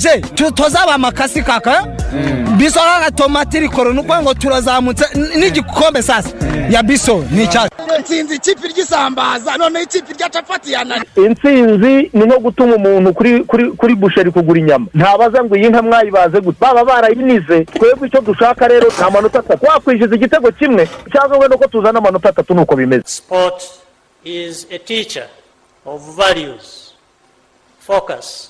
twanje tu- tuzaba amakasi kaka? Biso kaka tomati rikoro ni ukuvuga ngo turazamutse. N'igikombe sasa. Ya biso ni icyacu nsinzi ikipe ry'isambaza. Noneho ikipe rya capati yanani intsinzi ni nko gutuma umuntu kuri kuri kuri busheri kugura inyama. Ntabaza ngo iyi nka mwayibaze gute? Baba barayinize. Twebwe icyo dushaka rero ni amanota atatu. Wakwishyuza igitego kimwe cyangwa wenda ko tuzana amanota atatu nuko bimeze. Sport is a teacher of values, focus,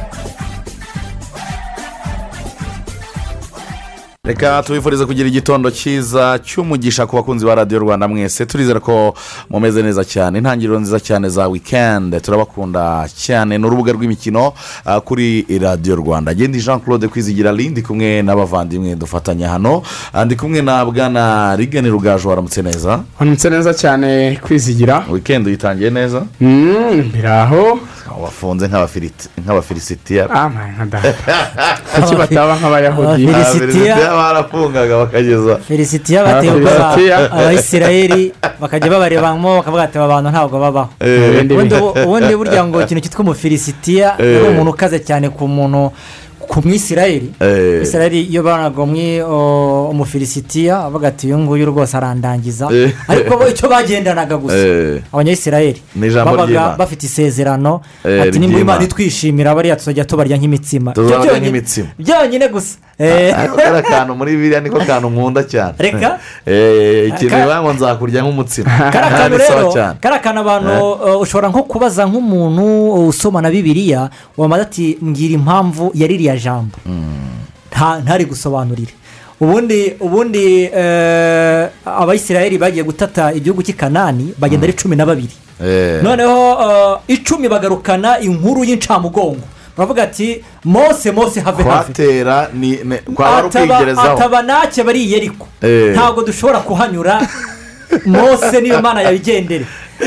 Reka tubifurize kugira igitondo cyiza cy'umugisha ku bakunzi ba radiyo rwanda mwese. Turizera ko mumeze neza cyane. Intangiriro nziza cyane za wikendi turabakunda cyane. Ni urubuga rw'imikino ah, kuri radiyo rwanda. Agenda jean claude kwizigira ndi kumwe n'abavandimwe dufatanya hano. Ah, ndi kumwe na bwana rigani rugaju. Waramutse neza? Waramutse neza cyane kwizigira. Wikendi uyitangiye neza? Mm, biri aho. Wafunze nk'abafilisitiya data kuki bataba nk'abayahudi? Barafungaga bakageza felicitiya bateye Felicitiya. ubwoba abayisirayeli bakajya babarebamo bakavuga ati aba bantu ntabwo babaho Eh, ubundi burya ngo ikintu cyitwa umufilisitiya Eh. ni umuntu ukaze cyane ku muntu ku mwisirayeli Eh. isirayeli iyo o, umufilisitiya avuga ati uyu nguyu rwose arandangiza Eh. ariko bo icyo bagendanaga gusa Eh. ijambo babaga bafite isezerano Eh, ati nimba imana itwishimira bariya tuzajya tubarya nk'imitsima byonyine- nk'imitsima. byonyine gusa Eh. Kariya kantu muri biriya niko kantu nkunda cyane Reka. Ikintu bivuga ngo nzakurya nk'umutsima kariya kantu rero kariya kantu abantu ushobora nko kubaza nk'umuntu usoma na bibiliya wamaze ati mbwira impamvu ya ririya jambo nta ntari gusobanurire ubundi ubundi abayisirayeli bagiye gutata igihugu cy'i kanani bagenda ari cumi na babiri Eh, noneho icumi bagarukana inkuru y'incamugongo baravuga ati mose mose have have kwatera ni kwaba ukwigerezaho ataba nake bari i yeriko. Eh. ntabwo dushobora kuhanyura. Mose niyo mana yabigendere.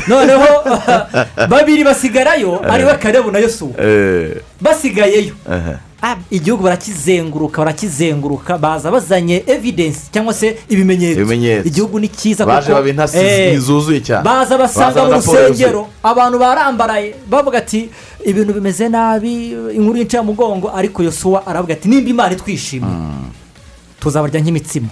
Noneho babiri basigarayo ari we karebu na yosuwa. Eh, basigayeyo. Igihugu barakizenguruka barakizenguruka baza bazanye evidensi cyangwa se ibimenyetso. Igihugu ni cyiza baje baba intasi Eh, ntizuzuye cyane. baza basanga mu rusengero. Abantu barambaraye bavuga ati ibintu bimeze nabi inkuru y'incamugongo ariko yosuwa aravuga ati nimba imana itwishimiye tuzabarya nk'imitsima.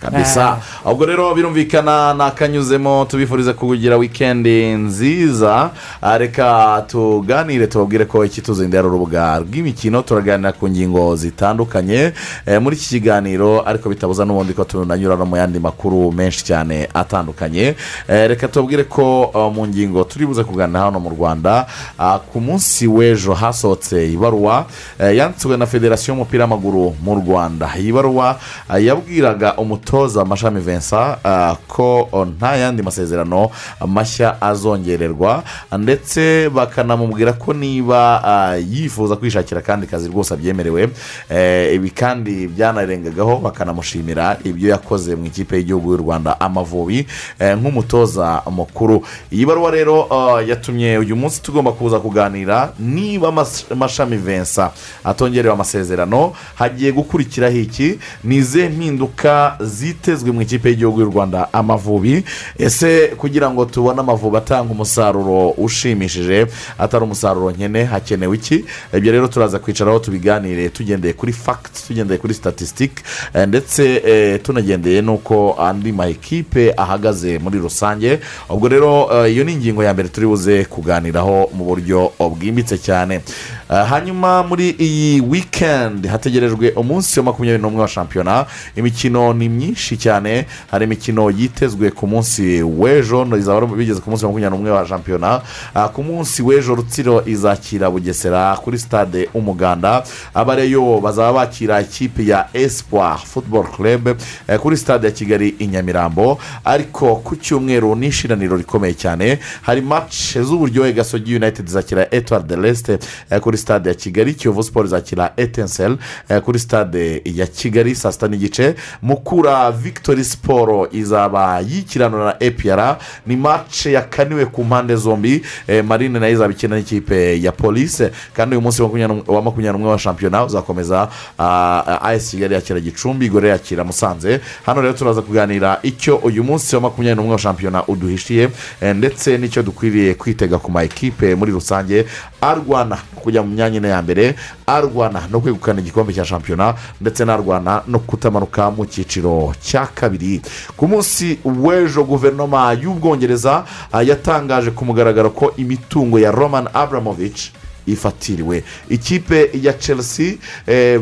Kabisa. Ubwo rero birumvikana nakanyuzemo tubifurize kugira wikendi nziza. Ah, reka tuganire tubabwire ko ikituzinda ari urubuga rw'imikino turaganira ku ngingo zitandukanye. Eh, muri iki kiganiro ariko bitabuza n'ubundi ko tunanyura no mu yandi makuru menshi cyane atandukanye. Eh, reka tubabwire ko mu ngingo turi buze kuganira hano mu rwanda ah, ku munsi w'ejo hasohotse ibaruwa eh, yanditswe na federasiyo y'umupira w'amaguru mu rwanda. Iyi baruwa ah, yabwiraga umutoza mashami vincent ah, ko nta yandi masezerano mashya azongererwa ndetse bakanamubwira ko niba ah, yifuza kwishakira akandi kazi rwose abyemerewe Eh, ibi kandi byanarengagaho bakanamushimira ibyo yakoze mu ikipe y'igihugu y'u rwanda amavubi nk'umutoza mukuru. Iyi baruwa rero yatumye uyu munsi tugomba kuza kuganira niba Mas- mashami vincent atongerewe amasezerano hagiye gukurikiraho iki? Ni izihe mpinduka zitezwe mu ikipe y'igihugu y'u rwanda amavubi. Ese kugira ngo tubone amavubi atanga umusaruro ushimishije atari umusaruro nkene hakenewe iki? Ibyo rero turaza kwicaraho tubiganire tugendeye kuri fagiti tugendeye kuri statisitike ndetse eh, tunagendeye n'uko andi ma ekipe ahagaze muri rusange. Ubwo rero eh, iyo ni ingingo ya mbere turi buze kuganiraho mu buryo bwimbitse cyane. Eh, hanyuma muri iyi wikendi hategerejwe umunsi wa makumyabiri n'umwe wa shampiyona. Imikino ni myinshi cyane. Hari imikino yitezwe ku munsi w'ejo bigeze ku munsi wa makumyabiri n'umwe wa shampiyona. Ah, ku munsi w'ejo rutsiro izakira bugesera kuri stade umuganda. Abareyo bazaba bakira ikipe ya espoir football club eh, kuri stade ya kigali i nyamirambo. Ariko ku cyumweru ni ishiraniro rikomeye cyane. Hari match z'uburyohe gasogi united izakira etuwari de resite kuri stade ya kigali kiyovu siporo izakira etensel kuri stade ya kigali saa sita n'igice mukura ya victory siporo izaba yikiranura na epr ni mace yakaniwe ku mpande zombi. Eh, marine na yo izaba ikina n'ikipe ya polise kandi uyu munsi wa makumyabiri n'umwe wa shampiyona uzakomeza as kigali yakira gicumbi igore yakira musanze. Hano rero turaza kuganira icyo uyu munsi wa makumyabiri n'umwe wa shampiyona uduhishiye eh, ndetse n'icyo dukwiriye kwitega ku ma ekipe muri rusange arwana kujya mu myanya ine ya mbere arwana no kwegukana igikombe cya shampiyona ndetse n'arwana no kutamanuka mu cyiciro cya kabiri. Ku munsi w'ejo guverinoma y'ubwongereza ah, yatangaje ku mugaragaro ko imitungo ya roman abramovich ifatiriwe. Ikipe ya chelsea eh,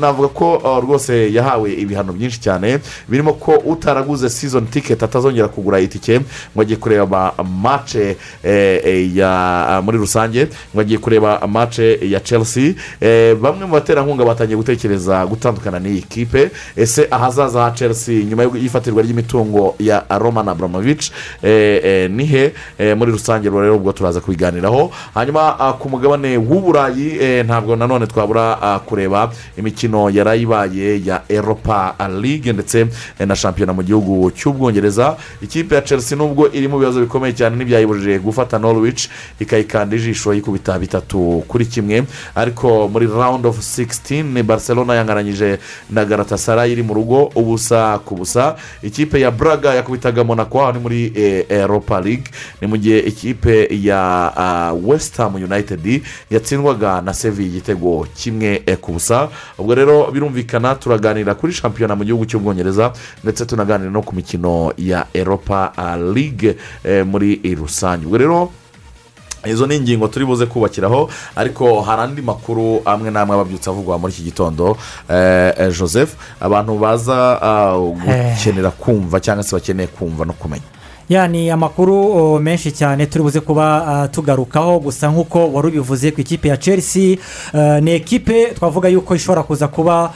navuga ko uh, rwose yahawe ibihano byinshi cyane birimo ko utaraguze season ticket atazongera kugura itike ngo agiye kureba mace ya muri rusange ngo agiye kureba mace ya chelsea. Eh, bamwe mu baterankunga batangiye gutekereza gutandukana n'iyi kipe. Ese ahazaza ha chelsea nyuma y'ifatirwa ry'imitungo ya roman abramovich eh, eh, ni he? Eh, muri rusange rero ubwo turaza kubiganiraho. Hanyuma ah, ku mugabane w'uburayi eh, ntabwo nanone twabura ah, kureba imikino yarayibaye ya eropa ligue ndetse eh, na shampiyona mu gihugu cy'ubwongereza. Ikipe ya chelsea nubwo iri mu bibazo bikomeye cyane ntibyayibujije gufata norwich ikayikanda ijisho yikubita bitatu kuri kimwe. Ariko muri round of 16 ni barcelona yangaranyije na garatasara iri mu rugo ubusa ku busa. Ikipe ya braga yakubitaga monaco aho ni muri eh, eropa ligue ni mu gihe ikipe ya ah, west united yatsindwaga na sevi igitego kimwe eh, ku busa ubwo rero birumvikana turaganira kuri shampiyona mu gihugu cy'ubwongereza ndetse tunaganira no ku mikino ya eropa ah, ligue eh, muri rusange. Ubwo rero izo ni ingingo turi buze kubakiraho ariko hari andi makuru amwe n'amwe ababyutse avugwa muri iki gitondo. Eh, eh, joseph abantu baza gukenera kumva cyangwa se bakeneye kumva no kumenya. Ya ni amakuru menshi cyane turi buze kuba ah, tugarukaho gusa nk'uko wari ubivuze ku ikipe ya chelsea. Ni ekipe twavuga yuko ishobora kuza kuba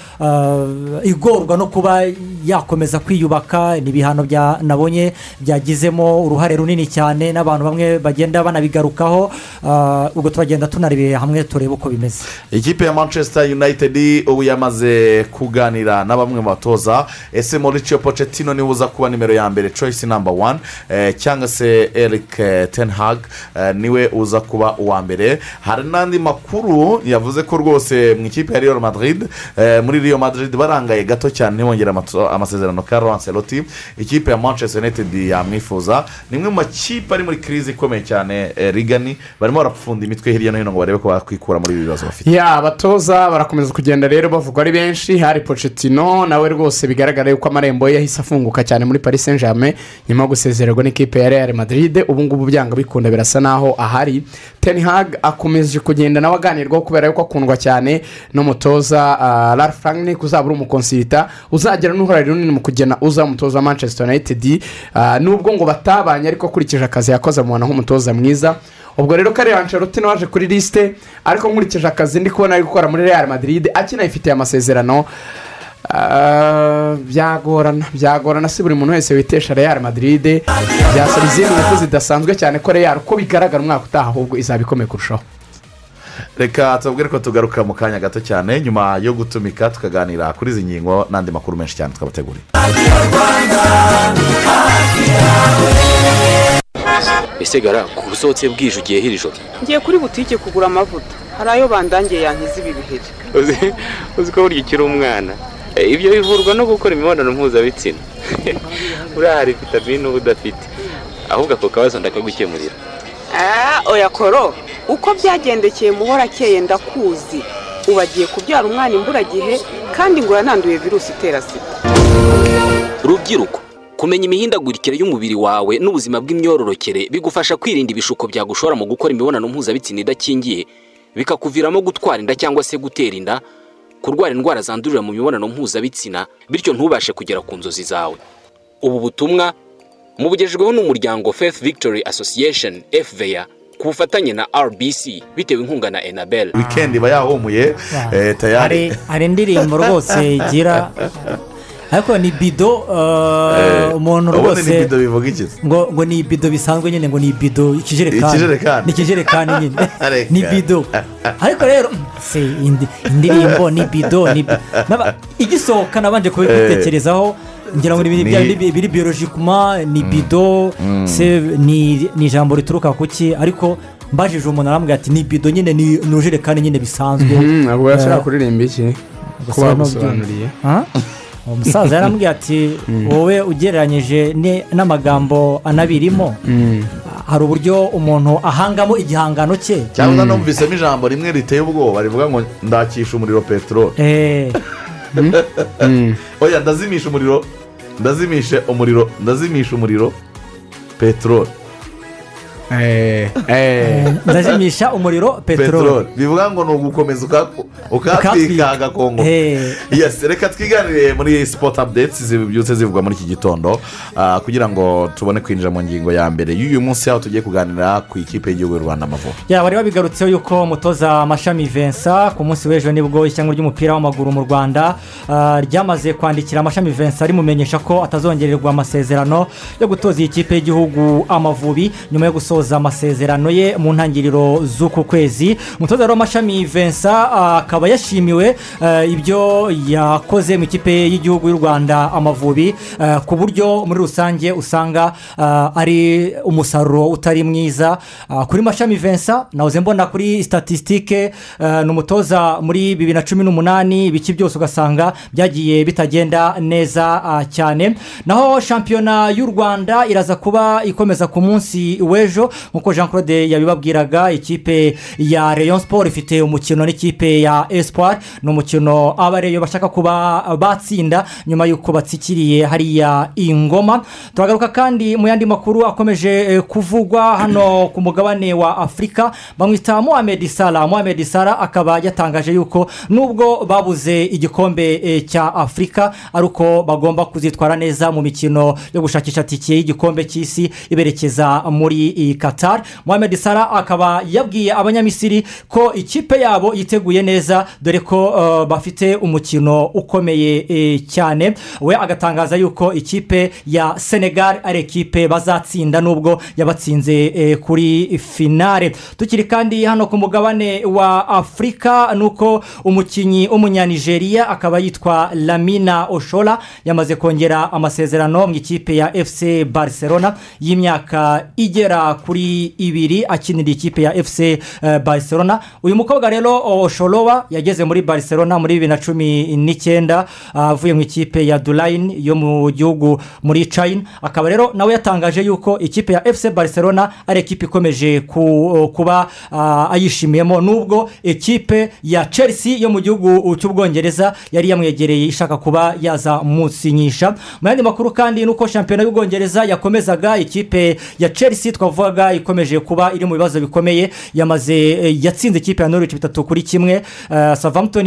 igorwa no kuba yakomeza kwiyubaka. Ni ibihano nabonye byagizemo uruhare runini cyane n'abantu bamwe bagenda banabigarukaho. Ah, ubwo turagenda tunarebeye hamwe turebe uko bimeze. Ikipe ya manchester united ubu yamaze kuganira na bamwe mu batoza. Ese mauricio pochettino ni we uza kuba nimero ya mbere? Choice number eh, cyangwa se eric eh, ten hag eh, ni we uza kuba uwa mbere. Hari n'andi makuru yavuze ko rwose mu ikipe ya real madrid eh, muri real madrid barangaye gato cyane ntibongere amasezerano ka Ancelotti. Ikipe ya manchester united yamwifuza. Ni imwe mu makipe ari muri kirizi ikomeye cyane eh, rigani barimo barapfunda imitwe hirya no hino ngo barebe ko bakwikura muri ibi bibazo bafite. Abatoza barakomeza kugenda rero bavugwa ari benshi. Hari pochettino nawe rwose bigaragara yuko amarembo ye yahise afunguka cyane muri paris saint germain nyuma yo gusezererwa n'ikipe ya real madrid ubu ngubu byanga bikunda birasa naho ahari. Ten hag akomeje kugenda nawe aganirwaho kubera yuko akundwa cyane n'umutoza uh, ralph rangnick uzaba uri umukonsirita uzagira n'uruhare runini mu kugena uza umutoza manchester united. Uh, nubwo ngo batabanye ariko akurikije akazi yakoze amubona nk'umutoza mwiza. Ubwo rero kariya ansharuti waje kuri lisite ariko nkurikije akazi ndi kubona ari gukora muri real madrid akinayifitiye amasezerano. ah, byagorana byagorana si buri muntu wese witesha real madrid. Byasaba izindi ngufu zidasanzwe cyane ko real uko bigaragara umwaka utaha ahubwo izaba ikomeye kurushaho. Reka tubabwire ko tugaruka mu kanya gato cyane nyuma yo gutumika tukaganira kuri izi ngingo n'andi makuru menshi cyane twabateguriye. Ese gara ku busohotse bwije ugiye hiri joro? Ngiye kuri butike kugura amavuta. Hari ayo bandangiye yankiza ibi biheri. Uzi- ko burya ukiri umwana. Ibyo bivurwa no gukora imibonano mpuzabitsina. Uriya hari vitamine uba udafite. Ahubwo ako kabazo ndakagukemurira. Ah, oya koro uko byagendekeye muhora akeye ndakuzi. Ubu agiye kubyara umwana imburagihe kandi ngo yananduye virusi itera sida. Rubyiruko kumenya imihindagurikire y'umubiri wawe n'ubuzima bw'imyororokere bigufasha kwirinda ibishuko byagushora mu gukora imibonano mpuzabitsina idakingiye. Bikakuviramo gutwara inda cyangwa se gutera inda kurwara indwara zandurira mu mibonano mpuzabitsina bityo ntubashe kugera ku nzozi zawe. Ubu butumwa mubugejejweho n'umuryango faith victory association fva ku bufatanye na rbc bitewe inkunga na enabel. Wikendi iba yahumuye eh, tayari. Hari hari indirimbo rwose igira ariko ni bido eh, umuntu rwose. bido bivuga iki ngo ngo ni ibido bisanzwe nyine ngo ni ibido ikijerekani. Ni ikijerekani nyine ni bido. Ariko rero se indi- indirimbo ni bido ni bi- n'aba- igisohoka nabanje kubitekerezaho ngira ngo ni biri biyolojikuma ni bido se ni ni ijambo rituruka ku ki? Ariko mbajije umuntu arambwira ati ni bido nyine ni ni urujerekani nyine bisanzwe. Ntabwo yashaka Eh, kuririmba iki. Ko bagusobanuriye Ah? uwo musaza yarambwiye ati wowe ugereranyije ne- n'amagambo anabirimo? Hari uburyo umuntu ahangamo igihangano cye? Cyangwa numvisemo ijambo rimwe riteye ubwoba rivuga ngo ndakisha umuriro peteroli Eh, oya ndazimisha umuriro ndazimisha umuriro ndazimisha umuriro peteroli Eh, eh. ndazimisha umuriro peteroli peteroli bivuga ngo ni ugukomeza ukatwika agakongo Eh. reka twiganire muri sipoti apudeti zibyutse zivugwa muri iki gitondo. Ah, kugira ngo tubone kwinjira mu ngingo ya mbere. Y'uyu munsi aho tugiye kuganira ku ikipe y'igihugu y'u rwanda amavubi. Bari babigarutseho yuko umutoza mashami Vincent ku munsi w'ejo ni bwo ishyanga ry'umupira w'amaguru mu rwanda ah, ryamaze kwandikira amashami Vincent rimumenyesha ko atazongererwa amasezerano yo gutoza iyi kipe y'igihugu amavubi nyuma yo gusoza amasezerano ye mu ntangiriro z'uku kwezi. Umutoza rero mashami Vincent ah, akaba yashimiwe ah, ibyo yakoze mu ikipe y'igihugu y'u rwanda amavubi. Ah, ku buryo muri rusange usanga ah, ari umusaruro utari mwiza. Ah, kuri mashami Vincent nahoze mbona kuri statisitike ni umutoza muri bibiri na cumi n'umunani ibiki byose ugasanga byagiye bitagenda neza ah, cyane. Naho shampiyona y'u rwanda iraza kuba ikomeza ku munsi w'ejo. Nk'uko jean claude yabibabwiraga ikipe ya rayon sport ifite umukino n'ikipe ya espoir. Ni umukino abareyo bashaka kuba batsinda nyuma y'uko batsikiriye hariya ingoma. Turagaruka kandi mu yandi makuru akomeje eh, kuvugwa hano ku mugabane wa afurika bamwita mohamed salah. Mohamed salah akaba yatangaje yuko nubwo babuze igikombe eh, cya afurika ari uko bagomba kuzitwara neza mu mikino yo gushakisha tike y'igikombe cy'isi iberekeza muri eh, qatar. Mohamed salah akaba yabwiye abanyamisiri ko ikipe yabo yiteguye neza dore ko eh, bafite umukino ukomeye eh, cyane. We agatangaza yuko ikipe ya senegal ari ekipe bazatsinda nubwo yabatsinze eh, kuri finale. Tukiri kandi hano ku mugabane wa afurika ni uko umukinnyi w'umunyanigeriya akaba yitwa lamina oshora yamaze kongera amasezerano mu ikipe ya fc barcelona y'imyaka igera kuri ibiri akinira ikipe ya fc eh, barcelona. Uyu mukobwa rero oshorowa yageze muri barcelona muri bibiri na cumi n'icyenda avuye mu ikipe ya durayini yo mu gihugu muri china. Akaba rero nawe yatangaje yuko ikipe ya fc barcelona ari ekipe ikomeje ku- kuba ayishimiyemo. Nubwo ekipe ya chelsea yo mu gihugu cy'ubwongereza yari yamwegereye ishaka kuba yaza musinyisha mu yandi makuru kandi ni uko shampiyona y'ubwongereza yakomezaga ikipe ya chelsea twavugaga ikomeje kuba iri mu bibazo bikomeye yamaze eh, yatsinze ikipe ya norwich bitatu kuri kimwe. Eh,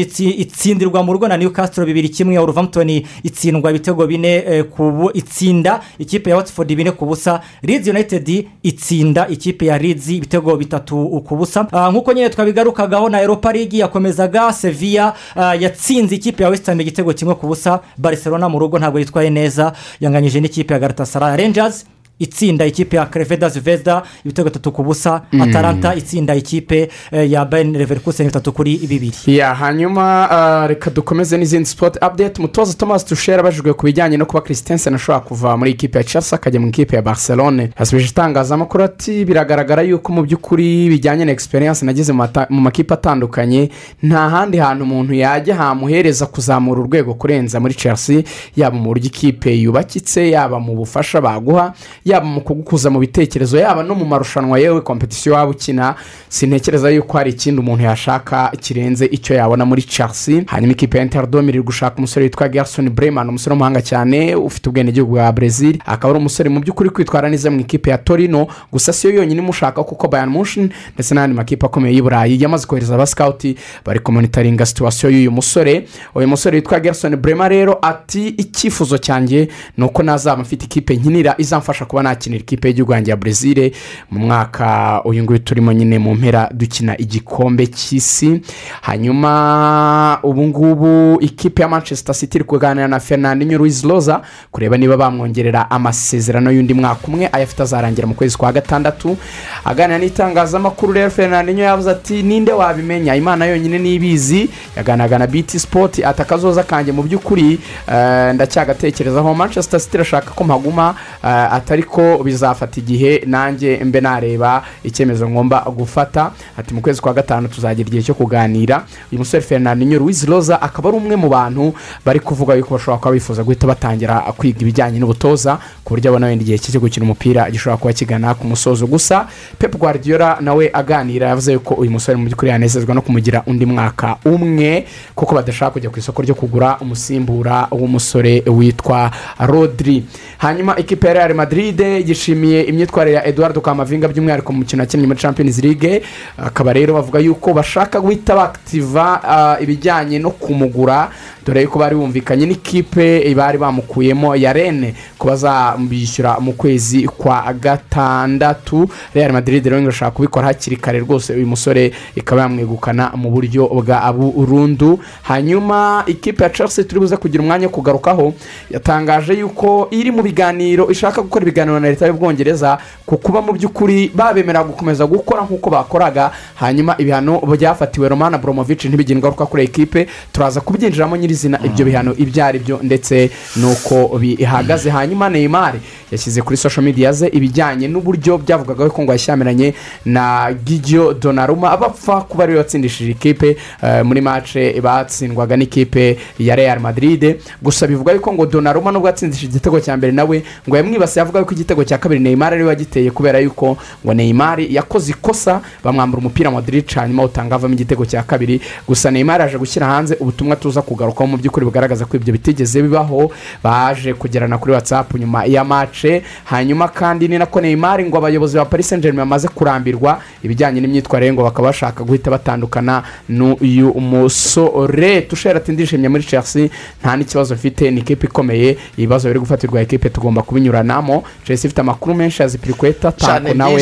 itsi- itsindirwa mu rugo na newcastle bibiri kimwe wolverhampton itsindwa ibitego bine eh, ku itsinda ikipe ya watford bine ku busa leeds united itsinda ikipe ya leeds ibitego bitatu ku busa. Ah, nk'uko nyine twabigarukagaho na europa league yakomezaga sevilla ah, yatsinze ikipe ya west ham igitego kimwe ku busa barcelona mu rugo ntabwo yitwaye neza yanganyije n'ikipe ya galatasaray. Rangers itsinda ikipe ya crevedas vesta ibitego bitatu ku busa atalanta itsinda ikipe eh, ya bayern leverkusen bitatu kuri bibiri ya hanyuma ah, reka dukomeze n'izindi sipoti apudeti umutoza thomas tushera abajijwe ku bijyanye no kuba christensen ashobora kuva muri ikipe ya chelsea akajya mu ikipe ya barcelone. Yasubije itangazamakuru ati biragaragara yuko mu by'ukuri bijyanye na egisperiyanse mata- mu makipe atandukanye nta handi hantu umuntu yajya hamuhereza kuzamura urwego kurenza muri chelsea yaba mu buryo ikipe yubakitse yaba mu bufasha baguha yaba mu kugukuza mu bitekerezo yaba no mu marushanwa yewe kompetisiyo waba ukina sintekereza yuko hari ikindi umuntu yashaka kirenze icyo yabona muri chelsea. Hanyuma ikipe ya interdome iri gushaka umusore witwa gerson breman umusore w'umuhanga cyane ufite ubwenegihugu bwa brezil akaba ari umusore mu by'ukuri kwitwara neza mu ikipe ya torino. Gusa siyo yonyine imushaka kuko bayan mushin ndetse n'andi makipe akomeye y'i burayi yamaze kohereza abasikawuti bari kumonitaringa situwasiyo y'uyu musore. Uyu musore witwa gerson breman rero ati icyifuzo cyanjye ni uko nazaba mfite ikipe nkinira izamfasha kuba nakinira ikipe y'igihugu yanjye ya brezil mu mwaka uyu nguyu turimo nyine mu mpera dukina igikombe cy'isi. Hanyuma ubu ngubu ikipe ya manchester city iri kuganira na fernandinho Luiz Roza kureba niba bamwongerera amasezerano y'undi mwaka umwe. Ayafite azarangira mu kwezi kwa gatandatu. Aganira n'itangazamakuru rero fernandinho yavuze ati ninde wabimenya? Imana yonyine nibizi yaganiraga na biti sipoti ati akazoza kanjye mu by'ukuri eh, ndacyagatekerezaho manchester city irashaka ko mpaguma eh, atari ko bizafata igihe nanjye mbe nareba icyemezo ngomba gufata. Ati mu kwezi kwa gatanu tuzagira igihe cyo kuganira. Uyu musore fernandinho Luiz Roza akaba ari umwe mu bantu bari kuvuga yuko bashobora kuba bifuza guhita batangira kwiga ibijyanye n'ubutoza ku buryo abona wenda igihe cyo gukina umupira gishobora kuba kigana ku musozo gusa. Pep guardiola nawe aganira yavuze yuko uyu musore mu by'ukuri yanezezwa no kumugira undi mwaka umwe kuko badashaka kujya ku isoko ryo kugura umusimbura w'umusore witwa rodri. Hanyuma ikipe ya real madrid yishimiye imyitwarire ya eduardo kamavinga by'umwihariko mu mukino yakinnye muri champions league. Akaba rero bavuga yuko bashaka guhita bakitiva ah, ibijyanye no kumugura dore yuko bari bumvikanye n'ikipe bari bamukuyemo ya rene ko bazamwishyura mu kwezi kwa gatandatu. Real madrid rero irashaka kubikora hakiri kare rwose uyu musore ikaba yamwegukana mu buryo bwa burundu. Hanyuma ikipe ya chelsea turi buze kugira umwanya wo kugarukaho yatangaje yuko iri mu biganiro ishaka gukora ibiganiro na leta y'ubwongereza ku kuba mu by'ukuri babemera gukomeza gukora nk'uko bakoraga. Hanyuma ibihano byafatiwe romana boromovici ntibigire ingaruka kuri ekipe turaza kubyinjiramo nyirizina ibyo bihano ibyo ari byo ndetse n'uko bihagaze. Hanyuma neymar yashyize kuri social media ze ibijyanye n'uburyo byavugaga ko ngo yashyamiranye na gigiyo donaruma bapfa kuba ari we watsindishije ikipe eh, muri mace batsindwaga n'ikipe ya real madrid. Gusa bivuga yuko ngo donaruma nubwo yatsindishije igitego cya mbere nawe ngo yamwibasiye avuga ko igitego cya kabiri neymar ari we wagiteye kubera yuko ngo neymar yakoze ikosa bamwambura umupira modric hanyuma utanga avamo igitego cya kabiri. Gusa neymar yaje gushyira hanze ubutumwa tuza kugarukaho mu by'ukuri bugaragaza ko ibyo bitigeze bibaho baje kugerana kuri whatsapp nyuma ya mace hanyuma kandi ni nako neymar ngo abayobozi ba paris saint germain bamaze kurambirwa ibijyanye n'imyitwarire ngo bakaba bashaka guhita batandukana n'uyu musore. Tushera ati ndishimye muri chelsea nta n'ikibazo mfite ni ikipe ikomeye ibibazo biri gufatirwa ekipe tugomba kubinyuranamo. Chelsea ifite amakuru menshi azipirikweta cyane tako nawe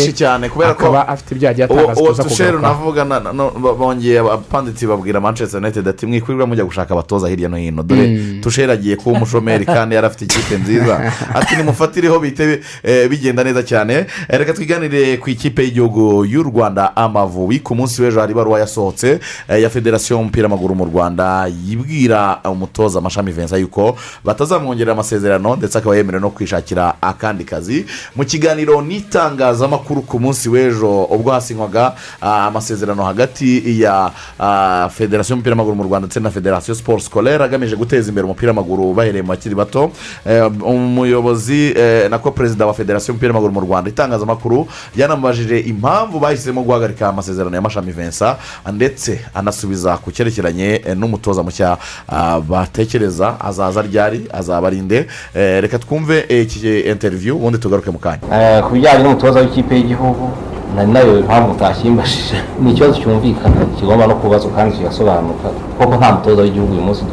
ko akaba afite ibyo yagiye uwo atangaza uwo tuza tusheru kugarukaho navuga na- na- no- ba- bongeye abapanditsi babwira manchester united ati mwikwirirwa mujya gushaka abatoza hirya no hino. Dore tusheru agiye kuba umushomeri kandi yari afite ikipe nziza. Ati nimufatireho bihite eh, bigenda neza cyane. Eh, reka twiganire ku ikipe y'igihugu y'u rwanda amavubi. Ku munsi w'ejo hari ibaruwa yasohotse eh, ya federasiyo y'umupira w'amaguru mu rwanda. Yibwira umutoza amashami vincent yuko batazamwongerera amasezerano ndetse akaba yemerewe no kwishakira akandi kazi. Mu kiganiro n'itangazamakuru ku munsi w'ejo ubwo hasinywaga ah, amasezerano hagati ya ah, federasiyo y'umupira w'amaguru mu rwanda ndetse na federasiyo siporo sikorere agamije guteza imbere umupira w'amaguru bahereye mu bakiri bato. Eh, umuyobozi eh, nako perezida wa federasiyo y'umupira w'amaguru mu rwanda. Itangazamakuru yanamubajije impamvu bahisemo guhagarika amasezerano ya mashami vincent ndetse anasubiza ku cyerekeranye eh, n'umutoza mushya ah, batekereza. Azaza ryari? Azaba ari nde? Eh, reka twumve iki interiviyu ubundi tugaruke mu kanya. Ku bijyanye n'umutoza w'ikipe y'igihugu nari na yo impamvu utakimbashije ni ikibazo cyumvikana kigomba no kubazwa kandi kigasobanuka kuko nta mutoza w'igihugu uyu munsi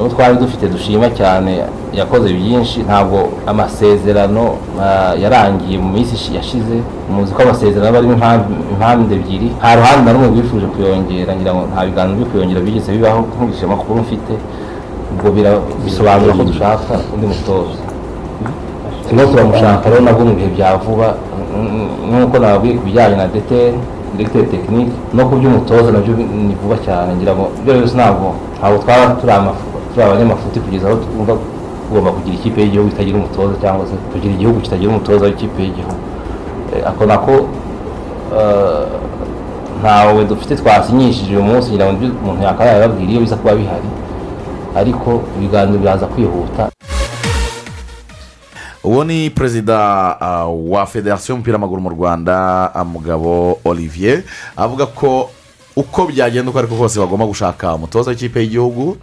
uwo twari dufite dushima cyane yakoze byinshi ntabwo amasezerano yarangiye mu minsi yashize muzi ko amasezerano aba arimo impande ebyiri nta ruhande na rumwe rwifuje kuyongera ngira ngo nta biganiro byo kuyongera bigeze bibaho nkurikije amakuru mfite ubwo bisobanura ko dushaka undi mutoza turimo turamushaka rero nabwo mu bihe bya vuba nk'uko nababwiye ku bijyanye na deteri diregiteri tekinike no ku by'umutoza na byo ni vuba cyane. Ngira ngo ibyo byose ntabwo ntabwo twaba turi amafu- turi abanyamafuti kugeza aho twumva tugomba kugira ikipe y'igihugu itagira umutoza cyangwa se kugira igihugu kitagira umutoza w'ikipe y'igihugu. Eh, ako nako eh, ntawe dufite twasinyishije uyu munsi ngira ngo umuntu yakaba yababwira iyo biza kuba bihari. Ariko ibiganiro biraza kwihuta. Uwo ni perezida wa federasiyo y'umupira w'amaguru mu rwanda mugabo olivier avuga ko uko byagenda uko ariko kose bagomba gushaka umutoza w'ikipe y'igihugu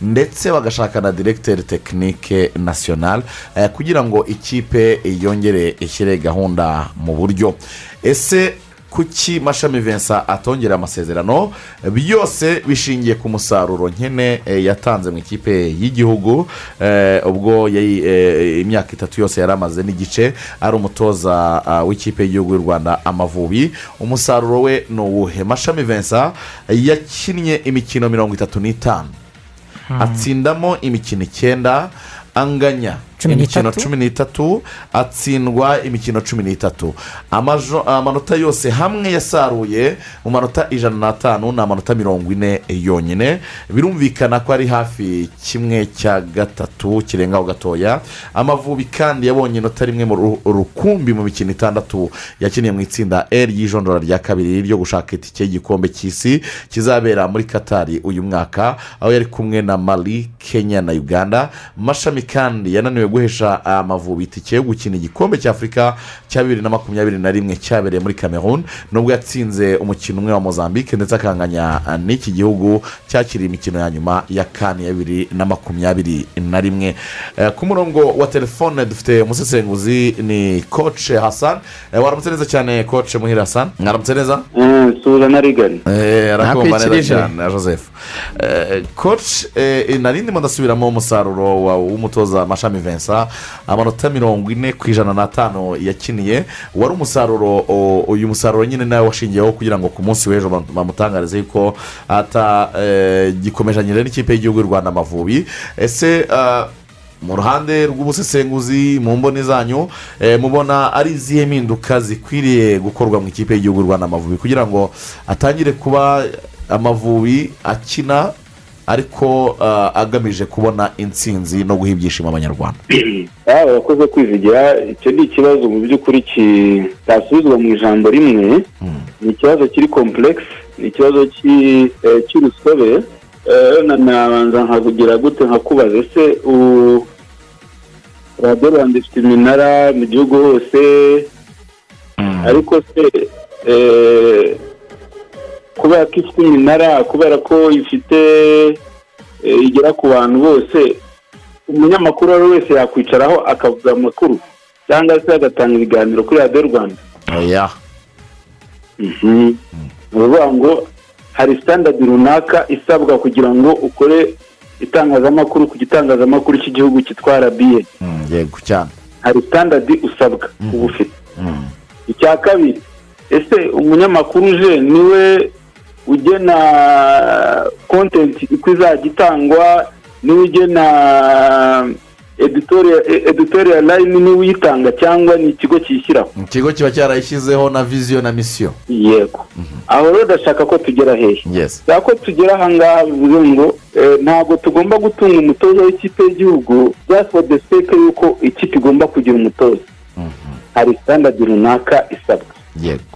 ndetse bagashaka na diregiteri tekinike nasiyonari eh, kugira ngo ikipe yongere ishyire gahunda mu buryo. Ese kuki mashami vincent atongera amasezerano? Byose bishingiye ku musaruro nkene eh, yatanze mu ikipe y'igihugu. Eh, ubwo eh, imyaka itatu yose yari amaze n'igice ari umutoza ah, w'ikipe y'igihugu y'u rwanda amavubi. Umusaruro we ni uwuhe? Mashami vincent yakinnye imikino mirongo itatu n'itanu. Atsindamo imikino icyenda anganya Cumi n'itatu. cumi n'itatu atsindwa imikino cumi n'itatu amanota yose hamwe yasaruye mu manota ijana n'atanu ni amanota mirongo ine yonyine. Birumvikana ko ari hafi kimwe cya gatatu kirengaho gatoya. Amavubi kandi yabonye inota rimwe mu ru- rukumbi mu mikino itandatu yakiniye mu itsinda r y'ijondora rya kabiri ryo gushaka itike y'igikombe cy'isi kizabera muri katari uyu mwaka aho yari kumwe na mali kenya na uganda. Mashami kandi yananiwe guhesha amavubi. Itike yo gukina igikombe cy'afurika cya bibiri na makumyabiri na rimwe cyabereye muri cameroon nubwo yatsinze umukino umwe wa mozambique ndetse akanganya ah, n'iki gihugu cyakiriye imikino ya nyuma ya kane ya bibiri na makumyabiri na rimwe. Eh, ku murongo wa telefone dufite umusesenguzi ni koce hasan Eh, waramutse neza cyane koce muhira hasan mwaramutse neza? Sura na rigari Eh, arakumva neza cyane na joseph. Eh, coach eh, nari ndimo ndasubiramo umusaruro wa- w'umutoza mashami vincent. Amanota mirongo ine ku ijana n'atanu yakiniye wari umusaruro uyu musaruro nyine nawe washingiyeho kugira ngo ku munsi w'ejo bam- bamutangarize yuko atagikomeje n'ikipe y'igihugu y'u rwanda amavubi ese mu ruhande rw'ubusesenguzi mu mboni zanyu mubona ari izihe mpinduka zikwiriye gukorwa mu ikipe y'igihugu y'u rwanda amavubi kugira ngo atangire kuba amavubi akina ariko ah, agamije kubona intsinzi no guha ibyishimo abanyarwanda. Aha urakoze kwizigira icyo ni ikibazo mu by'ukuri kitasubizwa mu ijambo rimwe. Ni ikibazo kiri kompuregisi ni ikibazo ki- eh, cy'urusobe. Eh, na- nabanza nkavugira gute nkakubaza ese radiyo rwanda ifite iminara mu gihugu hose? Ariko se eh, kubera ko ifite iminara kubera ko ifite igera ku bantu bose umunyamakuru uwo ari we wese yakwicaraho akavuga amakuru cyangwa se agatanga ibiganiro kuri radiyo rwanda. Oya. Ni ukuvuga ngo hari sitandadi runaka isabwa kugira ngo ukore itangazamakuru ku gitangazamakuru cy'igihugu cyitwa rabiye Mm, yego cyane. Hari sitandadi usabwa uba ufite icya kabiri ese umunyamakuru uje ni we ugena kontenti uko izajya itangwa ni we ugena editoriya layini ni we uyitanga cyangwa ni ikigo kiyishyiraho ikigo kiba cyarayishyizeho na viziyo na misiyo yego. Aho rero ndashaka ko tugera hehe? Cyangwa ko tugera ahangaha bivuze ngo eh, ntabwo tugomba gutunga umutoza w'ikipe y'igihugu for the sake y'uko ikipe igomba kugira umutoza. Hari sitandadi runaka isabwa.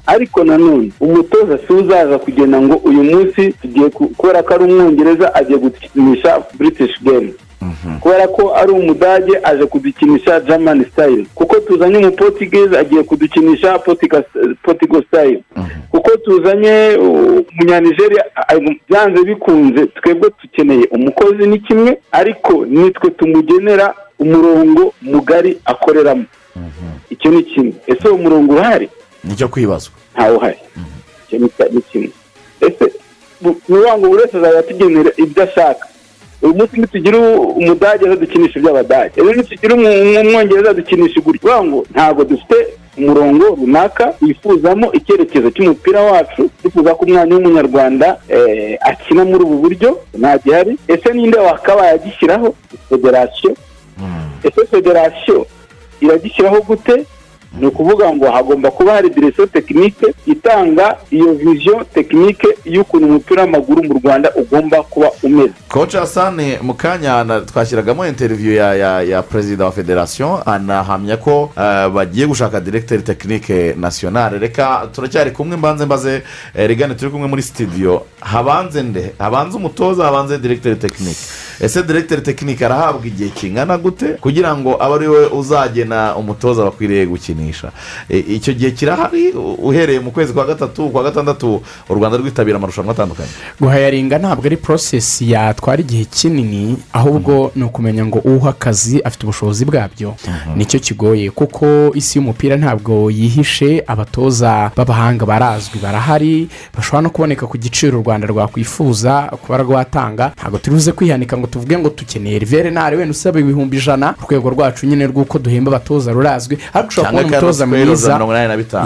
Ariko nanone umutoza si uzaza kugenda ngo uyu munsi tugiye ku- kubera ko ari umwongereza agiye gukinisha british game. Kubera ko ari umudage aje kudukinisha german style. Kuko tuzanye umuportuguese agiye kudukinisha Portugal- style. Kuko tuzanye umunyanigeriya byanze bikunze twebwe dukeneye umukozi ni kimwe ariko nitwe tumugenera umurongo mugari akoreramo. Icyo ni kimwe. Ese uwo murongo urahari ni cyo kwibazwa ntawe uhari. Icyo ni kimwe ese ni ukuvuga ngo buri wese azajya atugenera ibyo ashaka. Uyu munsi nitugira umudage azadukinisha iby'abadage. Ejo nitugira umu- umwongereza adukinisha gutya ngo ntabwo dufite umurongo runaka wifuzamo icyerekezo cy'umupira wacu twifuza ko umwana w'umunyarwanda eh, akina muri ubu buryo gihari. Ese ninde wakabaye agishyiraho federasiyo ese federasiyo iragishyiraho gute? Ni ukuvuga ngo hagomba kuba hari direkisiyo tekinike itanga iyo viziyo tekinike y'ukuntu umupira w'amaguru mu rwanda ugomba kuba umeze. Koci hasani mu kanya twashyiragamo interiviyu ya, ya, ya perezida wa federasiyo anahamya ko eh, bagiye gushaka diregiteri tekinike nasiyonari reka turacyari kumwe mbanze mbaze eh, rigane turi kumwe muri sitidiyo habanze nde? Habanze umutoza habanze diregiteri tekinike ese diregiteri tekinike arahabwa igihe kingana gute? Kugira ngo abe ari we uzagena umutoza bakwiriye gukinisha. Icyo gihe kirahari? Uhereye mu kwezi kwa gatatu kwa gatandatu u rwanda rwitabira amarushanwa atandukanye. Guhayaringa ntabwo ari porosesi yatwara igihe kinini ahubwo ni ukumenya ngo uha akazi afite ubushobozi bwabyo. Nicyo kigoye kuko isi y'umupira ntabwo yihishe abatoza b'abahanga barazwi barahari bashobora no kuboneka ku giciro u rwanda rwakwifuza kuba rwatanga ntabwo turi buze kwihanika ngo tuvuge ngo dukeneye rivere ntare wenda usaba ibihumbi ijana urwego rwacu nyine rw'uko duhemba abatoza rurazwi. Ariko ushobora kubona umutoza mwiza.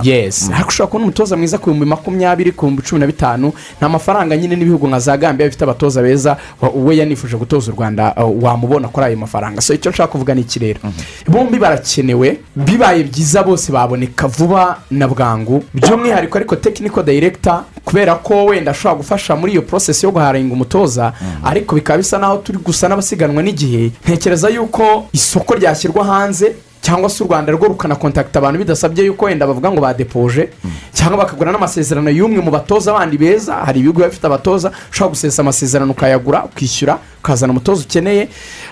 yes. Ariko ushobora kubona umutoza mwiza ku bihumbi makumyabiri ku bihumbi cumi na bitanu. Ni amafaranga nyine n'ibihugu nka za gambia bifite abatoza beza wa- we yanifuje gutoza u rwanda uh, wamubona kuri ayo mafaranga. So icyo nshaka kuvuga ni iki rero? Bombi barakenewe bibaye byiza bose baboneka vuba na bwangu by'umwihariko ariko tekiniko dayiregita kubera ko wenda ashobora gufasha muri iyo porosesi yo guharinga umutoza ariko bikaba bisa naho turi gusa n'abasiganwa n'igihe ntekereza yuko isoko ryashyirwa hanze cyangwa se u rwanda rwo rukanakontakita abantu bidasabye yuko wenda bavuga ngo badepoje cyangwa bakagura n'amasezerano y'umwe mu batoza bandi beza. Hari ibigo biba bifite abatoza ushobora gusesa amasezerano ukayagura ukishyura ukazana umutoza ukeneye.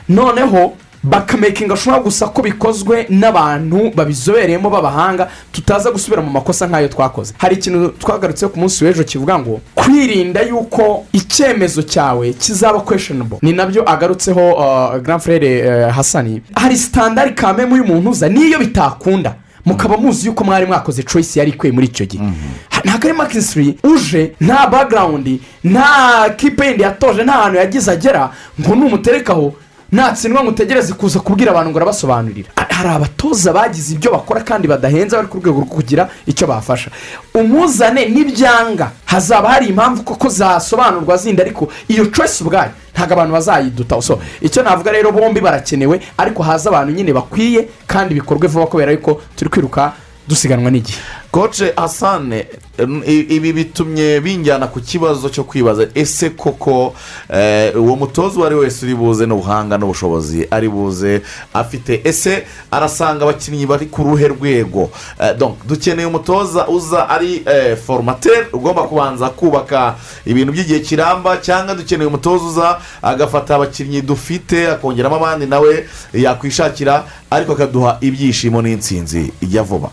Noneho bakamekinga ashobora gusa ko bikozwe n'abantu babizobereyemo b'abahanga tutaza gusubira mu makosa nk'ayo twakoze. Hari ikintu twagarutseho ku munsi w'ejo kivuga ngo kwirinda yuko icyemezo cyawe kizaba questionable. Ni na byo agarutseho uh, grand frere uh, hasani hari sitandari kamemu y'umuntu uza n'iyo bitakunda. Mukaba muzi yuko mwari mwakoze choice yari ikwiye muri icyo gihe. Ntabwo ari makisiri uje nta bagarawundi nta kipe yindi yatoje nta hantu yagize agera ngo numuterekaho natsindwa ngo utegereze kuza kubwira abantu ngo urabasobanurira hari abatoza bagize ibyo bakora kandi badahenze bari ku rwego rwo kugira icyo bafasha. Umuzane n'ibyanga. Hazaba hari impamvu koko zasobanurwa zindi ariko iyo choice ubwayo ntabwo abantu bazayiduta so icyo navuga rero bombi barakenewe ariko haza abantu nyine bakwiye kandi bikorwe vuba kubera yuko turi kwiruka dusiganwa n'igihe. Koce hasane i- ibi bitumye binjyana ku kibazo cyo kwibaza ese koko eh, uwo mutoza uwo ari wese uri buze n'ubuhanga n'ubushobozi ari buze afite ese arasanga abakinnyi bari ku ruhe rwego? Eh, dukeneye umutoza uza ari eh, formateri ugomba kubanza kubaka ibintu by'igihe kiramba cyangwa dukeneye umutoza uza agafata abakinnyi dufite akongeramo abandi nawe yakwishakira ariko akaduha ibyishimo n'insinzi ijya vuba.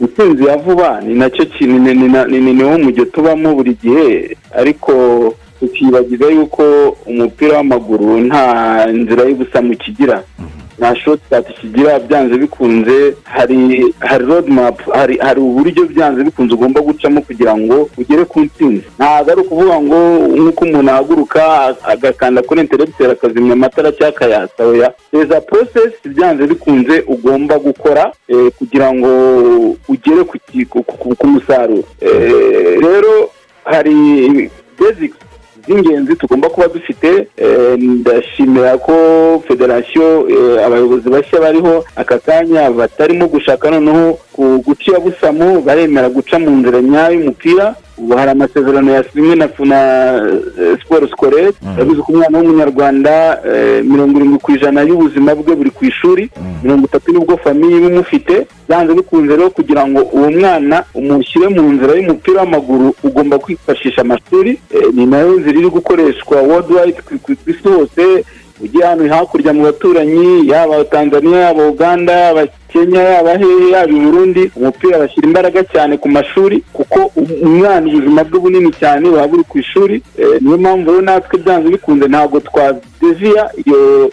Intsinzi ya vuba ni na cyo kintu ni- ni na- ni ni wo mujyo tubamo buri gihe ariko tukibagiza yuko umupira w'amaguru nta nzira y'ubusamu kigira nta shotikati kigira byanze bikunze hari hari rodimapu hari hari uburyo byanze bikunze ugomba gucamo kugira ngo ugere ku ntsinzi. Ntabwo ari ukuvuga ngo nk'uko umuntu ahaguruka agakanda kuri interineti akazimya amatara cyangwa akayatsa oya reza porosesi byanze bikunze ugomba gukora eh, kugira ngo ugere ku musaruro. Eh, rero hari bezikisi z'ingenzi tugomba kuba dufite eh, ndashimira ko federasiyo eh, abayobozi bashya bariho aka kanya batarimo gushaka noneho ku busamu baremera guca mu nzira nyayo y'umupira. Ubu hari amasezerano yasinywe na na eh, siporo sikorere yavuze ko umwana w'umunyarwanda eh, mirongo irindwi ku ijana y'ubuzima bwe buri ku ishuri mirongo itatu ni bwo famiye iba imufite byanze bikunze rero kugira ngo uwo mwana umushyire mu nzira y'umupira w'amaguru ugomba kwifashisha amashuri. Eh, ni na yo nzira iri gukoreshwa ku ku isi hose. Ujye hano hakurya mu baturanyi yaba tanzania yaba uganda yaba kenya yaba hehe yaba i burundi umupira bashyira imbaraga cyane ku mashuri kuko um- umwana ubuzima bwe bunini cyane buba buri ku ishuri Eh, niyo mpamvu rero natwe byanze bikunze ntabwo twadeviya iyo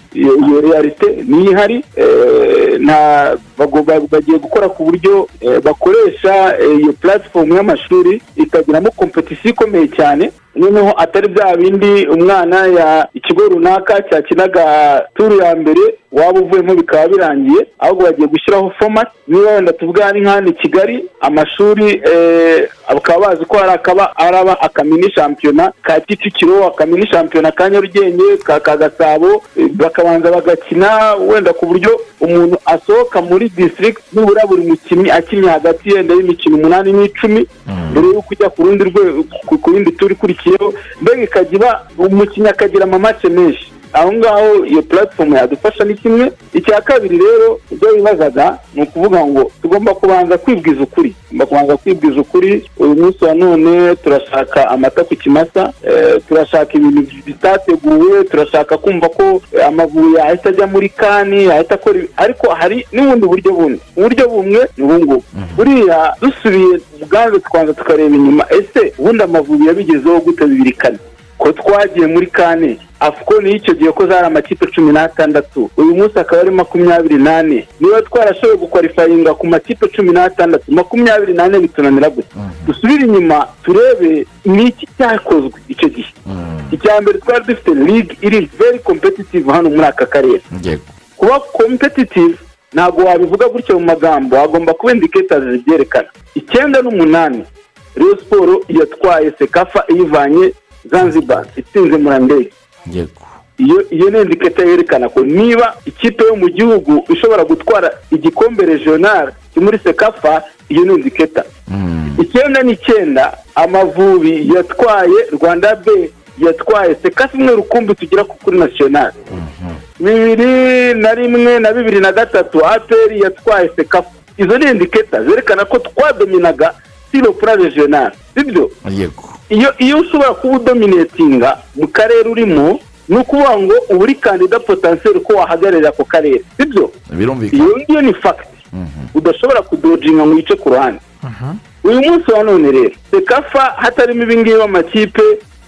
realite niyo ihari Eh, bagiye gukora ku buryo eh, bakoresha iyo puratifomu y'amashuri ikagiramo kompetisiyo ikomeye cyane noneho atari bya bindi umwana ya ikigo runaka cyakinaga turu ya mbere waba uvuyemo bikaba birangiye ahubwo bagiye gushyiraho fomati niba wenda tuvuga ari nk'ahandi i kigali amashuri eh, bakaba bazi ko hari akaba araba akamini shampiyona ka kicukiro akamini shampiyona ka nyarugenge ka ka gasabo eh, bakabanza bagakina wenda ku buryo umuntu asohoka muri disitirigiti nibura buri mukinnyi akinnye hagati yenda y'imikino umunani n'icumi mbere y'uko ujya ku rundi rwego ku yindi turi ikurikiyeho mbega ikajya iba umukinnyi akagira amamace menshi. Aho ngaho iyo puratifomu yadufasha ni kimwe. Icya kabiri rero ibyo wibazaga ni ukuvuga ngo tugomba kubanza kwibwiza ukuri. Tugomba kubanza kwibwiza ukuri uyu munsi wa none turashaka amata ku kimasa eh, turashaka ibintu bitateguwe turashaka kumva ko eh, amavubi yahita ajya muri kani yahita akora ariko hari n'ubundi buryo bumwe. Uburyo bumwe ni ubu ngubu. Buriya dusubiye ubwanze tukabanza tukareba inyuma ese ubundi amavubi yabigezeho gute bibiri kane ko twagiye muri kane afukoni y'icyo gihe ko zari amakipe cumi n'atandatu. Uyu munsi akaba ari makumyabiri n'ane. Niba twarashoboye gukwalifayinga ku makipe cumi n'atandatu. Makumyabiri n'ane bitunanira gusa dusubire inyuma turebe ni iki cyakozwe icyo gihe. Icya mbere twari dufite ligue iri very competitive hano muri aka karere. Kuba competitive ntabwo wabivuga gutyo mu magambo. Hagomba kuba indicators zibyerekana. Icyenda n'umunani Rayon siporo yatwaye sekafa iyivanye zanzibar itsinze murandege yego. Iyo iyo ni indiketa yerekana ko niba ikipe yo mu gihugu ishobora gutwara igikombe regional muri sekafa iyo ni indiketa icyenda n'icyenda amavubi yatwaye rwanda be yatwaye sekafa imwe rukumbi tugera ku kuri national. Bibiri na rimwe na bibiri na gatatu aperi yatwaye sekafa. Izo ni indiketa zerekana ko twadominaga siro pura regional sibyo yego. Iyo iyo ushobora kuba udominatinga mu karere urimo ni ukuvuga ngo uba uri kandida potensiyeri ko wahagararira ako karere. Sibyo? Birumvikana. Iyo ngiyo ni fagiti udashobora kudojinga ngo wice ku ruhande. Uyu munsi wa none rero sekafa hatarimo ibingibi amakipe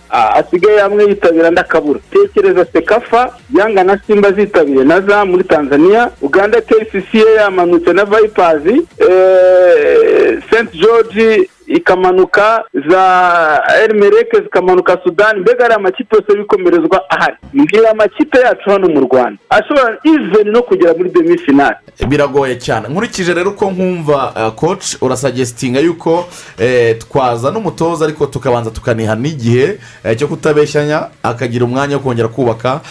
asigaye amwe yitabira andi akabura tekereza sekafa yanga na simba zitabiriye na za muri tanzania uganda kcca yamanutse na vipazi st george ikamanuka za erimereke zikamanuka sudani mbega ari amakipe yose y'ibikomerezwa ahari? Mbwira amakipe yacu hano mu rwanda. Ashobora iveni no kugera muri demi finale biragoye cyane. Nkurikije rero uko nkumva koci urasagestinga yuko eh, twazana umutoza ariko tukabanza tukaniha n'igihe eh, cyo kutabeshyanya akagira umwanya wo kongera kubaka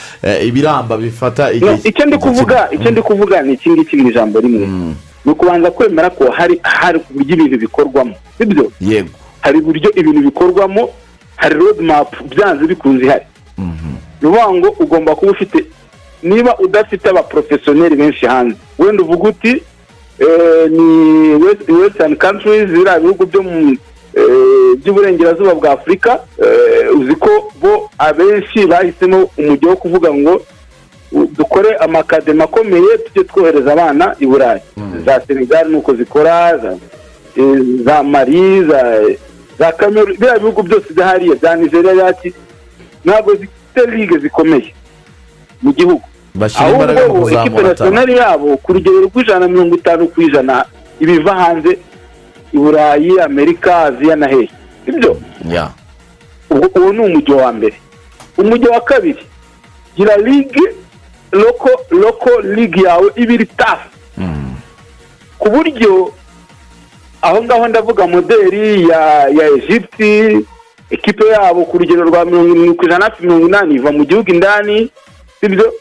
ibiramba bifata igihe icyo ndi kuvuga icyo ndi kuvuga ni iki ngiki ijambo rimwe. Ni ukubanza kwemera ko hari hari uburyo ibintu bikorwamo. Sibyo? Yego. Hari uburyo ibintu bikorwamo hari rodi mapu byanze bikunze ihari. Ni ukuvuga ngo ugomba kuba ufite niba udafite abaporofesiyoneri benshi hanze. Wenda uvuga uti eh, ni wesitani kantirizi biriya bihugu byo mu eh, by'uburengerazuba bwa afurika eh, uzi ko bo abenshi bahisemo umujyi wo kuvuga ngo dukore amakademi akomeye tujye twohereza abana i burayi. Za senegali nuko zikora za eh, za mari za za kameru biriya bihugu byose bya hariya bya nigeria yaki ntabwo zifite ligue zikomeye mu gihugu. Ahubwo atanu nasiyonari yabo ku rugero rw'ijana na mirongo itanu ku ijana ibiva hanze i burayi amerika aziya na hehe ibyo? Uwo ni umujyi wa mbere. Umujyi wa kabiri gira ligue loko loko ligue yawe iba iri tafu ku buryo aho ngaho ndavuga moderi ya ya egypte ekipe yabo ku rugero rwa mirongo irindwi ku ijana hafi mirongo inani iva mu gihugu indani sibyo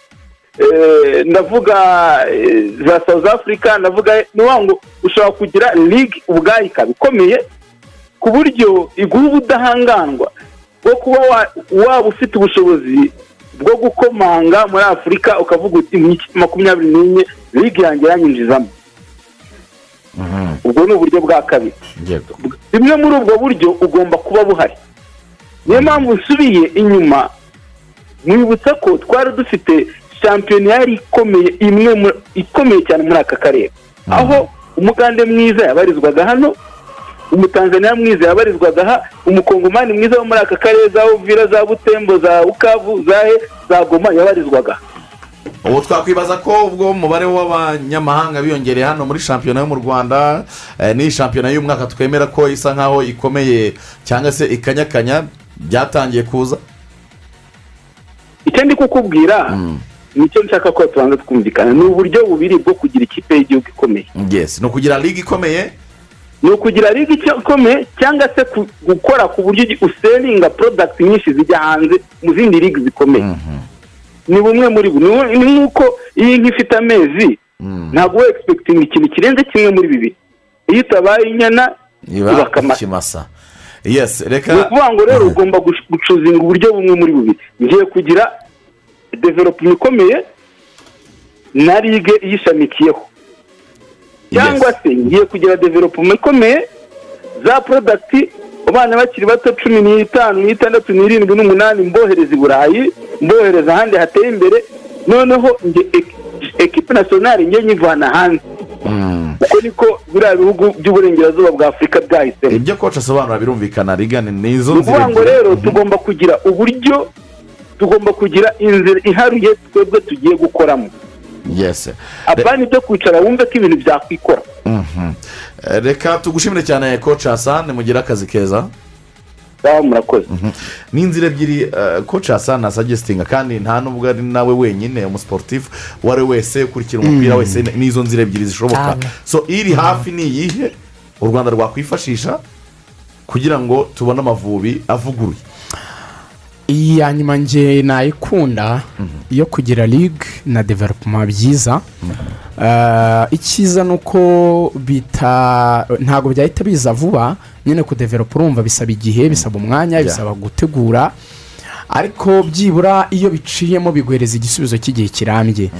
Eh, ndavuga eh, za south africa ndavuga ngo ushobora kugira ligue ubwayo ikaba ikomeye ku buryo iguha ubudahangarwa bwo kuba wa- waba ufite ubushobozi bwo gukomanga muri afurika ukavuga uti mu ikipe makumyabiri n'imwe ligue yanjye yanyinjizamo. Ubwo ni uburyo bwa kabiri. Bimwe muri ubwo buryo ugomba kuba buhari. Niyo mpamvu nsubiye inyuma mwibutsa ko twari dufite shampiyona yari ikomeye imwe ikomeye cyane muri aka karere. Aho umugande mwiza yabarizwaga hano umutanzaniya mwiza yabarizwaga aha umukongomani mwiza wo muri aka karere za uvira za butembo za bukavu za he za goma yabarizwaga. Ubu twakwibaza ko ubwo umubare w'abanyamahanga biyongereye hano muri shampiyona yo mu rwanda eh, n'iyi shampiyona y'umwaka twemera ko isa nkaho ikomeye cyangwa se ikanyakanya byatangiye kuza? Icyo ndi kukubwira ni cyo nshaka ko tubanza twumvikana ni uburyo bubiri bwo kugira ikipe y'igihugu ikomeye. Yes ni ukugira ligue ikomeye ni ukugira icyo- ikomeye cyangwa se gukora ku buryo uselinga porodagiti nyinshi zijya hanze mu zindi ligue zikomeye. Ni bumwe muri bo Ni- nk'uko iyo inka ifite amezi ntabwo we egisegitinga ikintu kirenze kimwe muri bibiri. Iyo utabaye inyana iba ikimasa. Ni ukuvuga ngo rero ugomba gush- gucuzinga uburyo bumwe muri bubiri. Ngiye kugira development ikomeye na ligue iyishamikiyeho cyangwa se ngiye kugira development ikomeye za porodagiti abana bakiri bato cumi n'itanu n'itandatu n'irindwi n'umunani mbohereza i burayi mbohereza ahandi hateye imbere noneho nge ek- ekipe nasiyonari njye nyivana hanze. Uko niko biriya bihugu by'uburengerazuba bwa afurika byahisemo ibyo koci asobanura birumvikana rigane ni izo ni nzira ukuvuga ngo ebyiri. rero tugomba kugira uburyo tugomba kugira inzira iharuye twebwe tugiye gukoramo. Yes. Apana ibyo kwicara wumve ko ibintu byakwikora. Mhm. Eh, reka tugushimire cyane koci hasani mugire akazi keza. Murakoze. Ni inzira ebyiri eh, koci hasani asagestinga kandi nta nubwo ari nawe wenyine umusiporutifu uwo ari we wese ukurikira umupira Mm. wese ni izo nzira ebyiri zishoboka. So iri hafi ni iyihe? U rwanda rwakwifashisha kugira ngo tubone amavubi avuguruye. Iyi ya nyuma nge nayikunda yo kugira ligue na development byiza. Eh, icyiza ni uko bita ntabwo byahita biza vuba nyine kudevelopa urumva bisaba igihe bisaba umwanya bisaba gutegura. Ariko byibura iyo biciyemo biguhereza igisubizo cy'igihe kirambye.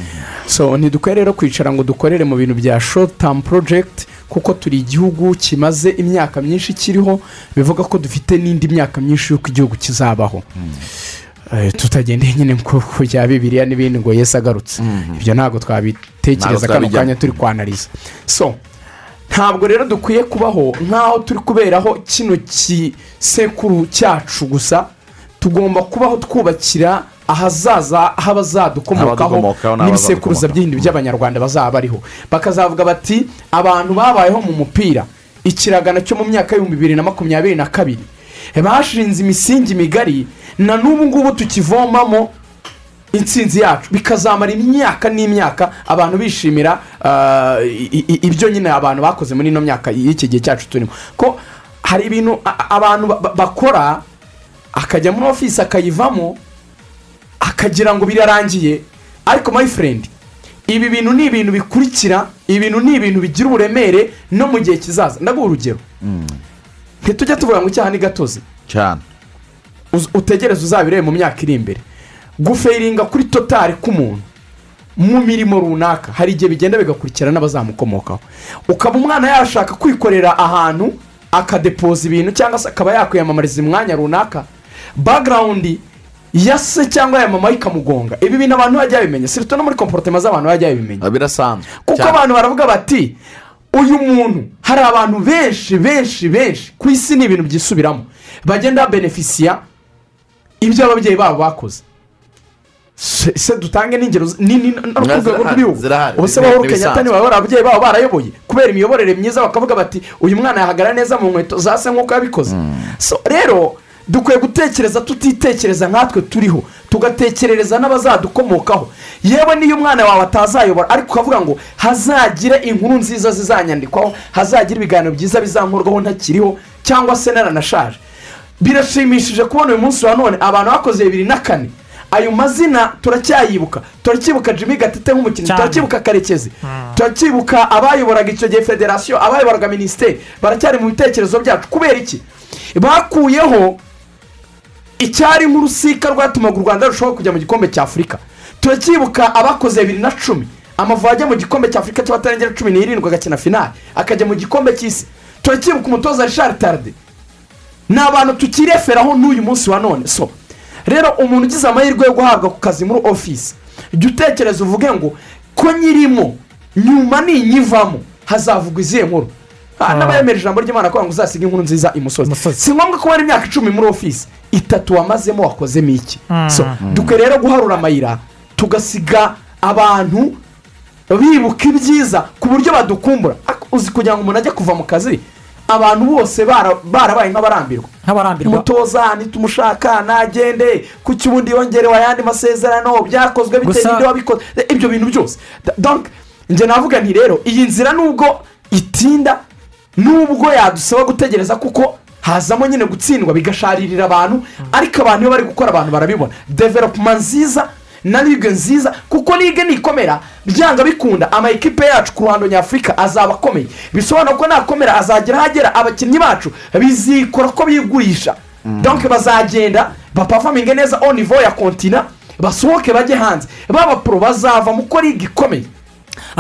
So ntidukwiye rero kwicara ngo dukorere mu bintu bya short term project kuko turi igihugu kimaze imyaka myinshi kiriho bivuga ko dufite n'indi myaka myinshi y'uko igihugu kizabaho. Eh, tutagendeye nyine ku bya bibiriya n'ibindi ngo yesi agarutse. Ibyo ntabwo twabitekereza kano kanya turi kwanariza so ntabwo rero dukwiye kubaho nk'aho turi kuberaho kino gisekuru cyacu gusa tugomba kubaho twubakira ahazaza h'abazadukomokaho n'ibisekuruza by'ibindi by'abanyarwanda bazaba bariho bakazavuga bati abantu babayeho mu mupira. Ikiragano cyo mu myaka y'ibihumbi bibiri na makumyabiri na kabiri. Bashinze imisingi migari na n'ubu ngubu tukivomamo intsinzi yacu. Bikazamara imyaka n'imyaka abantu bishimira i- ibyo nyine abantu bakoze muri ino myaka y'iki gihe cyacu turimo. Ko hari ibintu abantu ba- ba- bakora akajya muri ofisi akayivamo akagira ngo birarangiye. Ariko my friend ibi bintu ni ibintu bikurikira ibi bintu ni ibintu bigira uburemere no mu gihe kizaza. Ndaguha urugero. Ntitujya tuvuga ngo icyaha ni gatozi. Cyane utegereze uzabirebe mu myaka iri imbere. Guferinga kuri totari k'umuntu mu mirimo runaka hari igihe bigenda bigakurikira n'abazamukomokaho ukaba umwana yashaka kwikorera ahantu akadepoza ibintu cyangwa se akaba yakwiyamamariza umwanya runaka. Bagarawundi ya se cyangwa ya mama ikamugonga. Ibi bintu abantu bajya babimenya sirito no muri komporotema z'abantu bajya babimenya birasanzwe. Kuko abantu baravuga bati uyu muntu hari abantu benshi benshi benshi ku isi ni ibintu byisubiramo. Bagenda babenefisiya ibyo ababyeyi babo bakoze. Se se dutange n'ingero nini no ku rwego rw'ibihugu ubuse Ni- bahuru kenyatta ibisanzwe. niba bari ababyeyi babo barayoboye kubera imiyoborere myiza bakavuga bati uyu mwana yahagarara neza mu nkweto za se nk'uko yabikoze. So rero dukwiye gutekereza tutitekereza nkatwe turiho tugatekerereza n'abazadukomokaho. Yewe n'iyo umwana wawe atazayobora ariko ukavuga ngo hazagire inkuru nziza zizanyandikwaho hazagire ibiganiro byiza bizankurwaho ntakiriho cyangwa se naranashaje. Birashimishije kubona uyu munsi wa none abantu bakoze bibiri na kane. Ayo mazina turacyayibuka. Turacyibuka jimmy gatete nk'umukinnyi turacyibuka karekezi turacyibuka abayoboraga icyo gihe federasiyo abayoboraga minisiteri. Baracyari mu bitekerezo byacu. Kubera iki? Bakuyeho icyari nk'urusika rwatumaga u rwanda rurushaho kujya mu gikombe cya afurika. Turacyibuka abakoze bibiri na cumi. Amavubi ajya mu gikombe cya afurika cy'abatarengera cumi n'irindwi agakina finali akajya mu gikombe cy'isi. Turacyibuka umutoza richard tarde ni abantu tukireferaho n'uyu munsi wa none. So rero umuntu ugize amahirwe yo guhabwa ku kazi muri ofisi jya utekereza uvuge ngo ko nyirimo nyuma ninyivamo hazavugwa izihe nkuru? N'abayemera ijambo ry'imana kugira ngo uzasige inkuru nziza imusozi si ngombwa ko wari imyaka icumi muri ofisi itatu wamazemo wakozemo iki? So dukwiye rero guharura amayira tugasiga abantu bibuka ibyiza ku buryo badukumbura. Uzi kugira ngo umuntu ajye kuva mu kazi abantu bose bara- barabaye nk'abarambirwa. Nk'abarambirwa. Umutoza ntitumushaka nagende kuki ubundi yongerewe ayandi masezerano byakozwe bitewe n'ibyo wabikoze? Ibyo bintu byose. Njye navuga nti rero iyi nzira nubwo itinda nubwo yadusaba gutegereza kuko hazamo nyine gutsindwa bigasharirira abantu ariko abantu iyo bari gukora abantu barabibona. Developuma nziza na ligue nziza kuko ligue nikomera. Byanga bikunda ama ekipe yacu ku ruhando nyafurika azaba akomeye. Bisobanura ko nakomera azagera ahagera abakinnyi bacu bizikora ko bigurisha. Donc bazagenda bapafaminge neza niveau ya kontina basohoke bajye hanze. Baba poro bazava mu ko liga ikomeye.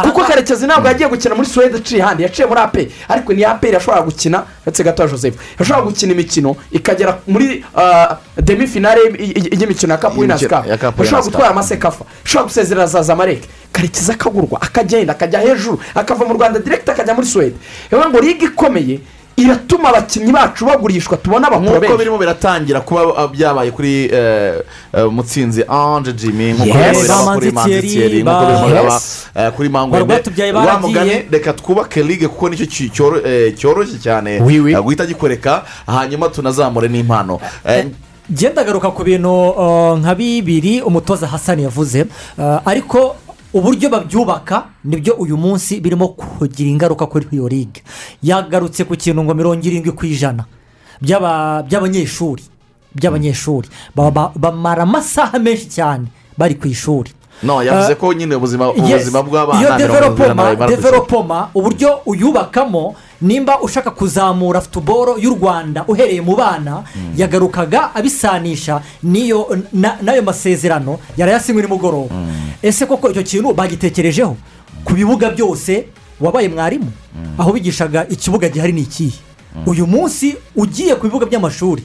Kuko karekezi ntabwo yagiye gukina muri suwede aciye ahandi yaciye muri aperi ariko ni aperi yashobora gukina. Ndetse gato joseph. Yashobora gukina imikino ikagera muri ah, demi finale y'imikino ya kapu winazi Y'imikino kapu ya Cup yashobora gutwara amasekafa ashobora gusezerera za zamareke karekezi akagurwa akagenda akajya hejuru akava mu rwanda direkita akajya muri suwede rero ngo liga ikomeye iratuma abakinnyi bacu bagurishwa tubona abakuru nk'uko benshi birimo biratangira kuba byabaye kuri eh, eh, mutsinzi ange jimmy nk'uko birimo kuri Manzi manzi Thierry, thierry nk'uko birimo biraba eh, kuri mangwende wa mugani reka twubake ligue kuko ni cyo cyoroshye cyane. Guhita gikoreka hanyuma tunazamure n'impano. Genda agaruka ku bintu uh, nka bibiri umutoza hasani yavuze. Ariko uburyo babyubaka ni byo uyu munsi birimo kugira ingaruka kuri iyo ligue yagarutse ku kintu ngo mirongo irindwi ku ijana. By'aba- by'abanyeshuri by'abanyeshuri. Ba- ba- bamara amasaha menshi cyane bari ku ishuri. No yavuze Eh, ko nyine ubuzima bw'abana iyo developoma uburyo uyubakamo nimba ushaka kuzamura futuboro y'u rwanda uhereye mu bana yagarukaga abisanisha. N'iyo na- n'ayo masezerano yarayasinywe nimugoroba ese koko icyo kintu bagitekerejeho? Ku bibuga byose wabaye mwarimu. Aho bigishaga ikibuga gihari ni ikihe? Uyu munsi ugiye ku bibuga by'amashuri.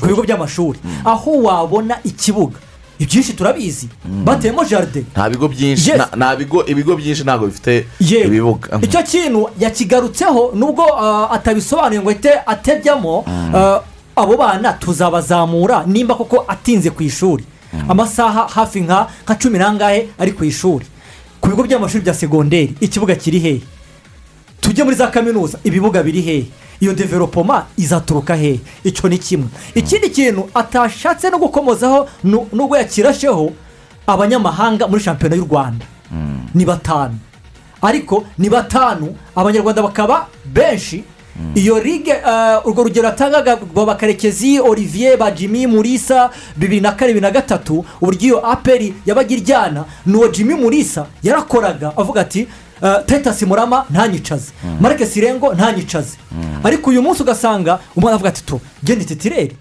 Ku bigo by'amashuri. Aho wabona ikibuga. Ibyinshi turabizi. Bateyemo jaride nta bigo byinshi. Nta- bigo ibigo byinshi ntabwo bifite ibibuga. Icyo kintu yakigarutseho nubwo ah, atabisobanuye ngo ahite atejyamo ah, abo bana tuzabazamura nimba koko atinze ku ishuri. Amasaha hafi nka nka cumi n'angahe ari ku ishuri. Ku bigo by'amashuri bya segonderi ikibuga kiri hehe tujye muri za kaminuza ibibuga biri hehe iyo developoma izaturuka hehe icyo ni kimwe. Ikindi kintu atashatse no gukomozaho nu- nubwo yakirasheho abanyamahanga muri shampiyona y'u rwanda. Ni batanu. Ariko ni batanu. Abanyarwanda bakaba benshi. Iyo ligue eh, urwo rugero yatangaga bakarekezi olivier ba jimmy murisa bibiri na kane bibiri na gatatu uburyo iyo aperi yabaga iryana n'uwo jimmy murisa yarakoraga avuga ati eh, titus murama ntanyicaze marike sirengo ntanyicaze ariko uyu munsi ugasanga umwana avuga ati tu genda ititirere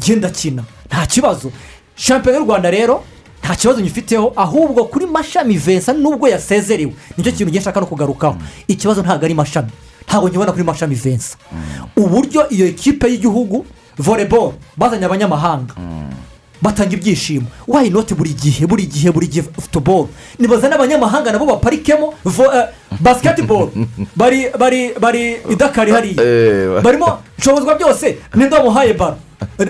genda kina nta kibazo. Shampiyona y'u rwanda rero nta kibazo nyifiteho ahubwo kuri mashami vensa nubwo yasezerewe. Nicyo kintu ngiye nshaka no kugarukaho. Ikibazo ntabwo ari mashami. Ntabwo nkibona kuri mashami vensa uburyo iyo ekipe y'igihugu voleboro bazanye abanyamahanga. Batanga ibyishimo. Wayi noti buri gihe buri gihe buri gihe futuboro nibazane abanyamahanga nabo baparikemo eh, basiketiboro bari bari bari idakari hariya. Eh, barimo nshobozwa byose ninde wamuhaye baro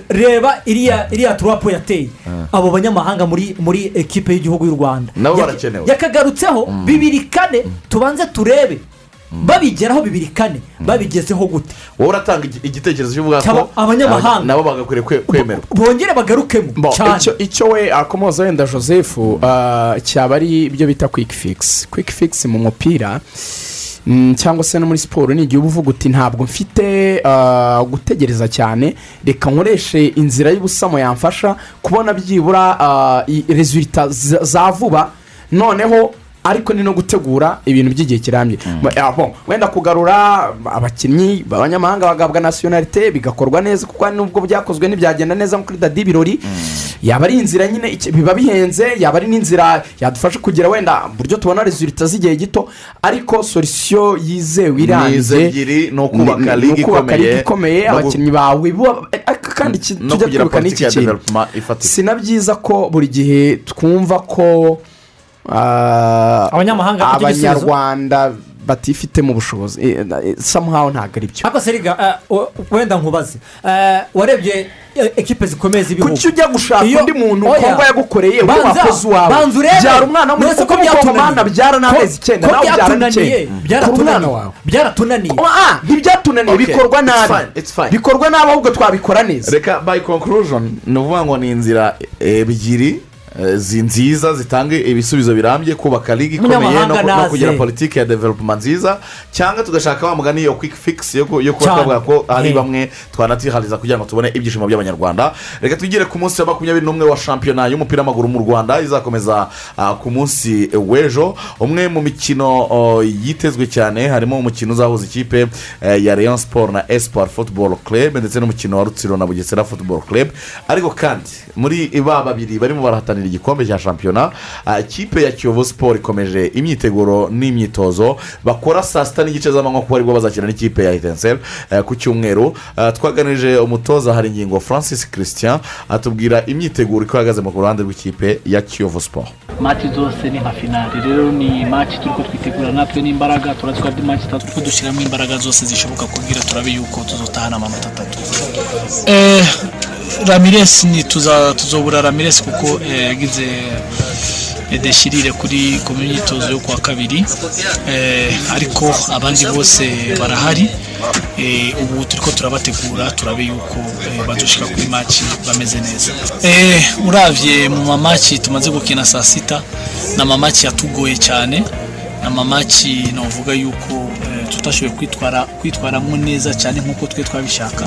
reba iriya iriya turapu yateye. Abo banyamahanga muri muri ekipe y'igihugu y'u rwanda. Nabo barakenewe. yakagarutseho bibiri kane tubanze turebe. Babigeraho bibiri kane. Babigezeho gute? Wowe uratanga igi- igitekerezo cy'uvuga Cyaba ko abanyamahanga. abanya- nabo bagakwiriye kwe- kwemerwa. Bongere bagarukemo cyane. icyo we akomoza wenda joseph ah, cyaba ari ibyo bita kwiki figisi kwiki figisi mu mupira mm, cyangwa se no muri siporo ni igihe uba uvuga uti ntabwo mfite ah, gutegereza cyane reka nkoreshe inzira y'ubusamo yamfasha kubona byibura i- rezilita za vuba. Noneho ariko ni no gutegura ibintu by'igihe kirambye. Bon, wenda kugarura abakinnyi b'abanyamahanga bagahabwa nasiyonarite bigakorwa neza kuko n'ubwo byakozwe ntibyagenda neza kuri dadi birori. Yaba ari inzira nyine biba bihenze yaba ari n'inzira yadufasha kugira wenda buryo tubona rezilita z'igihe gito ariko solisiyo yizewe ebyiri ni ukubaka ukubaka ikomeye, abakinnyi bawe ariko kandi tujya twibuka n'iki kintu. si na byiza ko buri gihe twumva ko Abanyamahanga ni cyo gisubizo? abanyarwanda batifitemo ubushobozi Eh, eh, somehow ntabwo ari byo. Ariko seriga eh, wenda nkubaze. Eh, warebye ekipe zikomeye z'ibihugu. Kuki ujya gushaka undi muntu kongo yagukoreye? Banza- wakoze uwawe. banza urebe. Byara umwana se kuko ko byatunaniye? umwana byara n'amezi icyenda nawe ubyara umwana byaratunaniye Ah, ntibyatunaniye. Okay, bikorwa nabi. bikorwa nabi ahubwo twabikora neza. Reka by conclusion ni ukuvuga ngo ni inzira ebyiri zi- nziza zitanga ibisubizo birambye kubaka liga ikomeye no, kugira politiki ya development nziza. Cyangwa tugashaka wa mugani yo quick fix yo, ku- yo kuba twavuga ko hari Eh. bamwe twanatihariza kugira ngo tubone ibyishimo by'abanyarwanda. Reka twigire ku munsi wa makumyabiri n'umwe wa shampiyona y'umupira w'amaguru mu rwanda izakomeza ah, ku munsi w'ejo. Umwe mu mikino yitezwe cyane harimo umukino uzahuza ikipe eh, ya rayon sport na espoir football club ndetse n'umukino wa rutsiro na bugesera football club. Ariko kandi muri ba babiri barimo barahatanira igikombe cya shampiyona ikipe ya kiyovu sport ikomeje imyiteguro n'imyitozo bakora saa sita n'igice z'amanywa kuko ari bwo bazakina n'ikipe ya hitensel ku cyumweru. Ah, twaganije umutoza hari ingingo francis christian atubwira imyiteguro uko ihagaze mu ruhande rw'ikipe ya kiyovu sport. Mati zose ni nka finari rero ni mati turi ko twitegura natwe n'imbaraga turatwa andi mati turi ko dushyiramo imbaraga zose zishoboka kugira turabe yuko tuzotahana amanota atatu. Eh, ramiresi ni tuzobura ramiresi kuko eh, yagize deshirire kuri ku myitozo yo kuwa kabiri. Eh, ariko abandi bose barahari. Eh, ubu turi ko turabategura turabe yuko eh, bazoshika kuri maci bameze neza. Eh, uravye mu mamaci tumaze gukina saa sita ni amamaci yatugoye cyane ni amamaci navuga yuko eh, tutashoboye kwitwara kwitwaramo neza cyane nk'uko twe twabishaka.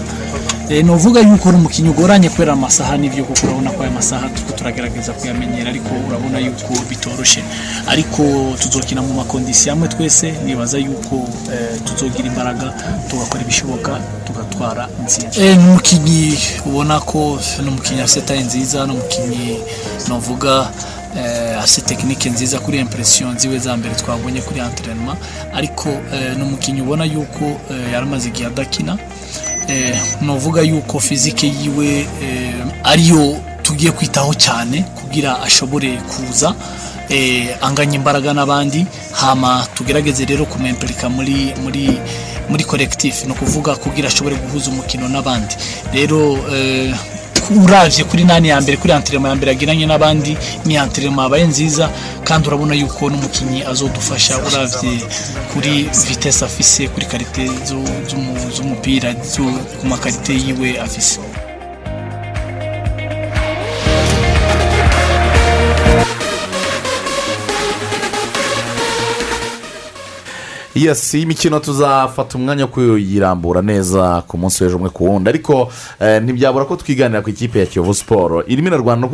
Eh, nuvuga yuko uri umukinnyi ugoranye kubera amasaha n'ibyo kuko urabona ko aya masaha turagerageza kuyamenyera ariko urabona yuko bitoroshye ariko tuzokina mu makondisiyo amwe twese nibaza yuko eh, tuzogira imbaraga tugakora ibishoboka tugatwara intsinzi. Eh, ni umukinnyi ubona ko ni umukinnyi afite taye nziza ni umukinnyi navuga afite tekinike nziza kuri impresiyo ziwe za mbere twabonye kuri anterinoma ariko eh, ni umukinnyi ubona yuko eh, yaramaze igihe adakina eh, nuvuga yuko fizike yiwe eh, ariyo tugiye kwitaho cyane kugira ashobore kuza eh, anganya imbaraga n'abandi. Hama tugerageze rero kumwempelika muri muri muri korekitifu ni ukuvuga kugira ashobore guhuza umukino n'abandi. Rero uravye kuri nani ya mbere kuri antirema ya mbere agiranye n'abandi ni antirema yabaye nziza kandi urabona yuko n'umukinnyi azodufasha uravye kuri vitesse afise kuri karite zu- z'umu- z'umupira zu- ku makarite yiwe afise. Yesi imikino tuzafata umwanya wo kuyirambura neza ku munsi w'ejo umwe ku wundi. Ariko eh, ntibyabura ko twiganira ku ikipe ya kiyovu siporo irimo irarwana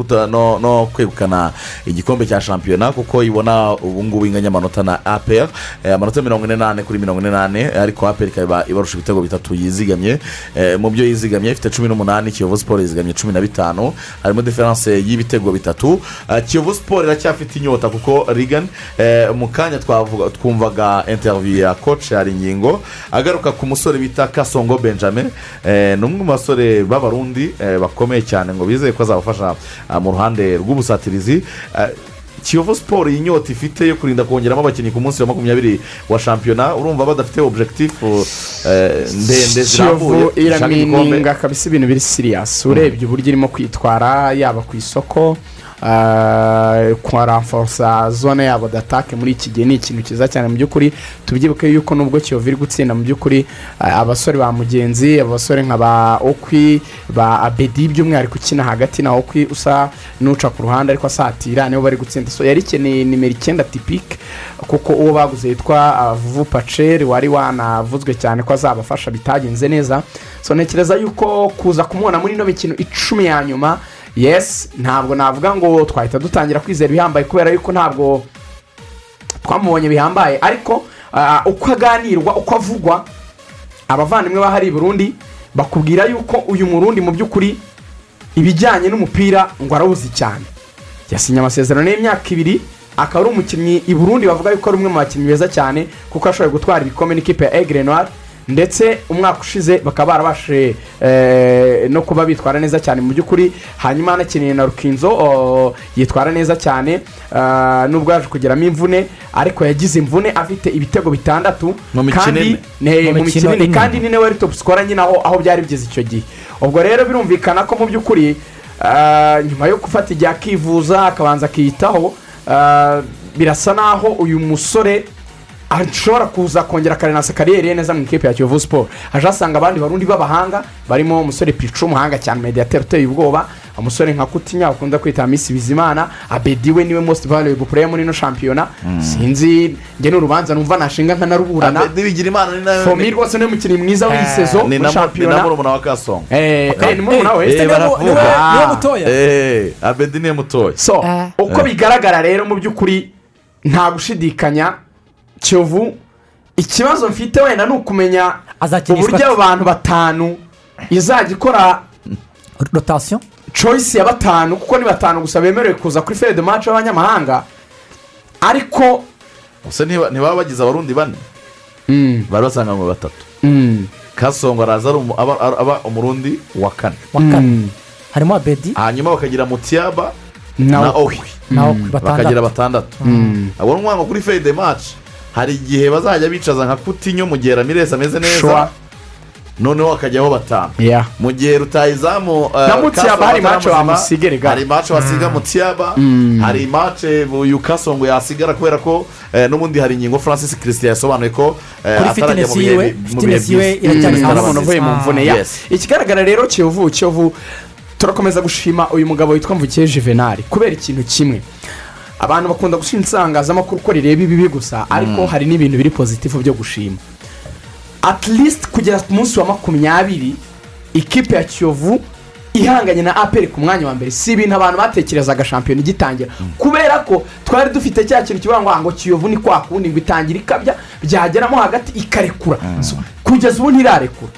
no kwegukana igikombe cya shampiyona kuko ibona ubu ngubu inganya amanota na apr eh, amanota mirongo ine n'ane kuri mirongo ine n'ane. Ariko apr ikaba ibarusha ibitego bitatu yizigamye. Eh, mu byo yizigamye ifite cumi n'umunani kiyovu siporo yizigamye cumi na bitanu. Harimo diferanse y'ibitego bitatu. Kiyovu siporo iracyafite inyota kuko rigani mu kanya twumvaga interiviyu ya koci hari ingingo agaruka ku musore bita kasongo benjamin. Eh, ni umwe mu basore b'abarundi eh, bakomeye cyane ngo bizeye ko azabafasha ah, mu ruhande rw'ubusatirizi. Eh, kiyovu siporo iyi nyota ifite yo kurinda kongeramo abakinnyi ku munsi wa makumyabiri wa shampiyona. Urumva badafite objekitifu eh, ndende zirambuye. Iramininga kabisa ibintu biri siriyasi urebye uburyo irimo kwitwara yaba ku isoko ah, kwa ramforsa zone yabo datake muri iki gihe ni ikintu cyiza cyane. Mu by'ukuri tubyibuke yuko nubwo kiyovu iri gutsinda mu by'ukuri ah, abasore ba mugenzi abasore nka ba okwi ba abedi by'umwihariko ukina hagati na okwi usa n'uca ku ruhande ariko asatira nibo bari gutsinda. So yari ikeneye nimero icyenda tipike kuko uwo baguze yitwa ah, vuvu paceri wari wanavuzwe cyane ko azabafasha bitagenze neza. So ntekereza yuko kuza kumubona muri ino mikino icumi ya nyuma yesi ntabwo navuga ngo twahita dutangira kwizera ibihambaye kubera yuko ntabwo twamubonye bihambaye. Ariko ah, uko aganirwa uko avugwa abavandimwe bahari i burundi bakubwira yuko uyu murundi mu by'ukuri ibijyanye n'umupira ngo arawuzi cyane. Yasinye amasezerano y'imyaka ibiri akaba ari umukinnyi i burundi bavuga yuko ari umwe mu bakinnyi beza cyane kuko ashoboye gutwara ibikombe n'ikipe ya noir ndetse umwaka ushize bakaba barabashije eh, no kuba bitwara neza cyane. Mu by'ukuri hanyuma anakeneye na rukinzo yitwara neza cyane. Ah, nubwo yaje kugeramo imvune ariko yagize imvune afite ibitego bitandatu. Mu mikino kandi ine. kandi ni nawe wari top scorer nyine aho aho byari bigeze icyo gihe. Ubwo rero birumvikana ko mu by'ukuri ah, nyuma yo gufata igihe akivuza akabanza akiyitaho ah, birasa naho uyu musore ashobora kuza kongera akarenansa kariyeri ye neza mu ikipe ya kiyovu siporo aje asanga abandi barundi b'abahanga barimo umusore picu umuhanga cyane mediyateri uteye ubwoba umusore nka kutinya ukunda kwita misi bizimana abedi we ni we most valuable player muri ino shampiyona. Sinzi njye n'urubanza numva nashinga nkanaruburana Abedi Bigirimana ni nawe- fomi rwose ni umukinnyi mwiza w'iyi sezo ni muri na mu- ni na shampiyona. murumuna wa kasongo Eh, eh, ni murumuna we Eh, baravuga. Ah. Eh, abedi ni we mutoya. So uko bigaragara rero mu by'ukuri nta gushidikanya kiyovu ikibazo mfite wenda ni ukumenya uburyo abo bantu batanu izajya ikora rotasiyo choice ya batanu kuko ni batanu gusa bemerewe kuza kuri fede maci y'abanyamahanga ariko gusa ntiba- ntibaba bagize abarundi bane bari basanga ngo batatu. Mm. kasongo araza aba- umurundi wa kane. Wa kane. Harimo abedi. Hanyuma bakagira mutiyaba Na batandatu. bakagira batandatu. Mm. abo ni umwana kuri fede maci hari igihe bazajya bicaza nka kutinyo mu gihe ramiresi ameze neza. Noneho hakajyaho batanu mu gihe rutayizamu eh, Na Kasongo hari wamusiga erega. hari mace wasiga mutiyaba Mm. hari mace uyu kasongo yasigara kubera ko eh, n'ubundi hari ingingo francis christian yasobanuye ko eh, atarajya mu bihe byiza. Mm, ikigaragara rero kiyovu kiyovu turakomeza gushima uyu mugabo witwa mvukiye juvenali kubera ikintu kimwe abantu bakunda gushinja isangazamakuru ko rireba ibibi gusa ariko hari n'ibintu biri pozitifu byo gushima. At least kugera ku munsi wa makumyabiri ikipe ya kiyovu ihanganye na aperi ku mwanya wa mbere. Si ibintu abantu batekerezaga shampiyona igitangira. Kubera ko twari dufite cya kintu kivuga ngo "Ah, ngo kiyovu ni kwa kundi ngo itangira ikabya byageramo hagati ikarekura. So, kugeza ubu ntirarekura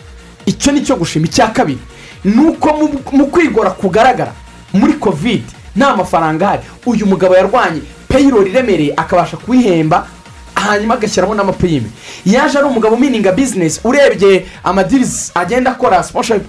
icyo ni cyo gushima. Icya kabiri ni uko mu kwigora kugaragara muri kovide nta mafaranga ahari. Uyu mugabo yarwanye payirori iremereye akabasha kuyihemba hanyuma agashyiramo n'amapurime yaje ari umugabo umininga bizinesi urebye amadirizi agenda akora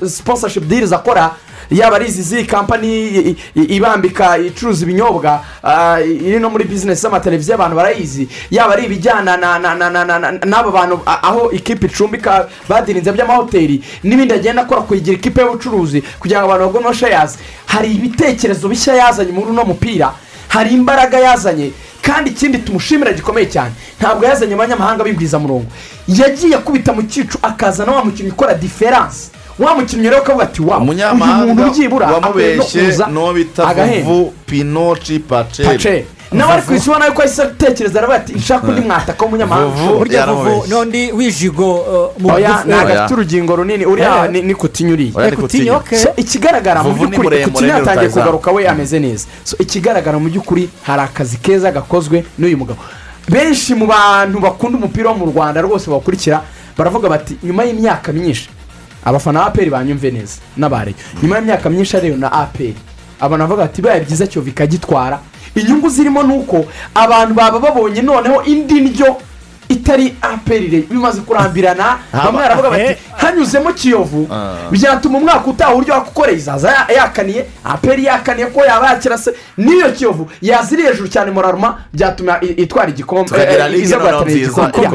sponsorship dirizi akora yaba ari izi z'iyi kampani ibambika icuruza ibinyobwa ah, iri no muri bizinesi z'amateleviziyo abantu barayizi. Yaba ari ibijyana na- na- na- na- na- na- n'abo bantu aho ikipe icumbika badirinze by'amahoteli n'ibindi agenda akora kuyigira ikipe y'ubucuruzi kugira ngo abantu baguremo shayazi hari ibitekerezo bishya yazanye muri uno mupira hari imbaraga yazanye kandi ikindi tumushimira gikomeye cyane. Ntabwo yazanye abanyamahanga b'ibwizamurongo yagiye akubita mu cyicu akazana wa mukinnyi ukora diferanse wa mukinnyi rero ukavuga ati wa no wamubeshye n'uwo bita vuvu pinoci pace paceri nawe ari ku isi ubona yuko ahise atekereza aravuga ati nshaka undi mwataka w'umunyamahanga Vuvu burya vuvu n'undi w'ijigo uh, mu oya bugufi- ntabwo afite urugingo runini. Uriya ni. So, ikigaragara mu by'ukuri ni yatangiye kugaruka we ameze neza. So, ikigaragara mu by'ukuri hari akazi keza gakozwe n'uyu mugabo. Benshi mu bantu bakunda umupira wo mu rwanda rwose bakurikira baravuga bati nyuma y'imyaka myinshi abafana ba aperi banyumve neza. N'abareyo nyuma y'imyaka myinshi ariyo na aperi. Abantu bavuga bati bibaye byiza kiyovu ikagitwara inyungu zirimo ni uko abantu baba babonye noneho indi ndyo itari aperi bimaze kurambirana bamwe baravuga bati hanyuzemo kiyovu. Byatuma umwaka utaha uburyo wakukoreye izaza ya- yakaniye aperi yakaniye ko yaba yakira se. N'iyo kiyovu yaziri hejuru cyane moraruma byatuma itwara igikombe eh, iza guhatanira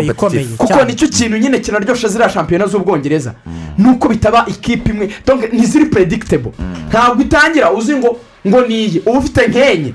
igikombe. kuko ni cyo kintu nyine kinaryoshya ziriya shampiyona z'ubwongereza. Nuko bitaba ikipe imwe. Ntiziri predictable. Ntabwo itangira uzi ngo ngo niyi uba ufite nk'enye.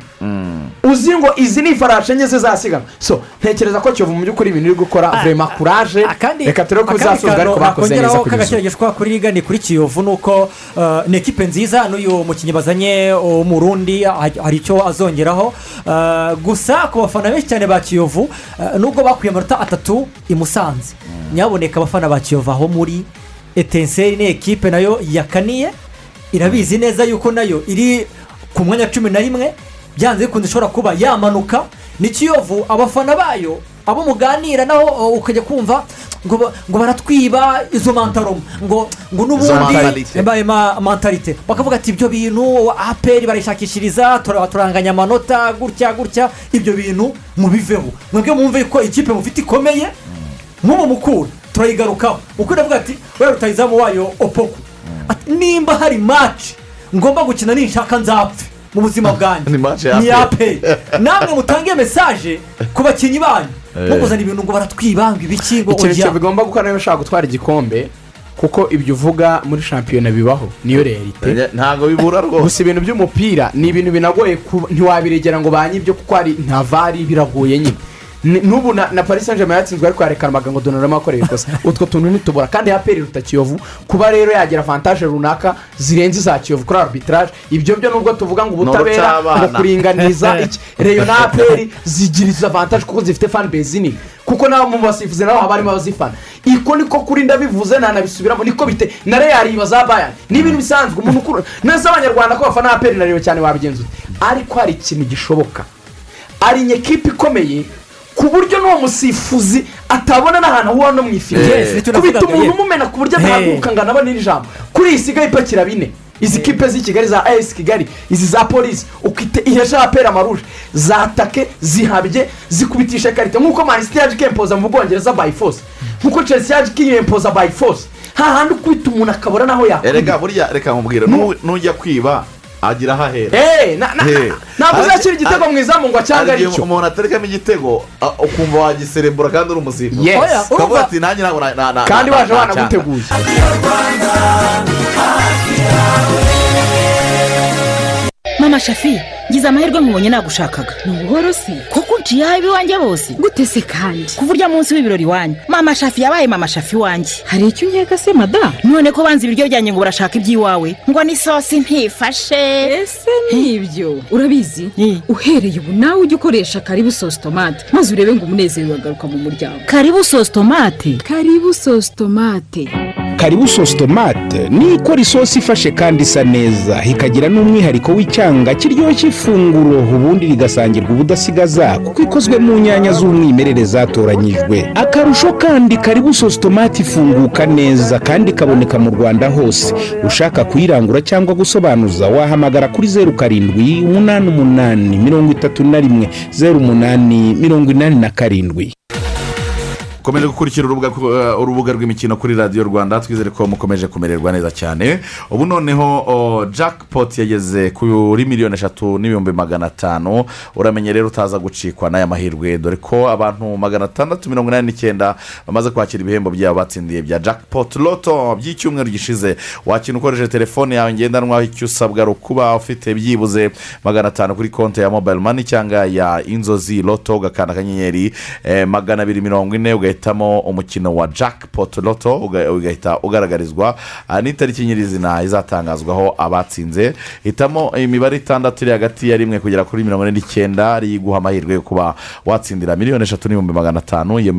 Uzi ngo izi ni ifarashi enye zizasiganwa so ntekereza ko kiyovu mu by'ukuri ibintu iri gukora vrema kuraje akandi reka turebe ko akandi bizasozwa ariko bakoze neza ubu k'agakiragishwa kuri liga ni kuri kiyovu ni uko uh, ni ekipe nziza n'uyu mukinnyi bazanye w'umurundi ha- hari icyo azongeraho. Uh, gusa ku bafana benshi cyane ba kiyovu uh, nubwo bakuye amanota atatu i musanze. Nyaboneka abafana ba kiyovu aho muri etenseri ni ekipe na yo yakaniye. Irabizi neza yuko na yo iri ku mwanya wa cumi na rimwe byanze bikunze ishobora kuba yamanuka. Ni kiyovu abafana bayo abo muganira naho ukajya kumva ngo ba- ngo baratwiba izo mantaroma ngo ngo n'ubundi mentalite. mbaye ma- mentalite bakavuga ati ibyo bintu aperi barishakishiriza tura- turanganya amanota gutya gutya. Ibyo bintu mubiveho. Mwebwe mwumve ko ikipe mufite ikomeye nk'ubu mukura turayigarukaho. Mukura avuga ati rutayizamu wayo opoku. Ati, nimba hari maci ngomba gukina ninshaka nzapfe mu buzima bwanjye. Ni ya aperi namwe mutange mesaje ku bakinnyi banyu. Eh. mukuzana ibintu ngo baratwibanga ibiki ngo ikintu ojya kiyovu igomba gukora niba ushaka gutwara igikombe kuko ibyo uvuga muri shampiyona bibaho. Niyo realite. Ntabwo bibura rwose. Gusa ibintu by'umupira ni ibintu binagoye ntiwabiregera ngo banyibyo kuko hari nta vari biragoye nyine. N'ubu na paris saint germain yatsinzwe ariko yarekanaga ngo donarama akoreye ikosa utwo tuntu ntitubura. Kandi aperi ruta kiyovu kuba rero yagira avantaje runaka zirenze iza kiyovu kuri arbitrage ibyo byo nubwo tuvuga ngo ubutabera ngo kuringaniza iki? Reyo na aperi zigira izo avantaje kuko zifite fan base nini. Kuko nabo mu basifuzi nabo haba harimo abazifana. Iko niko kuri ndabivuze ntanabisubiramo niko bite? Na iba za bayani ni ibintu bisanzwe. Umuntu ukuru neza abanyarwanda ko bafana aperi na reyo cyane wabigenzuye ariko hari ikintu gishoboka. Ari inyekipe ikomeye ku buryo n'uwo musifuzi atabona n'ahantu ahura no mu Yes, ni cyo kubita umuntu umumena ku buryo atahaguruka ngo anabone n'ijambo kuri iyi isigaye ipakira bine. Izi kipe z'i kigali za ayesi kigali izi za polisi ukite ihesha apera amaruje zatake zihabye zikubitisha karite nk'uko manisiti yaje ikempoza mu bwongereza by force. Nk'uko chelsea yaje ikiyempoza by force. Hahandi ukubita umuntu akabura n'aho erega yakubita burya reka nkubwire nu- nujya kwiba agira aho ahera na- na- Eh. ntabwo uzashyira igitego mu izamu ngo acange hari igihe ari cyo umuntu aterekamo igitego ukumva wagiserebura kandi uri umusifuzi ukavuga ati nanjye ntabwo kandi waje na- wanaguteguye mama shafi ngize amahirwe nkubonye nagushakaga. Ni ubuhoro si kuko unciye iwanjye bose? Gute se kandi? Kuva urya munsi w'ibirori iwanyu mama shafi yabaye mama shafi iwanjye hari icyo unkeka se mada? None ko banze ibiryo byanjye ngo barashaka iby'iwawe. Ngo n'isosi ntifashe. Ese ni byo urabizi? Uhereye ubu nawe ujya ukoresha karibu sosi tomate maze urebe ngo umunezero uragaruka mu muryango. Karibu sosi tomate? Karibu sosi tomate. Karibu sosi tomate. Ni ikora isosi ifashe kandi isa neza. Ikagira n'umwihariko w'icyanga kiryoshya ifunguro. Ubundi rigasangirwa ubudasigaza kuko ikozwe mu nyanya z'umwimerere zatoranyijwe. Akarusho kandi karibu sosi tomate ifunguka neza kandi ikaboneka mu rwanda hose. Ushaka kuyirangura cyangwa gusobanuza wahamagara kuri zeru karindwi umunani umunani mirongo itatu na rimwe zeru umunani mirongo inani na karindwi. Mukomeje gukurikira urubuga uh, urubuga rw'imikino kuri radiyo rwanda. Twizere ko mukomeje kumererwa neza cyane. Ubu noneho jackpot yageze kuri miliyoni eshatu n'ibihumbi magana atanu. Uramenye rero utaza gucikwa n'aya mahirwe. Dore ko abantu magana atandatu mirongo inani n'icyenda bamaze kwakira ibihembo byabo batsindiye bya jackpot loto by'icyumweru gishize. Wakina ukoresheje telefone yawe ngendanwa icyo usabwa ari ukuba ufite byibuze magana atanu kuri konti ya mobile money cyangwa ya inzozi loto ugakanda akanyenyeri eh, magana abiri mirongo ine ugahitamo umukino wa jackpot loto uga- ugahita ugaragarizwa ah, n'itariki nyirizina izatangazwaho abatsinze. Hitamo imibare itandatu iri hagati ya rimwe kugera kuri mirongo ine n'icyenda ariyo iguha amahirwe yo kuba watsindira. Miliyoni eshatu n'ibihumbi magana atanu iyo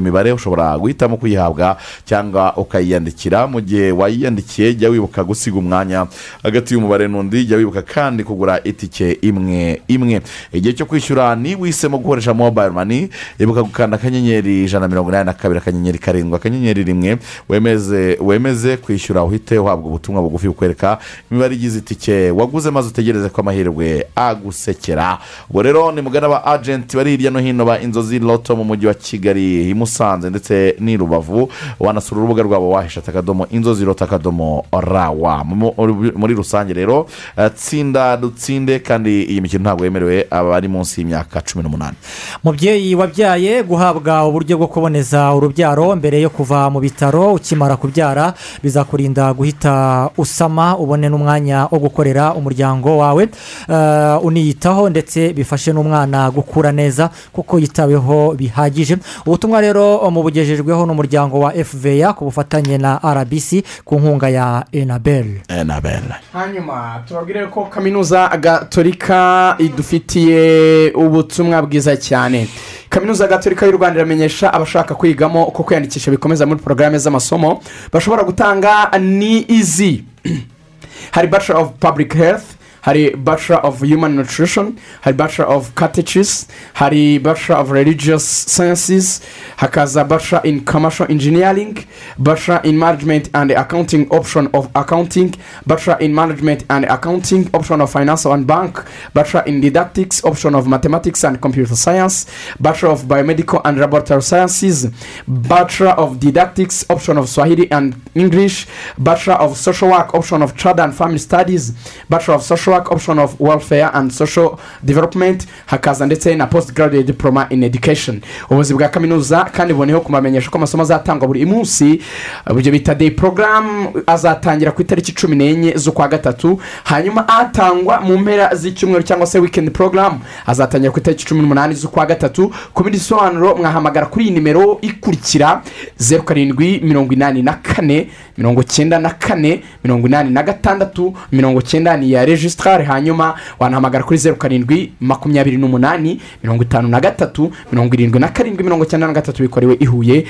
mibare- ushobora guhitamo kuyihabwa cyangwa ukayiyandikira. Mu gihe wayiyandikiye jya wibuka gusiga umwanya hagati y'umubare n'undi jya wibuka kandi kugura itike imwe imwe. Igihe cyo kwishyura niba uhisemo gukoresha mobile money. Ibuka gukanda akanyenyeri ijana na mirongo inani na kabiri akanyenyeri karindwi akanyenyeri rimwe wemeze wemeze kwishyura uhite uhabwa ubutumwa bugufi bukwereka imibare igize itike waguze maze utegereze ko amahirwe agusekera. Ubwo rero ni mugana aba agenti bari hirya no hino ba inzozi loto mu mujyi wa kigali i musanze ndetse n'i rubavu wanasura urubuga rwabo wahisha akadomo inzozi loto akadomo rawa. Mu- muri rusange rero eh, tsinda dutsinde kandi iyi mikino ntabwo yemerewe abari munsi y'imyaka cumi n'umunani. Mubyeyi wabyaye guhabwa uburyo bwo kuboneza urubyaro mbere yo kuva mu bitaro ukimara kubyara bizakurinda guhita usama ubone n'umwanya wo gukorera umuryango wawe eh, uniyitaho ndetse bifashe n'umwana gukura neza kuko yitaweho bihagije. Ubutumwa rero mubugejejweho n'umuryango wa fva ku bufatanye na rbc ku nkunga ya enabel. Enabel. Hanyuma tubabwire ko kaminuza gatolika idufitiye ubutumwa bwiza cyane. Kaminuza gatolika y'u rwanda iramenyesha abashaka kwigamo uko kwiyandikisha bikomeza muri porogaramu z'amasomo. Bashobora gutanga ni izi. Hari bachelor of public health hari bachelor of human nutrition hari bachelor of catechis hari bachelor of religious sciences hakaza bachelor in commercial engineering bachelor in management and accounting option of accounting bachelor in management and accounting option of finance and bank bachelor in didactics option of mathematics and computer science bachelor of biomedical and laboratory sciences bachelor of didactics option of swahili and english bachelor of social work option of child and family studies bachelor of social work option of welfare and social development hakaza ndetse na post graduate diploma in education. Ubuyobozi bwa kaminuza kandi buboneyeho kubamenyesha ko amasomo azatangwa buri munsi ibyo bita day program azatangira ku itariki cumi n'enye z'ukwa gatatu hanyuma atangwa mu mpera z'icyumweru cyangwa se weekend program. Azatangira ku itariki cumi n'umunani z'ukwa gatatu ku bindi bisobanuro mwahamagara kuri iyi nimero ikurikira zeru karindwi mirongo inani na kane mirongo cyenda na kane mirongo inani na gatandatu mirongo cyenda ni iya regisitare hanyuma wanahamagara kuri zeru karindwi makumyabiri n'umunani mirongo itanu na gatatu mirongo irindwi na karindwi mirongo cyenda na gatatu bikorewe i huye.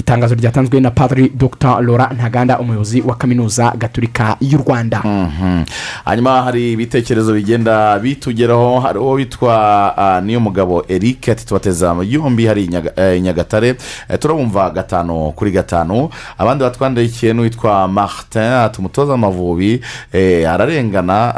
Itangazo ryatanzwe na padiri dr. Laura ntaganda umuyobozi wa kaminuza gaturika y'u rwanda. Mhm. hanyuma hari ibitekerezo bigenda bitugeraho. Hari uwo witwa ah, niyo mugabo eric ati tubateza yombi hari eh, nyagatare. Eh, turabumva gatanu kuri gatanu. Abandi batwandikiye n'uwitwa martin ati umutoza w'amavubi eh, ararengana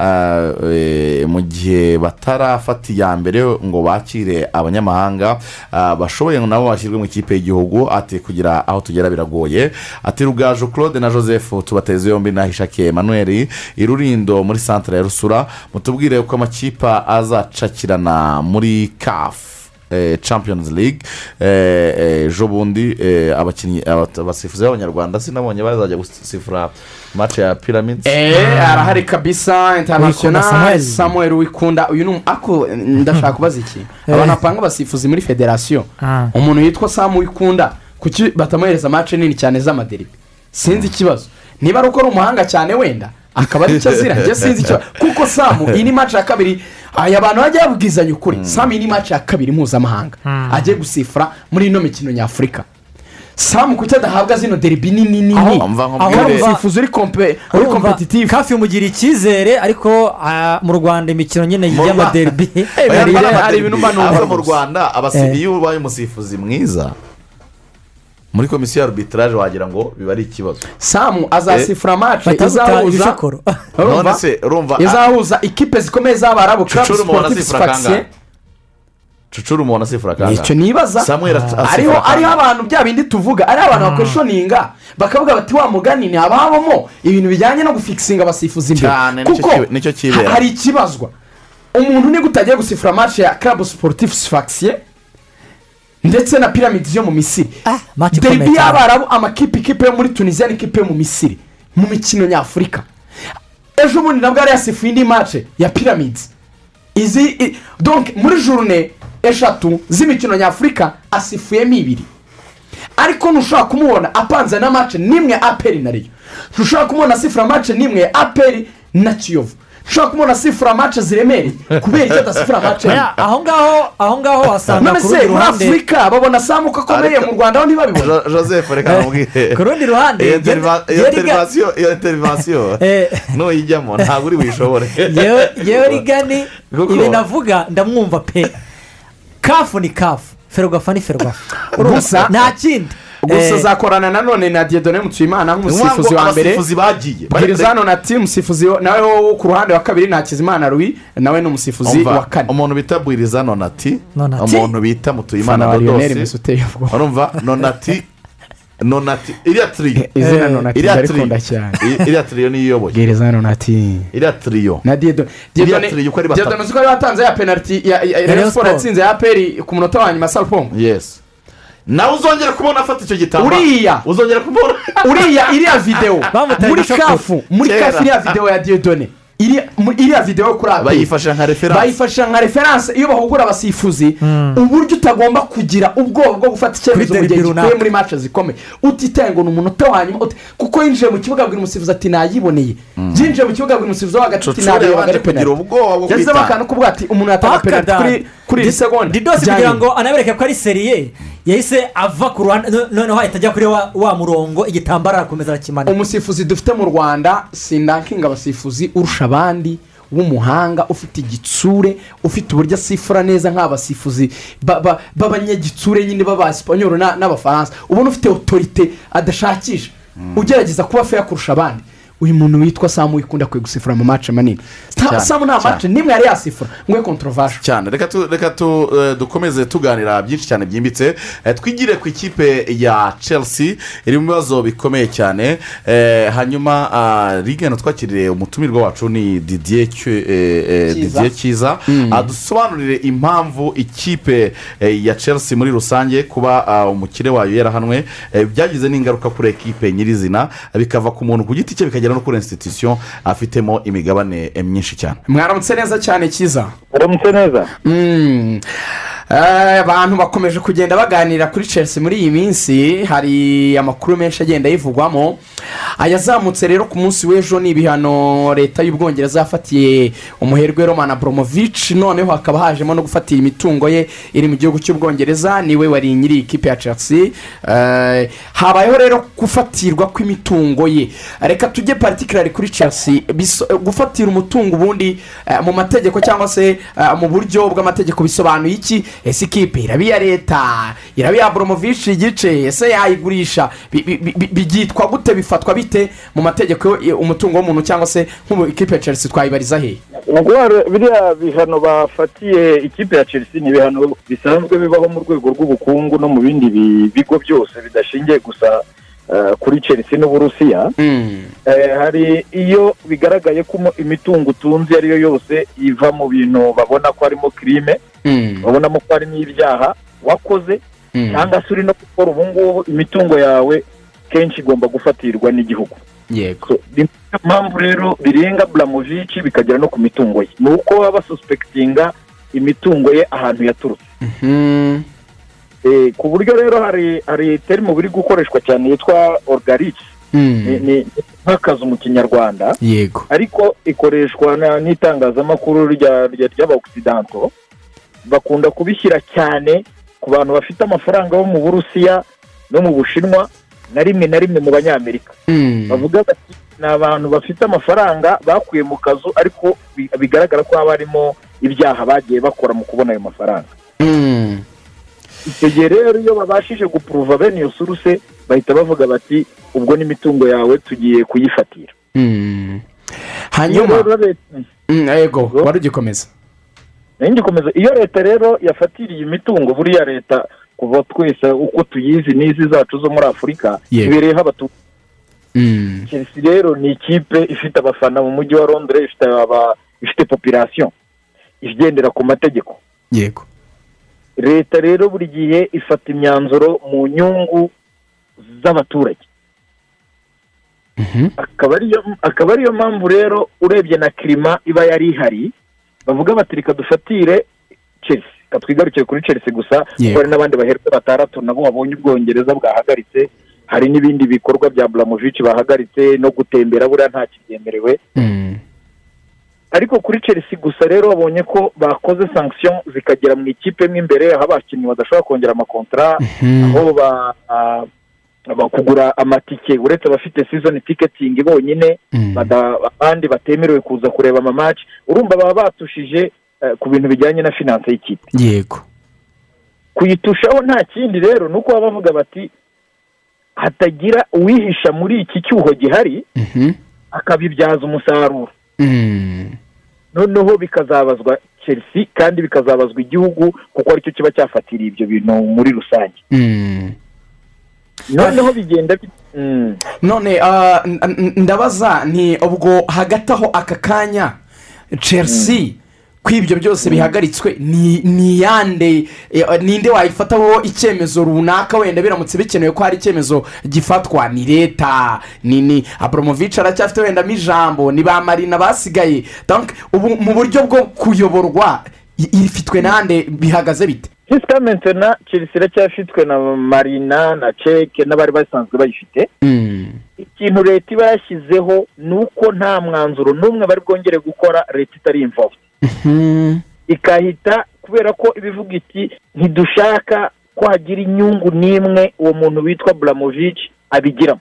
mu gihe batarafata iya mbere ngo bakire abanyamahanga ah, bashoboye nabo bashyirwe mu ikipe y'igihugu ati kugira aho tugera biragoye. Ati rugaju claude na joseph tubateze yombi na hishake emmanuel. Irurindo muri santire ya rusura mutubwire uko amakipe azacakirana muri kafu eh, champions league. Eh, eh, ejo bundi eh, abakinnyi aba- abasifuzi b'abanyarwanda sinabonye bazajya gusifura match ya pyramids. Eee arahari kabisa international. Samuel. samuel wikunda. Uyu ni umu- ako ndashaka kubaza iki? Abantu bapanga abasifuzi muri federasiyo Ah. umuntu witwa samu wikunda. Kuki batamuhereza mace nini cyane z'amaderibi sinzi ikibazo. Niba ari uko ari umuhanga cyane wenda akaba ari icyo azira. Njye sinzi ikibazo kuko samu iyi ni mace ya kabiri. Aya bantu bajya babwizanya ukuri. Samu iyi ni mace ya kabiri mpuzamahanga. Agiye gusifura muri ino mikino nyafurika. Samu kuki adahabwa zino deribi nini nini? Aho- aho umusifuzi uri kompe uri kompetitifu kafi umugira icyizere ariko ah, mu rwanda imikino nyine y'amaderbi hari ibintu mba numva ava mu rwanda Eh. iyo ubaye umusifuzi mwiza. Muri komisiyo ya arbitrage wagira ngo biba ari ikibazo. Samu azasifura mace Bataguta izahuza? None se, urumva, izahuza ikipe zikomeye z'abarabu azifura kangahe? faction cucura umuntu asifura kangahe ni cyo nibaza. Ariho ariho abantu bya bindi tuvuga. Ari abantu bakweshoninga bakavuga bati wa mugani ni habamo ibintu bijyanye no gufikisinga abasifuzi imbere. Ha- hari ikibazwa. Umuntu ni utagiye gusifura mace ya club sportif faction ndetse na piramidi yo mu misiri. Ikomeye cyane. y'abarabu amakipe ikipe yo muri tunisiya n'ikipe yo mu misiri mu mikino nyafurika. Ejo bundi nabwo yari yasifuye indi mace ya piramidi izi donc muri jurune eshatu z'imikino nyafurika asifuyemo ibiri. Ariko ntushobora kumubona apanze na mace n'imwe aperi na riyo ntushobora kumubona asifura mace n'imwe aperi na kiyovu. Ntushobora kumubona asifura mace ziremereye kubera icyo adasifura mace aho ngaho aho ngaho wasanga none ku se rundi muri ruhande afurika babona samuka akomeye mu rwanda aho ntibabibona Jo- joseph reka namubwire ku rundi ruhande iyo njye- interva- iyo njye riga- interivasiyo iyo interivasiyo nuyijyamo ntabwo uri buyishobore yewe rigani ibi navuga ndamwumva pe kafu ni kafu ferwafa ni ferwafa Gusa- nta kindi gusa Eh, azakorana nanone na diedone mutuyimana nk'umusifuzi wa mbere. bagiye bwirizano na ti umusifuzi nawe wo ku ruhande wa kabiri nta kizimana ruwi nawe ni umusifuzi wa kane. umuntu bita bwiriza nonati Nonati? umuntu bita mutuyimana ubwoba. urumva? Nonati nonati iriya tiriyo izina nonati iriya ndarikunda cyane. Iriya tiriyo niyo iyoboye. Bwirizano na ti iriya tiriyo na iriya tiriyo uko ari diedone batatu. uzi ko yari watanze ya penaliti ya Sport. yatsinze ya aperi ku munota wa nyuma salpong yesi nawe uzongera kubona afata icyo gitambaro uriya. Uzongera kubona uriya iriya videwo muri kafu muri kafu iriya videwo ya diedone iriya videwo yo kuri aperi bayifashe nka referanse bayifasha nka referanse iyo bahugura abasifuzi uburyo utagomba kugira ubwoba bwo gufata icyemezo mu gihe gikwiye muri mace zikomeye. Utitaye ngo ni umunota wa nyuma kuko yinjiye mu kibuga abwira umusifuzi ati nayiboneye. Yinjiye mu kibuga abwira umusifuzi wo hagati ati yabanje ari penaliti yashyizemo akantu k'ubwo ati umuntu yatanga penaliti kuri kuri iyi segonda didosi kugira ngo anabereke ko ari seriye yahise ava ku ruhande no- noneho ahita ajya kuri wa murongo igitambaro arakomeza arakimanika umusifuzi dufite mu rwanda sindakinga abasifuzi urusha abandi w'umuhanga ufite igitsure ufite uburyo asifura neza nk'abasifuzi ba- ba- b'abanyagitsure nyine b'abasipanyoro na- n'abafaransa. Ubona ufite otorite adashakisha. Ugerageza kuba feya kurusha abandi. Uyu muntu witwa samu wikunda kwe gusifura mu mace manini. Samu nta mace nimwe yari yasifura. Ngo kontorovashe cyane reka tu- reka tu, eh, dukomeze tuganira byinshi cyane byimbitse. Eh, twigire ku ikipe ya chelsea iri mu bibazo bikomeye cyane. Eh, hanyuma ah, rigana twakiriye umutumirwa wacu ni eh, Cyiza. Didier cyiza adusobanurire impamvu ikipe ya chelsea muri rusange kuba ah, umukire wayo yarahanwe. Byagize n'ingaruka kuri ekipe nyirizina. Bikava ku muntu ku giti cye bikagera no kuri institution afitemo imigabane myinshi cyane. Mwaramutse neza cyane cyiza uramutse neza. Mm. Abantu bakomeje kugenda baganira kuri chelsea muri iyi minsi. Hari amakuru menshi agenda yivugwamo. Ayazamutse rero ku munsi w'ejo ni ibihano leta y'ubwongereza yafatiye umuherwe roman abromovic noneho hakaba hajemo no gufatira imitungo ye iri mu gihugu cy'ubwongereza ni we wari nyiri ikipe ya chelsea. Eh, habayeho rero gufatirwa kw'imitungo ye. Reka tujye particular kuri chelsea. Gufatira umutungo ubundi eh, mu mategeko cyangwa se eh, mu buryo bw'amategeko bisobanuye iki? Ese ikipe iraba iya leta. Iraba iya boromovici igice. Ese yayigurisha. Byitwa gute bifatwa bite? Mu mategeko umutungo w'umuntu cyangwa se nk'ubu ikipe ya chelsea twayibariza he? Ni ukuvuga biriya bihano bafatiye ikipe ya chelsea ni ibihano bisanzwe bibaho mu rwego rw'ubukungu no mu bindi bi- bigo byose bidashingiye gusa kuri chelsea n'uburusiya. Eh, hari iyo bigaragaye ko imitungo utunze iyo ari yo yose iva mu bintu babona ko harimo kirime babonamo ko harimo ibyaha wakoze cyangwa se uri no gukora ubu ngubu imitungo yawe kenshi igomba gufatirwa n'igihugu. Yego. Ni niyo mpamvu rero birenga buramovici bikagera no ku mitungo ye. Ni uko baba basusipekitinga imitungo ye ahantu yaturutse. Eh, ku buryo rero hari hari terimo biri gukoreshwa cyane yitwa orgariki ni ni nk'akazu mu kinyarwanda. Yego. Ariko ikoreshwa na- n'itangazamakuru rya- rya- ry'abaokisidanto bakunda kubishyira cyane ku bantu bafite amafaranga bo mu burusiya no mu bushinwa na rimwe na rimwe mu banyamerika. Bavuga bati ni abantu bafite amafaranga bakuye mu kazu ariko bi- bigaragara ko haba harimo ibyaha bagiye bakora mu kubona ayo mafaranga. Icyo gihe rero iyo babashije gupuruva bene iyo suruse bahita bavuga bati ubwo n'imitungo yawe tugiye kuyifatira. Hanyuma Iyo rero leta- Mm, yego wari ugikomeza. Ngikomeza. Iyo leta rero yafatiriye imitungo buriya leta kuva twese uko tuyizi n'izi zacu zo muri afurika ibereyeho abaturage chelsea rero ni ikipe ifite abafana mu mujyi wa londres ifite population igendera ku mategeko. Yego. Leta rero buri gihe ifata imyanzuro mu nyungu z'abaturage. Akaba ariyo akaba ariyo mpamvu rero urebye na kirima iba yari ihari bavuga bati reka dufatire chelsea. Twigarukire kuri chelsea gusa kuko hari n'abandi baherwe batandatu nabo babonye ubwongereza bwahagaritse hari n'ibindi bikorwa bya buramovici bahagaritse no gutembera buriya nta kibyemerewe ariko kuri chelsea gusa rero babonye ko bakoze sanction zikagera mu ikipe mo imbere aho abakinnyi badashobora kongera amakontara aho ba ah, bakugura amatike. Uretse abafite season ticketing bonyine bada- abandi batemerewe kuza kureba amamaci urumva baba batushije eh, ku bintu bijyanye na finance y'ikipe. Yego. Kuyitushaho nta kindi rero ni uko baba bavuga bati hatagira uwihisha muri iki cyuho gihari akabibyaza umusaruro. Noneho bikazabazwa chelsea kandi bikazabazwa igihugu kuko ari cyo kiba cyafatiriye ibyo bintu muri rusange. Noneho bigenda bi- Mm. none ah, ndabaza ni ubwo hagati aho aka kanya chelsea ko ibyo byose bihagaritswe. Ni iyande eh, ninde wayifataho icyemezo runaka wenda biramutse bikenewe ko hari icyemezo gifatwa? Ni leta. Ni ni. Aboromovici aracyafite wendamo ijambo. Ni ba marina basigaye. Mu buryo bwo kuyoborwa ifitwe nande? Bihagaze bite? Jusqu'à maintenant chelsea iracyafitwe na marina na ceke n'abari basanzwe bayifite. Ikintu leta iba yashyizeho ni uko nta mwanzuro n'umwe bari bwongere gukora leta itari involved. Ikahita kubera ko ibivuga iti ntidushaka ko hagira inyungu n'imwe uwo muntu witwa buramovici abigiramo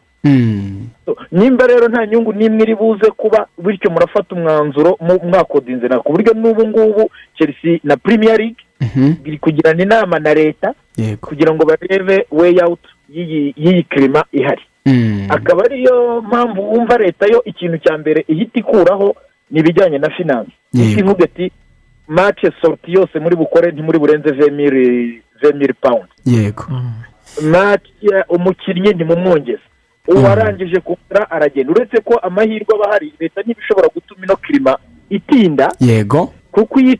So, nimba rero nta nyungu n'imwe iri buze kuba bityo murafata umwanzuro mwakodinze na ku buryo n'ubu ngubu chelsea na premier league biri kugirana inama na leta kugira ngo barebe way out y'iyi kirima ihari. Akaba ariyo mpamvu wumva leta yo ikintu cya mbere ihita ikuraho ni ibijyanye na finance. Yego. ivuga ati mace sorti yose muri bukore ntimuri burenze vemiri vemiri pawundi yego mace umukinnyi ntimumwongeze uwarangije kugura aragenda. Uretse ko amahirwe aba ahari leta ntibishobora gutuma ino kirima itinda. Yego. Kuko iyo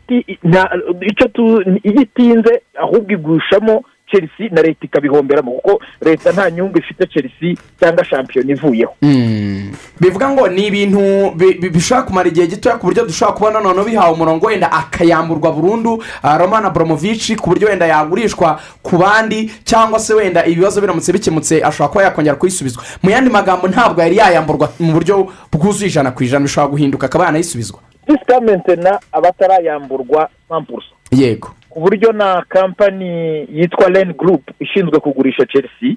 itinze ahubwo igushamo chelsea na leta ikabihomberamo kuko leta nta nyungu ifite chelsea cyangwa shampiyona ivuyeho. Mm. bivuga ngo ni ibintu bi- bi- bishobora kumara igihe gitoya ku buryo dushobora kubona noneho bihawe umurongo wenda akayamburwa burundu ah, roman aburamovici ku buryo wenda yagurishwa ku bandi cyangwa se wenda ibibazo biramutse bikemutse ashobora kuba yakongera kuyisubizwa. Mu yandi magambo ntabwo yari yayamburwa mu buryo bwuzuye ijana ku ijana bishobora guhinduka akaba yanayisubizwa. Disika na abatarayamburwa mpampurusa yego. Ku buryo na kampani yitwa ren group ishinzwe kugurisha chelsea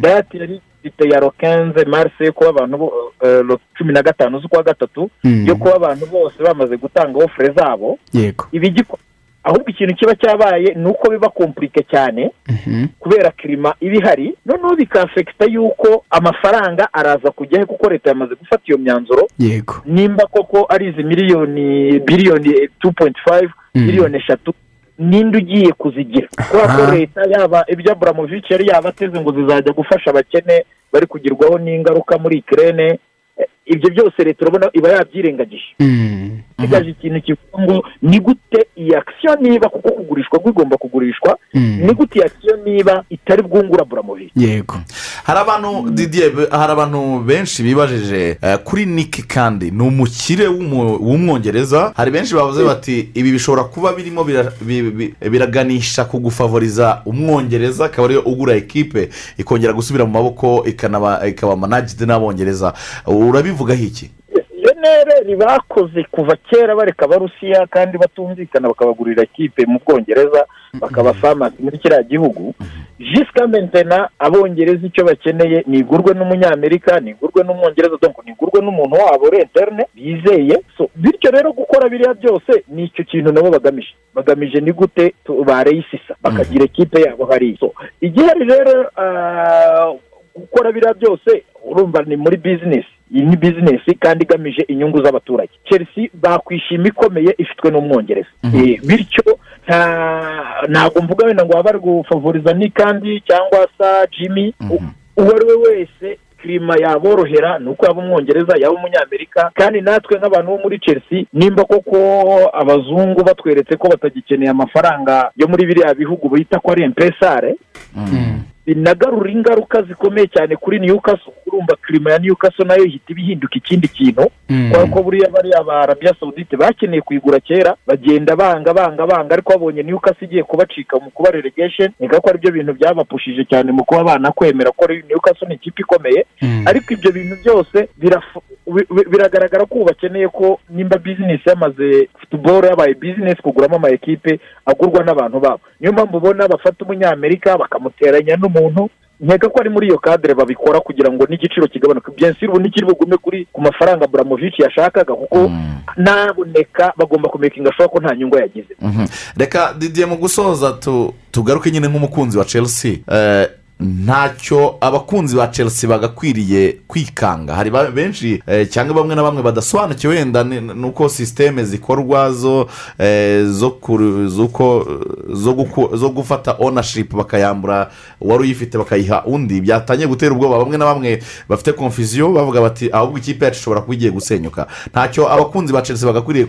dati yari ifite ya rokenze marise yo kuba abantu eh, cumi na gatanu z'ukwa gatatu Mm. yo kuba abantu bose bamaze gutanga ofure zabo. Yego. Ahubwo ikintu kiba cyabaye ni uko biba kompurike cyane kubera kirima iba ihari noneho bikafekita yuko amafaranga araza kujyaho kuko leta yamaze gufata iyo myanzuro. Yego. Nimba koko ari izi miliyoni biliyoni tu poyinti fayive Mm. miliyoni eshatu ninde ugiye kuzigira. Kubera ko leta yaba ibyo aburamovici yari yabateze ngo zizajya gufasha abakene bari kugirwaho n'ingaruka muri ikirere ibyo byose leta urabona iba yabyirengagije. Isigaje ikintu kivuga ngo ni gute iyi akisiyo niba kuko kugurishwa igomba kugurishwa. Ni gute iyi akisiyo niba itari bwungura buramovici yego. Hari abantu didiye hari abantu benshi bibajije eh, kuri niki kandi. Ni umukire w'umwongereza. Hari benshi bavuze bati ibi bishobora kuba birimo bira- bi- bi- biraganisha ku gufavoriza umwongereza. Akaba ariyo ugura ekipe ikongera gusubira mu maboko ikaba managidi n'abongereza. Urabivugaho iki? Nere bakoze kuva kera bareka abarusiya kandi batumvikana bakabagurira kipe mu bwongereza bakaba famasi muri kiriya gihugu. Jisika mentena abongereza icyo bakeneye ni igurwe n'umunyamerika ni igurwe n'umwongereza donc ni igurwe n'umuntu wabo uri interne bizeye. Bityo rero gukora biriya byose ni icyo kintu nabo bagamije. Bagamije ni gute bareyisisa bakagira ekipe yabo hariya igihari rero ah, gukora biriya byose urumva ni muri bizinesi iyi ni bizinesi kandi igamije inyungu z'abaturage. Chelsea bakwishima ikomeye ifitwe n'umwongereza. Eh, bityo nta- ntabwo mvuga wenda ngo baba bari gufavoriza ni kandi cyangwa sa jimmy. U- uwo ari we wese kirima yaborohera ni uko yaba umwongereza yaba umunyamerika. Kandi natwe nk'abantu bo muri chelsea nimba koko abazungu batweretse ko batagikeneye amafaranga yo muri biriya bihugu bita ko ari empesare binagarura ingaruka zikomeye cyane kuri newcastle. Urumva kirima ya newcastle na yo ihita iba ihinduka ikindi kintu. Kubera ko buriya bariya ba arabiya sawudite bakeneye kuyigura kera bagenda banga banga banga ariko babonye newcastle igiye kubacika mu kuba relegation niga ko ari byo bintu byabapushije cyane mu kuba banakwemera ko newcastle ni ikipe ikomeye. Ariko ibyo bintu byose biragaragara ko ubu bakeneye ko nimba bizinesi yamaze futuboro yabaye bizinesi kuguramo ama ekipe agurwa n'abantu babo. Niyo mpamvu ubona bafata umunyamerika bakamuteranya n'umuntu nkeka ko ari muri iyo kadire babikora kugira ngo n'igiciro kigabanuke. Byensi ubu ntikiri bugume kuri ku mafaranga buramovici yashakaga kuko naboneka bagomba kumekinga ashobora ko nta nyungu yagize. Mhm. reka didiye mu gusoza tu- tugaruke nyine nk'umukunzi wa chelsea. Eh, ntacyo abakunzi ba chelsea bagakwiriye kwikanga. Hari benshi eh, cyangwa bamwe na bamwe badasobanukiwe wenda nuko sisiteme zikorwa zo eh, zo gufata onashipu bakayambura uwari uyifite bakayiha undi. Byatangiye gutera ubwoba. Bamwe na bamwe bafite konfiziyo bavuga bati ahubwo ikipe yacu ishobora kuba igiye gusenyuka. Ntacyo abakunzi ba chelsea bagakwiriye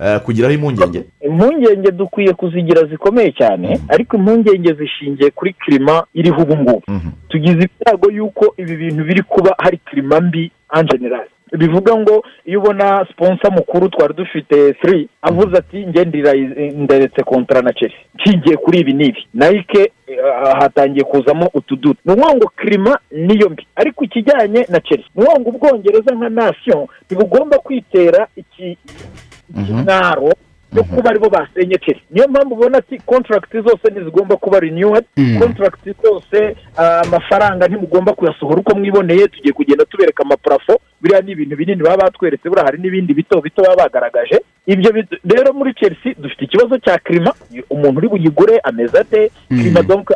eh, kugiraho impungenge. Impungenge dukwiye kuzigira zikomeye cyane ariko impungenge zishingiye kuri kirima iriho ubu ngubu tugize ibyago y'uko ibi bintu biri kuba hari kirima mbi anjenerali bivuga ngo iyo ubona siponsa mukuru twari dufite tiri avuze ati nge ndira- nderetse kontara na chelsea. Nshingiye kuri ibi n'ibi. Nayike eh, hatangiye kuzamo utududu ni ukuvuga ngo kirima niyo mbi. Ariko ikijyanye na chelsea ni ukuvuga ngo ubwongereza nka nasiyo ntibugomba kwitera iki ikimwaro yo kuba ari bo basenye chelsea niyo mpamvu ubona ati kontaragiti zose ntizigomba kuba Mm. kontaragiti zose ah, amafaranga ntimugomba kuyasohora uko mwiboneye tugiye kugenda tubereka amaparafo biriya ni ibintu binini baba batweretse buriya hari n'ibindi bito bito baba bagaragaje. Ibyo rero muri chelsea dufite ikibazo cya kirima umuntu uri buyigure ameze ate? Kirima donke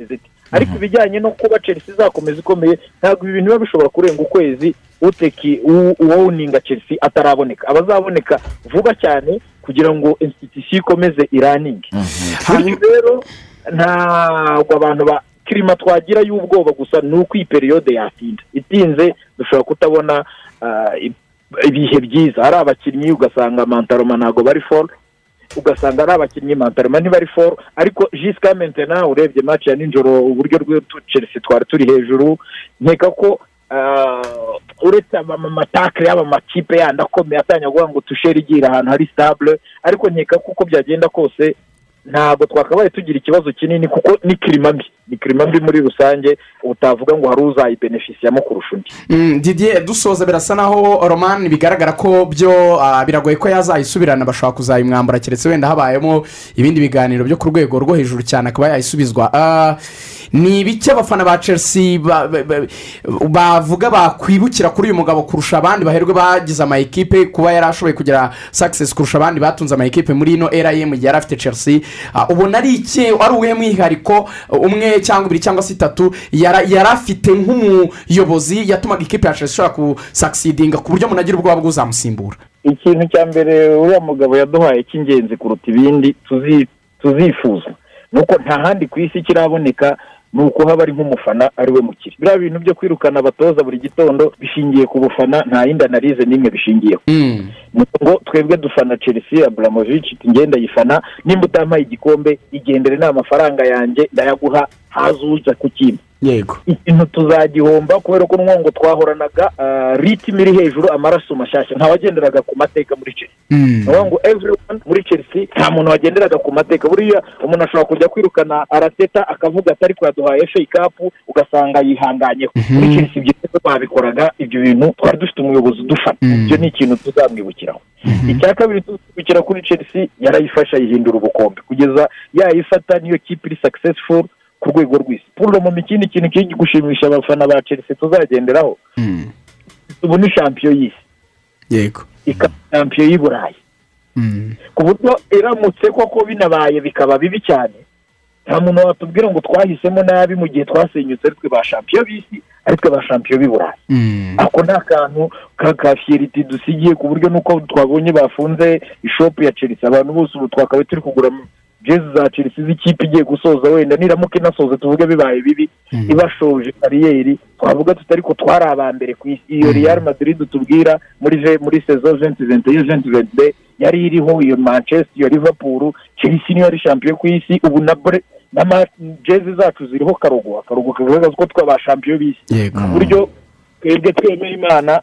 ite ariko ibijyanye no kuba chelsea izakomeza ikomeye ntabwo ibi bintu biba bishobora kurenga ukwezi uteki uwuninga chelsea ataraboneka. Abazaboneka vuba cyane kugira ngo institution ikomeze iraninge bityo rero ntabwo abantu ba kirima twagira y'ubwoba gusa ni uko iyi periyode yatinda itinze dushobora kutabona ah, ibihe byiza. Hari abakinnyi ugasanga mantaroma ntabwo bari foro ugasanga ari abakinnyi mantaroma ntibari foro ariko jisika mentena urebye match ya nijoro uburyo chelsea twari turi hejuru nkeka ko ah, uretse amatakire y'aba makipe yandi akomeye atangira ngo tushere igira ahantu hari stabule ariko nkeka ko uko byagenda kose ntabwo twakabaye tugira ikibazo kinini kuko ni kirima mbi. Ni kirima mbi muri rusange utavuga ngo hari uzayibenefisiyamo kurusha undi. Mm, didier dusoza birasa naho romani bigaragara ko byo ah, biragoye ko yazayisubirana bashobora kuzayimwambura keretse wenda habayemo ibindi biganiro byo ku rwego rwo hejuru cyane akaba yayisubizwa. Ah, ni ibiki abafana ba chelsea ba- ba- ba- bavuga bakwibukira kuri uyu mugabo kurusha abandi? Baherwe bagize ama ekipe kuba yari ashoboye kugira success kurusha abandi batunze ama ekipe muri ino era ye mu gihe yari afite chelsea. Ah, ubona ari iki? Ari uwuhe mwihariko? Umwe cyangwa ibiri cyangwa se itatu yari afite nk'umuyobozi yatumaga ikipe ya chelsea ishobora gusakisidinga ku buryo umuntu agira ubwoba bw'uzamusimbura ikintu cya mbere uriya mugabo yaduhaye cy'ingenzi kuruta ibindi tuzi- tuzifuza. Ni uko nta handi ku isi kiraboneka ni uko haba ari nk'umufana ari we mukiri biriya bintu byo kwirukana abatoza buri gitondo bishingiye ku bufana nta yindi analize n'imwe bishingiyeho. Ni ngo twebwe dufana chelsea aburamovici ngenda yifana nimba utampaye igikombe igendere ni amafaranga yanjye ndayaguha haza uza kukimpa yego. Ikintu tuzagihomba kubera ko n'umwongo twahoranaga ah, ritime iri hejuru amaraso mashyashya. Ntawagenderaga ku mateka muri chelsea. Ni ukuvuga ngo everyone muri chelsea nta muntu wagenderaga ku mateka. Buriya umuntu ashobora kujya kwirukana arateta akavuga ati ariko yaduhaye FA Cup ugasanga yihanganyeho muri chelsea ibyo rero babikoraga ibyo bintu twari dufite umuyobozi udufana. Ibyo ni ikintu tuzamwibukiraho. Icya kabiri tuzibukira kuri chelsea yarayifasha ayihindura ubukombe. Kugeza yayifata niyo kipe iri successful ku rwego rw'isi. Puro mu ikindi kintu kiri gushimisha abafana ba chelsea? Tuzagenderaho. Ubu ni shampiyo y'isi. Yego. Ikaba shampiyo y'i burayi. Ku buryo iramutse koko binabaye bikaba bibi cyane. Nta muntu watubwira ngo twahisemo nabi mu gihe twasenyutse aritwe ba shampiyo b'isi aritwe ba shampiyo b'i burayi. Ako ni akantu ka ka fiyeriti dusigiye ku buryo nuko twabonye bafunze ishopu ya chelsea. Abantu bose ubu twakabaye turi kugura jezi za chelsea z'ikipe igiye gusoza wenda. Niramuka inasoza tuvuge bibaye bibi ibashoje kariyeri. Twavuga tutari ko twari aba mbere ku isi. Iyo real madrid tubwira muri muri sezo venti venti iyo venti venti yari iriho iyo manchester iyo liverpool chelsea niyo yari shampiyo ku isi. Ubu na n'ama jezi zacu ziriho karogo akarogo kagaragaza ko twaba shampiyo b'isi. Ku buryo twebwe twemera imana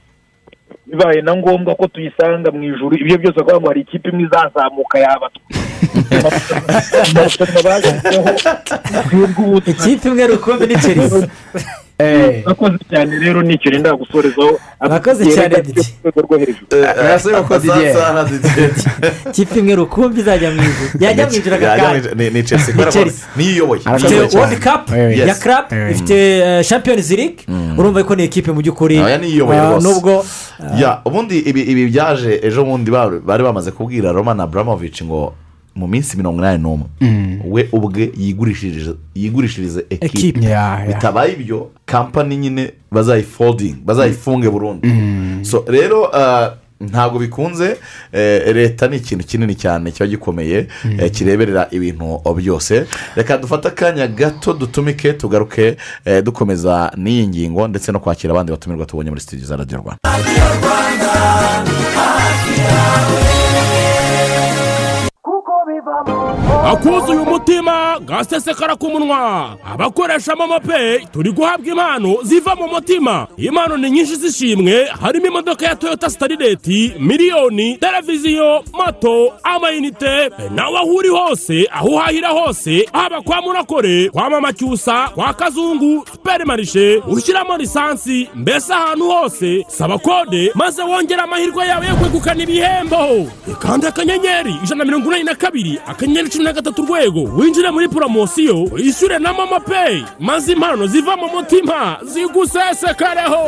bibaye na ngombwa ko tuyisanga mu ijuru. Ibyo byose kugira ngo hari ikipe imwe izazamuka yaba ikipe imwe rukumbi ni chelsea akoze cyane rero ni cyo nenda gusorezaho Murakoze cyane, Didi. ikipe imwe rukumbi izajya mu ijuru yajya mu ijuru ijuru. Ni- ni Chelsea. Ni niyo iyoboye ifite world cup ya club ifite eh, champions league. Urumva ko ni ikipe mu by'ukuri rwose. nubwo Ya, ubundi ibi byaje ejo bundi bari bamaze kubwira roman abramovich ngo mu minsi mirongo inani n'umwe. We ubwe yigurishirize yigurishirize ekipe. Bitabaye ibyo kampani nyine bazayifodingi bazayifunge burundu so rero ah, ntabwo bikunze eh, leta ni ikintu kinini cyane kiba gikomeye eh, kireberera ibintu byose. Reka dufate akanya gato dutumike tugaruke eh, dukomeza n'iyi ngingo ndetse no kwakira abandi batumirwa tubonye muri studio za radiyo rwanda. Akuzuye umutima gasesekara ku munwa. Abakoresha momo peyi turi guhabwa impano ziva mu mutima. Impano ni nyinshi zishimwe harimo imodoka ya toyota sitarireti miliyoni televiziyo moto amayinite nawe aho uri hose aho uhahira hose haba kwa murakore kwa mama cyusa kwa kazungu superimarishe ushyiramo lisansi mbese ahantu hose saba kode maze wongere amahirwe yawe yo kwegukana ibihembo. Ikanda akanyenyeri ijana na mirongo inani na kabiri akanyenyeri cumi na gatatu urwego winjire muri poromosiyo wishyure na momo peyi maze impano ziva mu mutima. Zigusesekareho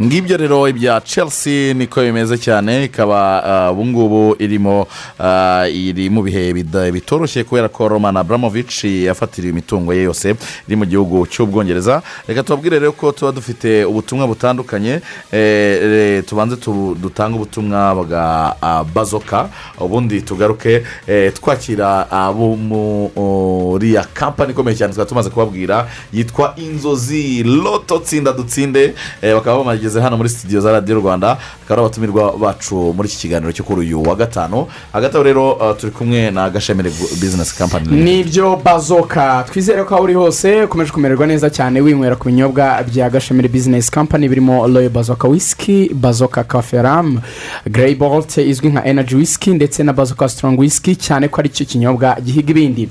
ngibyo rero ibya chelsea niko bimeze cyane ikaba ah, ubu ngubu irimo ah, iri mu bihe bitoroshye kubera ko roman abramovich yafatiriwe imitungo ye yose iri mu gihugu cy'ubwongereza. Reka tubabwire rero ko tuba dufite ubutumwa butandukanye eh, tubanze tu- dutange ubutumwa bwa ah, bazoka ubundi tugaruke eh, twakira abo muri ya kampani ikomeye cyane twaba tumaze kubabwira yitwa inzozi loto tsinda dutsinde eh, bakaba bamageze hano muri studio za radiyo rwanda akaba ari abatumirwa bacu muri iki kiganiro cyo kuri uyu wa gatanu. Hagati rero ah, turi kumwe na gashemire bizinesi kampani ni byo bazoka. Twizere ko aho uri hose ukomeje kumererwa neza cyane winywera ku binyobwa bya gashemire bizinesi kampani birimo royo bazoka wisiki bazoka kaferamu gereyi bolte izwi nka enaji wisiki ndetse na bazoka sitorongo wisiki cyane ko ari cyo kinyobwa gihiga ibindi.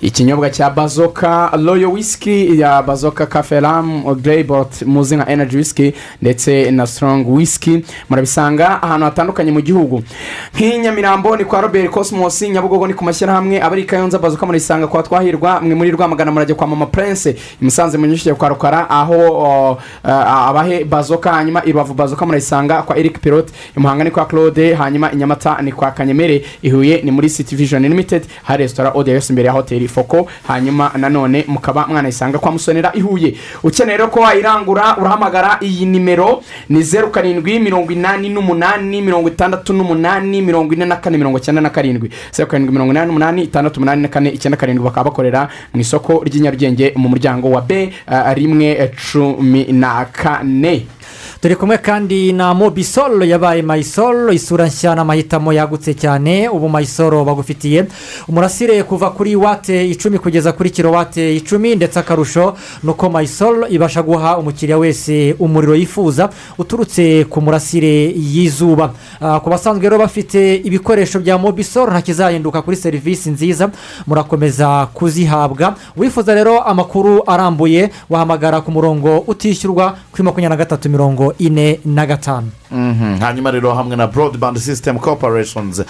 Ikinyobwa cya bazoka royo wisiki ya bazoka kaferamu gereyi bolte muzi nka enaji wisiki ndetse na sitorongo wisiki murabisanga ahantu hatandukanye mu gihugu. Nk'i nyamirambo ni kwa robert cosmos nyabugogo ni ku mashyirahamwe abari kayonza bazuka murayisanga kwa twahirwa mwe muri rwamagana murajya kwa mama prince musanze munyishyuye kwa rukara aho abahe bazoka hanyuma i rubavu bazoka murayisanga kwa eric pilote i muhanga ni kwa claude hanyuma i nyamata ni kwa kanyemere i huye ni muri city vision limited hari resitora ode yose imbere ya hoteli foko hanyuma nanone mukaba mwanayisanga kwa musonera i huye. Ukeneye ko wayirangura urahamagara iyi nimero ni zeru karindwi mirongo inani n'umunani mirongo itandatu n'umunani mirongo ine na kane mirongo icyenda na karindwi. Zeru karindwi mirongo inani n'umunani itandatu umunani na kane icyenda karindwi bakaba bakorera mu isoko ry'i nyarugenge mu muryango wa b uh, rimwe cumi na kane. Turi kumwe kandi na mobisolo yabaye mayisolo isura nshya n'amahitamo yagutse cyane ubu mayisolo bagufitiye. Umurasire kuva kuri wate icumi kugeza kuri kilowate icumi ndetse akarusho ni uko mayisolo ibasha guha umukiriya wese umuriro yifuza uturutse ku murasire y'izuba. Ah, ku basanzwe rero bafite ibikoresho bya mobisolo ntakizahinduka kuri serivisi nziza murakomeza kuzihabwa. Wifuza rero amakuru arambuye wahamagara ku murongo utishyurwa kuri makumyabiri na gatatu mirongo ine na gatanu Mhm. hanyuma rero hamwe na broadband system corporations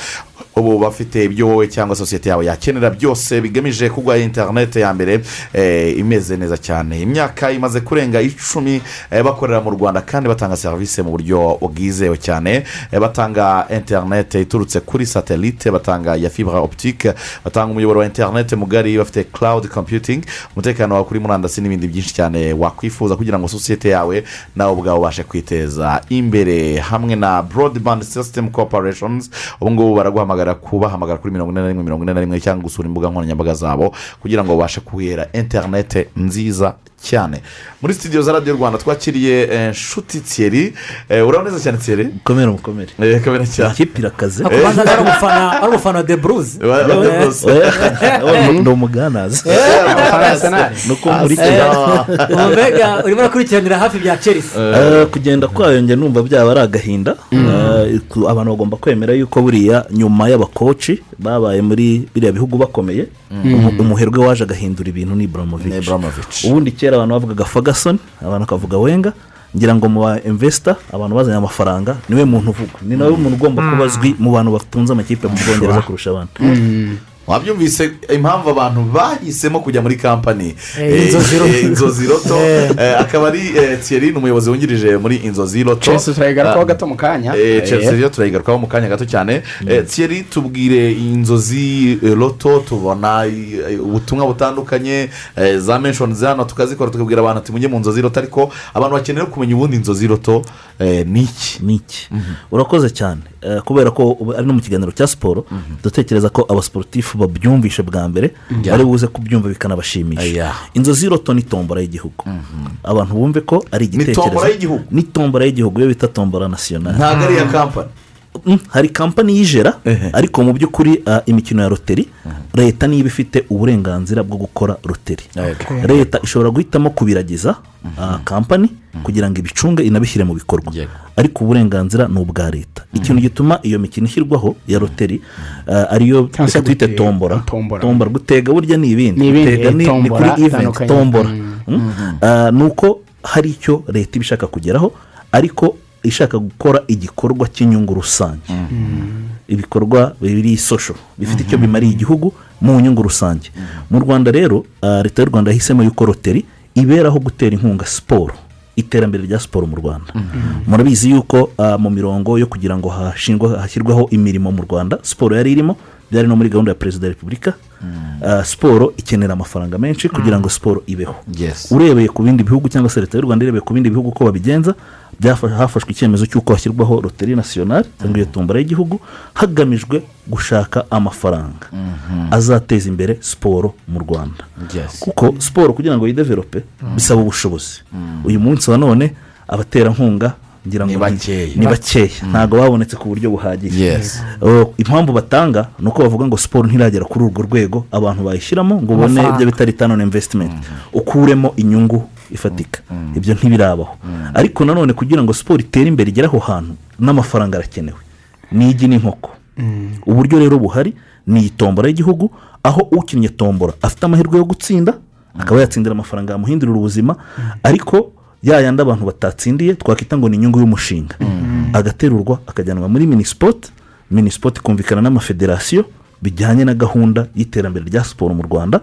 ubu bafite ibyo wowe cyangwa sosiyete yawe yakenera byose bigamije kuguha interineti ya mbere eh, imeze neza cyane. Imyaka imaze kurenga icumi eh, bakorera mu rwanda kandi batanga serivisi mu buryo bwizewe cyane. Eh, batanga interineti iturutse kuri satelite batanga ya fibra optique batanga umuyoboro wa interineti mugari bafite cloud computing umutekano wawe kuri murandasi n'ibindi byinshi cyane wakwifuza kugira ngo sosiyete yawe nawe ubwawe ubashe kwiteza imbere. Hamwe na broadband system corporations ubu ngubu baraguhamagara kubahamagara kuri mirongo ine na rimwe mirongo ine na rimwe cyangwa gusura imbuga nkoranyambaga zabo kugira ngo babashe kuhera interineti nziza cyane. Muri studio za radiyo rwanda twakiriye eh, nshuti thierry. Eh, urabona neza cyane thierry? Mukomere mukomere. Eh, kamera cyane. Ikipe irakaze. Akubanza ari umufana wa de buruze ni umuganazi Arsenal. nuko nkurikira mbega urimo urakurikiranira hafi bya chelsea. Kugenda kwayo njye numva byaba ari agahinda. Ku- abantu bagomba kwemera yuko buriya nyuma y'abakoci babaye muri biriya bihugu bakomeye Mm. umu- umuherwe waje agahindura ibintu ni iburamovici ubundi kera abantu bavugaga fagasoni abantu bakavuga wenga ngira ngo mu ba imvesita abantu bazanye amafaranga ni we muntu uvugwa. Ni nawe muntu ugomba kuba azwi mu bantu batunze amakipe mu bwongereza kurusha abandi. Wabyumvise impamvu abantu bahisemo kujya muri kampani Eh, Eh, Inzozi Roto. eh, akaba ari thierry ni umuyobozi wungirije muri inzozi roto. Chelsea turayigarukaho Ah, gato mu kanya. Turayigarukaho mu kanya gato cyane. Eh, thierry tubwire inzozi roto tubona ubutumwa butandukanye za menshoni hano tukazikora tukabwira abantu ati mujye mu nzozi roto. Ariko abantu bakeneye kumenya ubundi inzozi roto ni iki? Ni iki? Urakoze cyane. Kubera ko ari no mu kiganiro cya siporo dutekereza ko abasiporutifu babyumvishe bwa mbere bari buze kubyumva bikanabashimisha. Inzozi roto ni tombora y'igihugu. Abantu bumve ko ari igitekerezo. ni tombora y'igihugu iyo bita tombora nasiyonari ntabwo ari iya kampani. Mm, hari kampani y'ijera ariko mu by'ukuri imikino ya roteri leta niba ifite uburenganzira bwo gukora roteri leta ishobora guhitamo kubiragiza kampani kugira ngo ibicunge inabishyire mu bikorwa ariko uburenganzira ni ubwa leta ikintu gituma iyo mikino ishyirwaho ya roteri ariyo reka twite tombora tombora. tombora gutega burya ni ibindi Ni ibindi, gutega ni kuri iventi tombora ni uko hari icyo leta iba ishaka kugeraho ariko ishaka gukora igikorwa cy'inyungu rusange. Ibikorwa biri sosho bifite icyo bimariye igihugu mu nyungu rusange. Mu rwanda rero ah, leta y'u rwanda yahisemo yuko roteri iberaho gutera inkunga siporo iterambere rya siporo mu rwanda. Murabizi yuko ah, mu mirongo yo kugira ngo hashingwe hashyirweho imirimo mu rwanda siporo yari irimo byari no muri gahunda ya perezida wa repubulika. Ah, siporo ikenera amafaranga menshi kugira ngo siporo ibeho. Urebeye ku bindi bihugu cyangwa se leta y'u rwanda irebeye ku bindi bihugu uko babigenza hafashwe icyemezo cy'uko hashyirwaho loteri nasiyonari cyangwa iyo tombora y'igihugu hagamijwe gushaka amafaranga. Azateza imbere siporo mu rwanda. Kuko siporo kugira ngo yidevelope bisaba ubushobozi. Uyu munsi wa none abaterankunga ngira ngo Ni bakeya. ntabwo babonetse ku buryo buhagije. Yes. Uh, impamvu batanga ni uko bavuga ngo siporo ntiragera kuri urwo rwego abantu bayishyiramo ngo ubone Amafaranga. ibyo bita return on investment ukuremo inyungu ifatika. Ibyo ntibirabaho. Ariko nanone kugira ngo siporo itere imbere igere aho hantu n'amafaranga arakenewe. Ni igi n'inkoko uburyo rero buhari ni iyi tombora y'igihugu aho ukinnye tombora afite amahirwe yo gutsinda akaba yatsindira amafaranga yamuhindurira ubuzima ariko ya yandi abantu batatsindiye twakwita ngo ni inyungu y'umushinga. Agaterurwa akajyanwa muri minisipoti minisipoti ikumvikana n'amafederasiyo bijyanye na gahunda y'iterambere rya siporo mu rwanda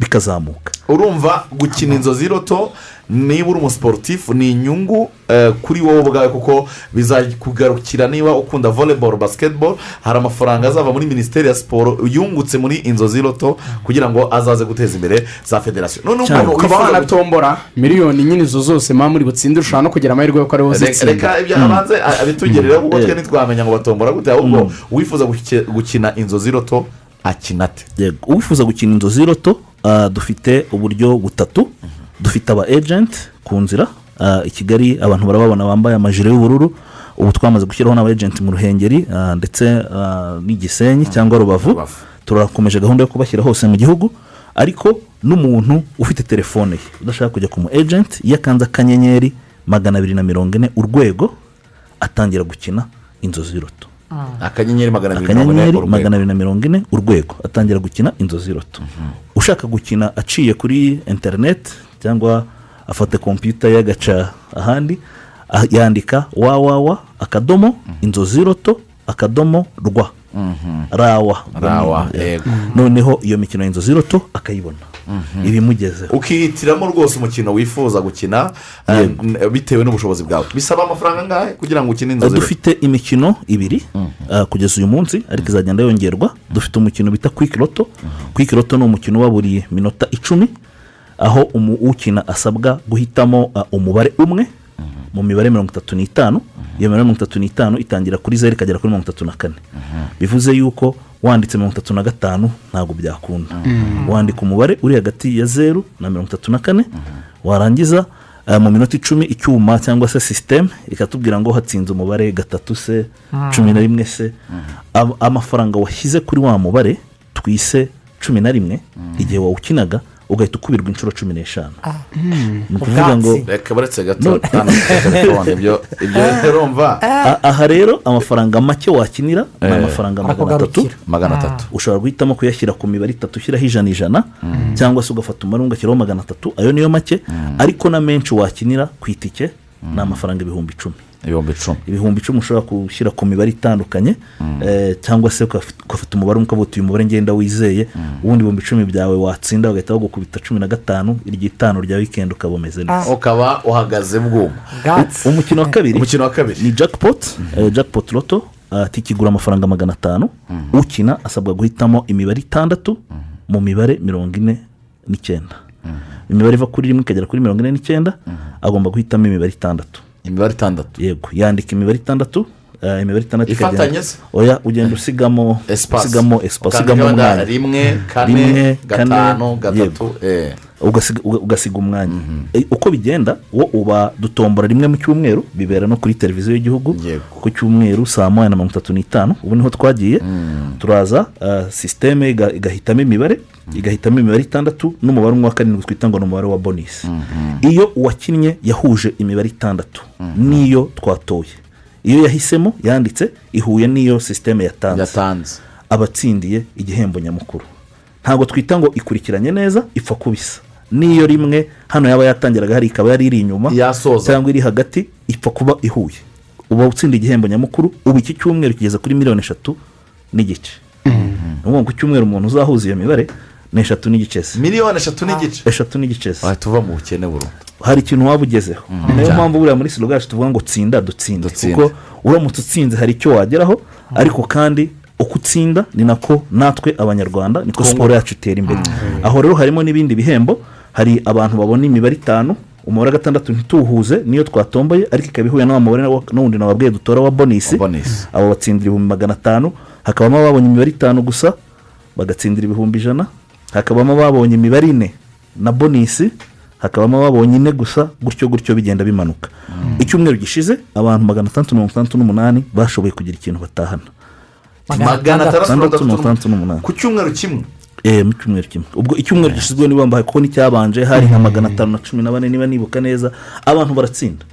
bikazamuka. Urumva gukina inzozi roto niba uri umusiporutifu ni inyungu eh, kuri wowe ubwawe kuko bizakugarukira niba ukunda volleyball basketball hari amafaranga azava muri minisiteri ya siporo yungutse muri inzozi roto kugira ngo azaze guteza imbere za federasiyo none cyane. umuntu ukaba wanatombora miliyoni nyine izo zose muba muri butsinde ushobora no kugira amahirwe yuko Reka- uzitsinda reka ibyo abanze a- abitugerereho kuko twe ntitwamenya ngo batombora gute ahubwo uwifuza guke- gukina inzozi roto akina ate? Uwifuza gukina inzozi roto dufite uburyo butatu. Dufite aba ejenti ku nzira ah, i kigali abantu barababona bambaye amajire y'ubururu. Ubu twamaze gushyiraho n'aba ejenti mu ruhengeri ah, ndetse n'igisenyi cyangwa rubavu. Turakomeje gahunda yo kubashyira hose mu gihugu ariko n'umuntu ufite telefone ye. Udashaka kujya ku mu ejenti iyo akanze akanyenyeri magana abiri na mirongo ine urwego atangira gukina inzozi roto akanyenyeri magana abiri mirongo ine akanyenyeri magana abiri na mirongo ine urwego. Atangira gukina inzozi roto ushaka gukina aciye kuri interineti cyangwa afata kompiyuta ye agaca ahandi ah- yandika wawawa akadomo inzozi roto akadomo rwa. Rawa. Rawa, yego. noneho iyo mikino y'inzozi roto akayibona. Ibimugezeho. Ukihitiramo rwose umukino wifuza gukina eh, n- bitewe n'ubushobozi bwawe. Bisaba amafaranga angahe kugira ngo ukine inzozi? Roto dufite imikino ibiri ah, kugeza uyu munsi ariko izagenda yongerwa. Dufite umukino bita kwiki roto kwiki roto ni umukino uba buri minota icumi aho ukina asabwa guhitamo umubare umwe mu mibare mirongo itatu n'itanu. Iyo mibare mirongo itatu n'itanu itangira kuri zeru ikagera kuri mirongo itatu na kane. Bivuze yuko wanditse mirongo itatu na gatanu ntabwo byakunda. Wandika umubare uri hagati ya zeru na mirongo itatu na kane warangiza eh, mu minota icumi icyuma cyangwa se sisiteme ikatubwira ngo hatsinze umubare gatatu se Mm. cumi na rimwe se. Am- amafaranga washyize kuri wa mubare twise cumi na rimwe igihe wawukinaga ugahita ukubirwa inshuro cumi n'eshanu. Ni ukuvuga ngo reka baretse gato telefone. Ibyo ibyo rero mva. A- aha rero amafaranga make wakinira ni Eh, amafaranga magana atatu. Magana atatu. ushobora guhitamo kuyashyira ku mibare itatu ushyiraho ijana ijana cyangwa se ugafata umubare umwe ugashyiraho magana atatu. Ayo niyo make ariko na menshi wakinira ku itike ni amafaranga ibihumbi icumi. Ibihumbi icumi. Ibihumbi icumi ushobora gushyira ku mibare itandukanye eh, cyangwa se ugafata umubare umwe ukavuga uyu mubare ngenda wizeye ubundi ibihumbi icumi byawe watsinda bagahita bagukubita cumi na gatanu iry'itanu rya wikendi ukaba umeze neza. Ukaba uhagaze bwuma. Umukino wa kabiri umukino wa kabiri. ni jackpot eh, jackpot loto ah, tikigura amafaranga magana atanu. Ukina asabwa guhitamo imibare itandatu mu mibare mirongo ine n'icyenda. Imibare iva kuri rimwe ikagera kuri mirongo ine n'icyenda agomba guhitamo imibare itandatu. Imibare itandatu yego yandika imibare itandatu eh, imibare itandatu Ifatanye se? oya ugenda usigamo Espace. usigamo Ukandika usigamo umwanya rimwe, kane, gatanu, gatatu, yego. Eh. Ugasiga- uga- ugasiga umwanya. Eh, uko bigenda wo uba dutombora rimwe mu cyumweru bibera no kuri televiziyo y'igihugu ku cyumweru saa moya na mirongo itatu n'itanu ubu ni ho twagiye. Turaza ah, sisiteme iga- igahitamo imibare igahitamo imibare itandatu n'umubare umwe wa karindwi twita ngo ni umubare wa bonisi iyo uwakinnye yahuje imibare itandatu n'iyo twatoye. Iyo yahisemo yanditse ihuye n'iyo sisiteme yatanze. Abatsindiye igihembo nyamukuru. Ntabwo twita ngo ikurikiranye neza ipfa kubisa. N'iyo rimwe hano yaba yatangiraga hari ikaba yari iri inyuma cyangwa iri hagati ipfa kuba ihuye. Uba utsinda igihembo nyamukuru ubu iki cyumweru kigeze kuri miliyoni eshatu n'igice. Ni ukuvuga ngo ku cyumweru umuntu uzahuza iyo mibare ni eshatu n'igice miliyoni eshatu n'igice eshatu n'igice se wahita uva mu bukene burundu. Hari ikintu waba ugezeho ni na yo mpamvu buriya muri silo yacu tuvuga ngo tsinda dutsinde. Kuko uramutse utsinze hari icyo wageraho ariko kandi uko utsinda ni nako natwe abanyarwanda Twunguka. siporo yacu itera imbere. Aho rero harimo n'ibindi bihembo hari abantu babona imibare itanu umubare wa gatandatu ntituwuhuze niyo twatomboye ariko ikaba ihuye wa- n'uwundi nababwiye dutora wa bonisi. Abo batsindira ibihumbi magana atanu hakabamo ababonye imibare itanu gusa bagatsindira ibihumbi ijana hakabamo ababonye imibare ine na bonisi hakabamo ababonye ine gusa gutyo gutyo bigenda bimanuka. Icyumweru gishize abantu magana atandatu mirongo itandatu n'umunani bashoboye kugira ikintu batahana. Magana atandatu mirongo itandatu n'umunani. Ku cyumweru kimwe mu cyumweru kimwe. Ubwo icyumweru gishyizweho niba mbaye kuko n'icyabanje hari nka magana atanu na cumi na bane niba nibuka neza abantu baratsinda.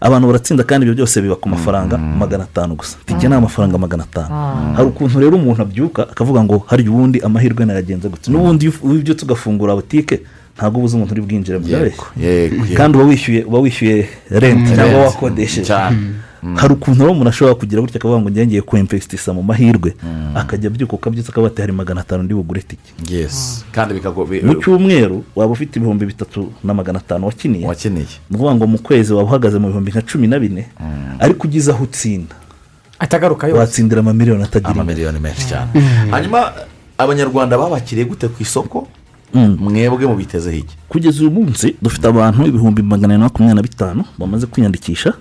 Abantu baratsinda kandi ibyo byose biba ku mafaranga magana atanu gusa. Tike ni amafaranga magana atanu. Hari ukuntu rero umuntu abyuka akavuga ngo hari ubundi amahirwe nayagenze gutya. N'ubundi iyo ubyutse ugafungura butike ntabwo ubuze umuntu uri bwinjire mu kandi uba wishyuye renti cyangwa wakodesheje. Hari ukuntu rero umuntu ashobora kugira gutya akavuga ngo ngiye kwemvesitisa mu mahirwe akajya abyuka ukabyutse akaba hari magana atanu ndi bugure tike yes. Kandi bikago bi- mu cyumweru waba ufite ibihumbi bitatu na magana atanu wakiniye? Wakiniye. Ni ukuvuga ngo mu kwezi waba uhagaze mu bihumbi nka cumi na bine ariko ugeze aho utsinda. Atagaruka yose. Watsindira amamiliyoni atagira amamiliyoni menshi cyane. Hanyuma abanyarwanda babakiriye gute ku isoko? Mwebwe mubitezeho iki kugeza uyu munsi dufite abantu ibihumbi magana ane na makumyabiri na bitanu bamaze kwiyandikisha.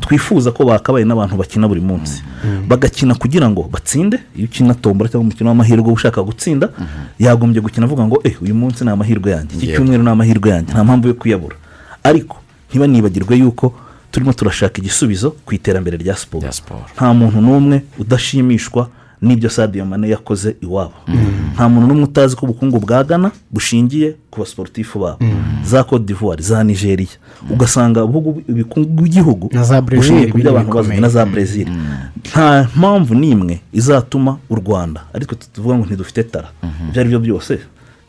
Twifuza ko bakabaye n'abantu bakina buri munsi. Bagakina kugira ngo batsinde. Iyo ukina tombora cyangwa umukino w'amahirwe ushaka gutsinda yagombye gukina avuga ngo eh uyu munsi ni amahirwe yanjye. Iki cyumweru ni amahirwe yanjye. Nta mpamvu yo kuyabura. Ariko ntibanibagirwe yuko turimo turashaka igisubizo ku iterambere rya siporo. Nta muntu n'umwe udashimishwa n'ibyo sadiyo mane yakoze iwabo. Nta muntu n'umwe utazi ko ubukungu bwa gana bushingiye ku basiporutifu babo. Za cote d'ivoire za nigeria. Ugasanga ubukungu bw'igihugu bushingiye ku byo abantu bikomeye. na za brezil nta mpamvu n'imwe izatuma u rwanda ariko tuvuga ngo ntidufite tara. Ibyo ari byo byose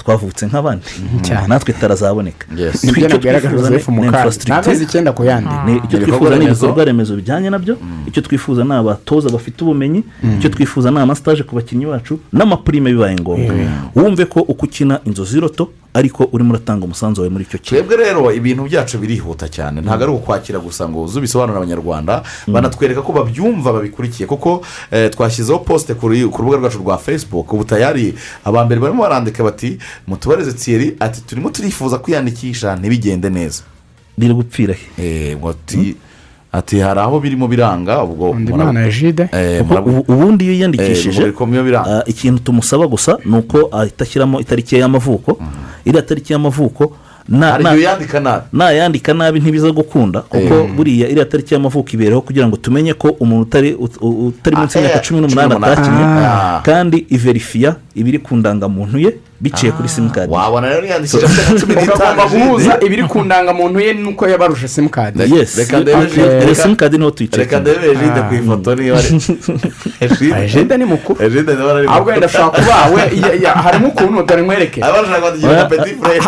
twavutse nk'abandi. Cyane. natwe tara zaboneka Yes. Twe Nibyo icyo twifuza ni- infrastructure. Ni ibikorwa remezo. ibikorwa remezo bijyanye na byo. Icyo twifuza ni abatoza bafite ubumenyi. Icyo twifuza ni amasitaje ku bakinnyi bacu n'amapurime bibaye ngombwa. Wumve ko uko ukina inzozi roto ariko urimo uratanga umusanzu wawe muri icyo kintu twebwe rero ibintu byacu birihuta cyane. Ntabwo ari ukwakira gusa ngo uze ubisobanurire abanyarwanda. Banatwereka ko babyumva babikurikiye. Kuko eh, twashyizeho posite ku ru- ku rubuga rwacu rwa facebook. Ubu tayari abambere barimo barandika bati mutubarize tsiyeri ati turimo turifuza kwiyandikisha. Ntibigende neza. Biri gupfira he ati hari aho birimo biranga ubwo. Eh, Kuko ubundi iyo Eh, yiyandikishije ikintu tumusaba gusa ni uko ahita ashyiramo itariki ye y'amavuko iriya tariki y'amavuko nayandika nabi ntibiza gukunda kuko Eh. buriya iriya tariki y'amavuko ibereho kugira ngo tumenye ko umuntu utari munsi Ah, y'imyaka eh, cumi n'umunani cumi n'umunani. atakinnye Ah. kandi iverifiya ibiri ku ndangamuntu ye biciye kuri simukadi wabona rero yandikishije afite cumi n'itanu guhuza ibiri ku ndangamuntu ye nuko yabaruje simukadi reka ndebe simukadi ni ho tuyicaye reka ndebe ejide ku ifoto niba ari Egide ni mukuru. Ejide niba ari ahubwo wenda ashobora kuba we. Harimo ukuntu dore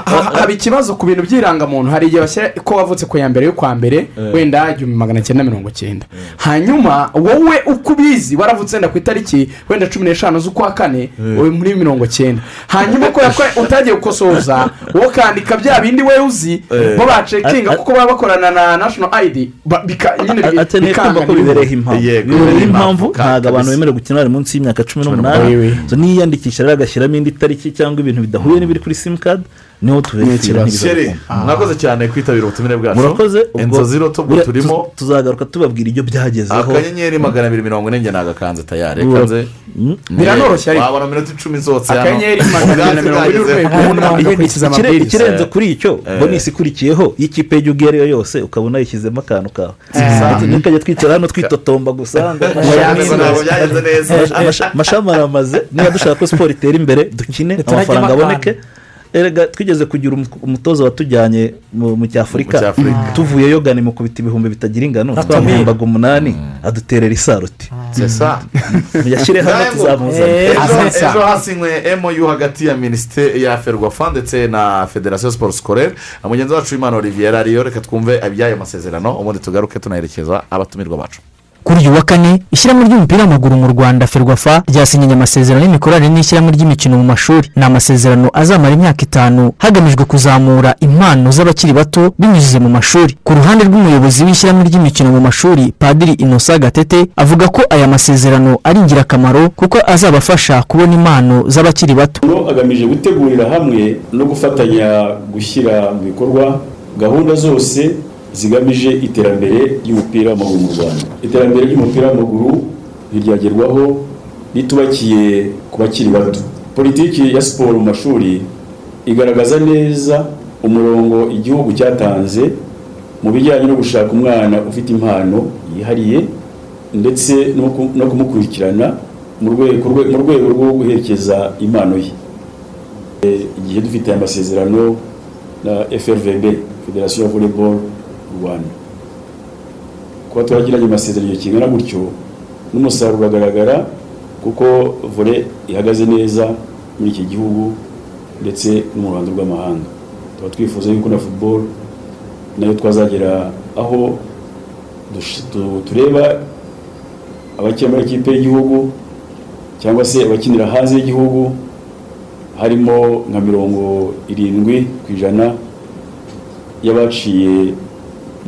Ha- haba ikibazo ku bintu by'irangamuntu. Hari igihe bashyira ko wavutse ku ya mbere y'ukwa mbere wenda igihumbi magana cyenda mirongo cyenda hanyuma wowe uko ubizi waravutse wenda ku itariki wenda cumi n'eshanu z'ukwa kane muri mirongo cyenda hanyuma kubera ko utagiye gukosoza wowe ukandika bya bindi we uzi bo bacekinga kuko baba bakorana na national id ba- bika- nyine bikanga ko n'ibintu. impamvu? Ntabwo abantu bemerewe gukina bari munsi y'imyaka cumi n'umunani. Niyiyandikisha rero agashyiramo indi tariki cyangwa ibintu bidahuye n'ibiri kuri simukadi ni ho sheri mwakoze cyane kwitabira ubutumire bwacu. Murakoze inzozi roto ubwo buriya turimo. tuz- tuzagaruka tubabwira ibyo byagezeho. Akanyenyeri magana abiri mirongo ine njye nagakanze tayari. Kanze. Mm. Biranoroshye ariko. wabona minota icumi nzotse hano. Akanyenyeri magana abiri na mirongo ine urwego Ikire- amabwiriza. ikirenze kuri icyo Eh. bonisi ikurikiyeho y'ikipe y'igihugu iyo ari yo yose ukabona yishyizemo akantu kawe. Eh. ntukajya twicara hano twitotomba gusa. Amashami aramaze niba dushaka ko siporo itera imbere dukine amafaranga aboneke. Erega twigeze kugira umu- umutoza watujyanye mu mu cyafurika Mu cy'Afurika. tuvuyeyo gana imukubita ibihumbi bitagira ingano. Twamuhembaga umunani aduterera isaruti. Sesa muyashyire hamwe Ntabwo. tuzamuzana Eh, ejo hasinywe MOU hagati ya minisiteri ya ferwafa ndetse na federasiyo siporo sikorere mugenzi wacu w'imana olivier ariyo reka twumve iby'ayo masezerano ubundi tugaruke tunaherekeza abatumirwa bacu. Kuri uyu wa kane ishyirahamwe ry'umupira w'amaguru mu rwanda ferwafa ryasinyanye amasezerano y'imikoranire n'ishyirahamwe ry'imikino mu mashuri. Ni amasezerano azamara imyaka itanu hagamijwe kuzamura impano z'abakiri bato binyuze mu mashuri. Ku ruhande rw'umuyobozi w'ishyirahamwe ry'imikino mu mashuri padiri inosa gatete avuga ko aya masezerano ari ingirakamaro kuko azabafasha kubona impano z'abakiri bato. Agamije gutegurira hamwe no gufatanya gushyira mu bikorwa gahunda zose zigamije iterambere ry'umupira w'amaguru mu rwanda. Iterambere ry'umupira w'amaguru ntiryagerwaho ritubakiye ku bakiri bato. Politiki ya siporo mu mashuri igaragaza neza umurongo igihugu cyatanze mu bijyanye no gushaka umwana ufite impano yihariye ndetse no kumukurikirana mu rwego rwo guherekeza impano ye. Igihe dufite aya masezerano na frvb federasiyo ya mu rwanda kuba turagiranye amasezerano kingana gutyo n'umusaruro uragaragara kuko vore ihagaze neza muri iki gihugu ndetse no mu ruhando rw'amahanga. Tuba twifuza yuko na football na yo twazagera aho tureba abakina muri ikipe y'igihugu cyangwa se abakinira hanze y'igihugu harimo nka mirongo irindwi ku ijana y'abaciye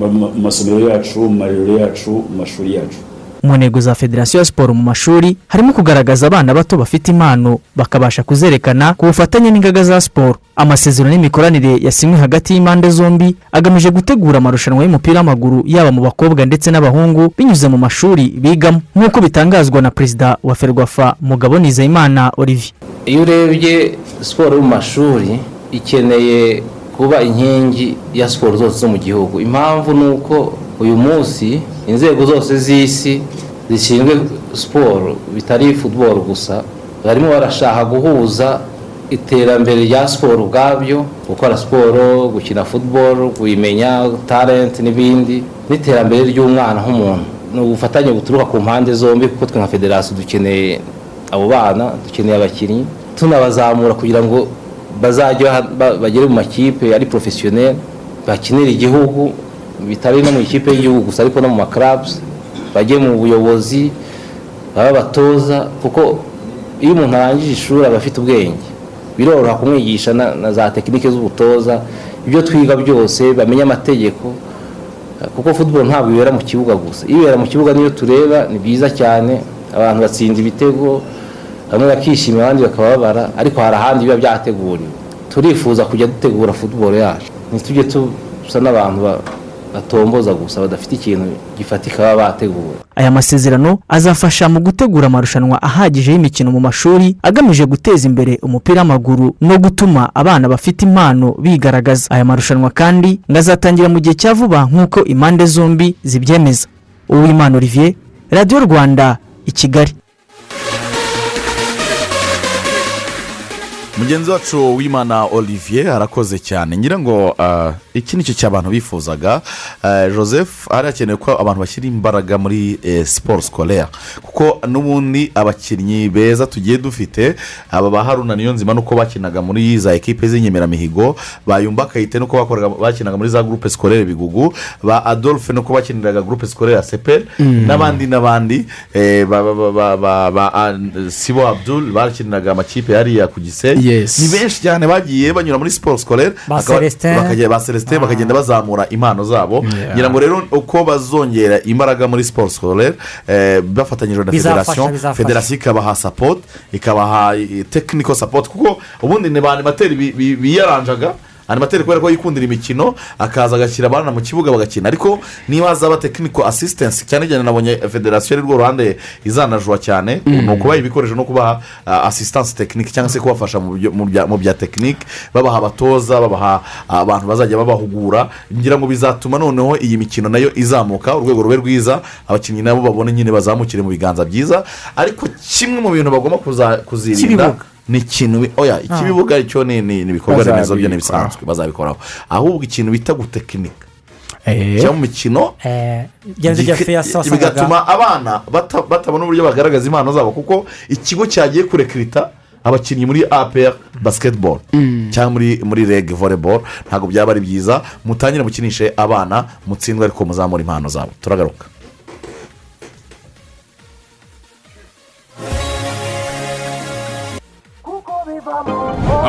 mu masomero yacu mu marerero yacu mu mashuri yacu. Mu ntego za federasiyo ya siporo mu mashuri harimo kugaragaza abana bato bafite impano bakabasha kuzerekana ku bufatanye n'ingaga za siporo. Amasezerano y'imikoranire yasinywe hagati y'impande zombi agamije gutegura amarushanwa y'umupira w'amaguru yaba mu bakobwa ndetse n'abahungu binyuze mu mashuri bigamo. Nk'uko bitangazwa na perezida wa ferwafa mugabo nizeyimana olivier. Iyo urebye siporo mu mashuri ikeneye kuba inkingi ya siporo zose zo mu gihugu. Impamvu ni uko uyu munsi inzego zose z'isi zishinzwe siporo bitari futuboro gusa barimo barashaka guhuza iterambere rya siporo ubwabyo gukora siporo gukina futuboro kuyimenya talenti n'ibindi n'iterambere ry'umwana nk'umuntu. Ni ubufatanye buturuka ku mpande zombi kuko twe nka federasiyo dukeneye abo bana dukeneye abakinnyi. Tunabazamura kugira ngo bazajye bagere mu makipe ari porofesiyoneri bakinira igihugu bitari no mu ikipe y'igihugu gusa ariko no mu makarabuzi bajye mu buyobozi baba abatoza kuko iyo umuntu arangije ishuri aba afite ubwenge. Biroroha kumwigisha na za tekinike z'ubutoza ibyo twiga byose bamenya amategeko kuko futuboro ntabwo ibera mu kibuga gusa. Ibera mu kibuga niyo tureba ni byiza cyane abantu batsinda ibitego bamwe bakishimira abandi bakababara ariko hari ahandi biba byateguriwe. Turifuza kujya dutegura futuboro yacu. Ntitujye dusa n'abantu batomboza gusa badafite ikintu gifatika baba bateguwe. Aya masezerano azafasha mu gutegura amarushanwa ahagije y'imikino mu mashuri agamije guteza imbere umupira w'amaguru no gutuma abana bafite impano bigaragaza. Aya marushanwa kandi ngo azatangira mu gihe cya vuba nk'uko impande zombi zibyemeza. Uwimana olivier radiyo rwanda i kigali. Mugenzi wacu w'imana olivier arakoze cyane. Ngira ngo iki ni cyo cy'abantu bifuzaga. Joseph hari hakenewe ko abantu bashyira imbaraga muri siporo sikorera kuko n'ubundi abakinnyi beza tugiye dufite aba ba haruna niyo nzima nuko bakinaga muri za ekipe z'inyemeramihigo bayumba kayite nuko bakinaga muri za gurupe sikorere bigugu ba adolphe nuko bakiniraga gurupe sikorere seperi n'abandi n'abandi ba sibo abdul bakiniraga amakipe hariya ku gisenyi. Ni benshi cyane bagiye banyura muri siporo sikorere ba celestin ba celestin bakagenda bazamura impano zabo. Ngira ngo rero uko bazongera imbaraga muri siporo sikorere bafatanyije na federasiyo federasiyo ikabaha sapoti ikabaha tekiniko sapoti kuko ubundi ni ba animateri biyaranjaga. Animateri kubera ko yikundira imikino akaza agashyira abana mu kibuga bagakina. Ariko niba hazaba tekiniko asisitensi cyane cyane nabonye federasiyo ari rwo ruhande izanajwa cyane ni ukubaha ibikoresho no kubaha asisitansi tekinike cyangwa se kubafasha mu bya tekinike babaha abatoza babaha abantu bazajya babahugura ngira ngo bizatuma noneho iyi mikino na yo izamuka urwego rube rwiza abakinnyi nabo babone nyine bazamukire mu biganza byiza. Ariko kimwe mu bintu bagomba kuzirinda ni ikintu oya ikibibuga cyo ni ibikorwa remezo byo ntibisanzwe bazabikoraho ahubwo ikintu bita gutekinika. Cyangwa mu mikino bigatuma abana batabona uburyo bagaragaza impano zabo kuko ikigo cyagiye kurekirita abakinnyi muri apr basiketiboro cyangwa muri muri rege voleboro ntabwo byaba ari byiza mutangire mukinishe abana mutsindwe ariko muzamura impano zabo. Turagaruka.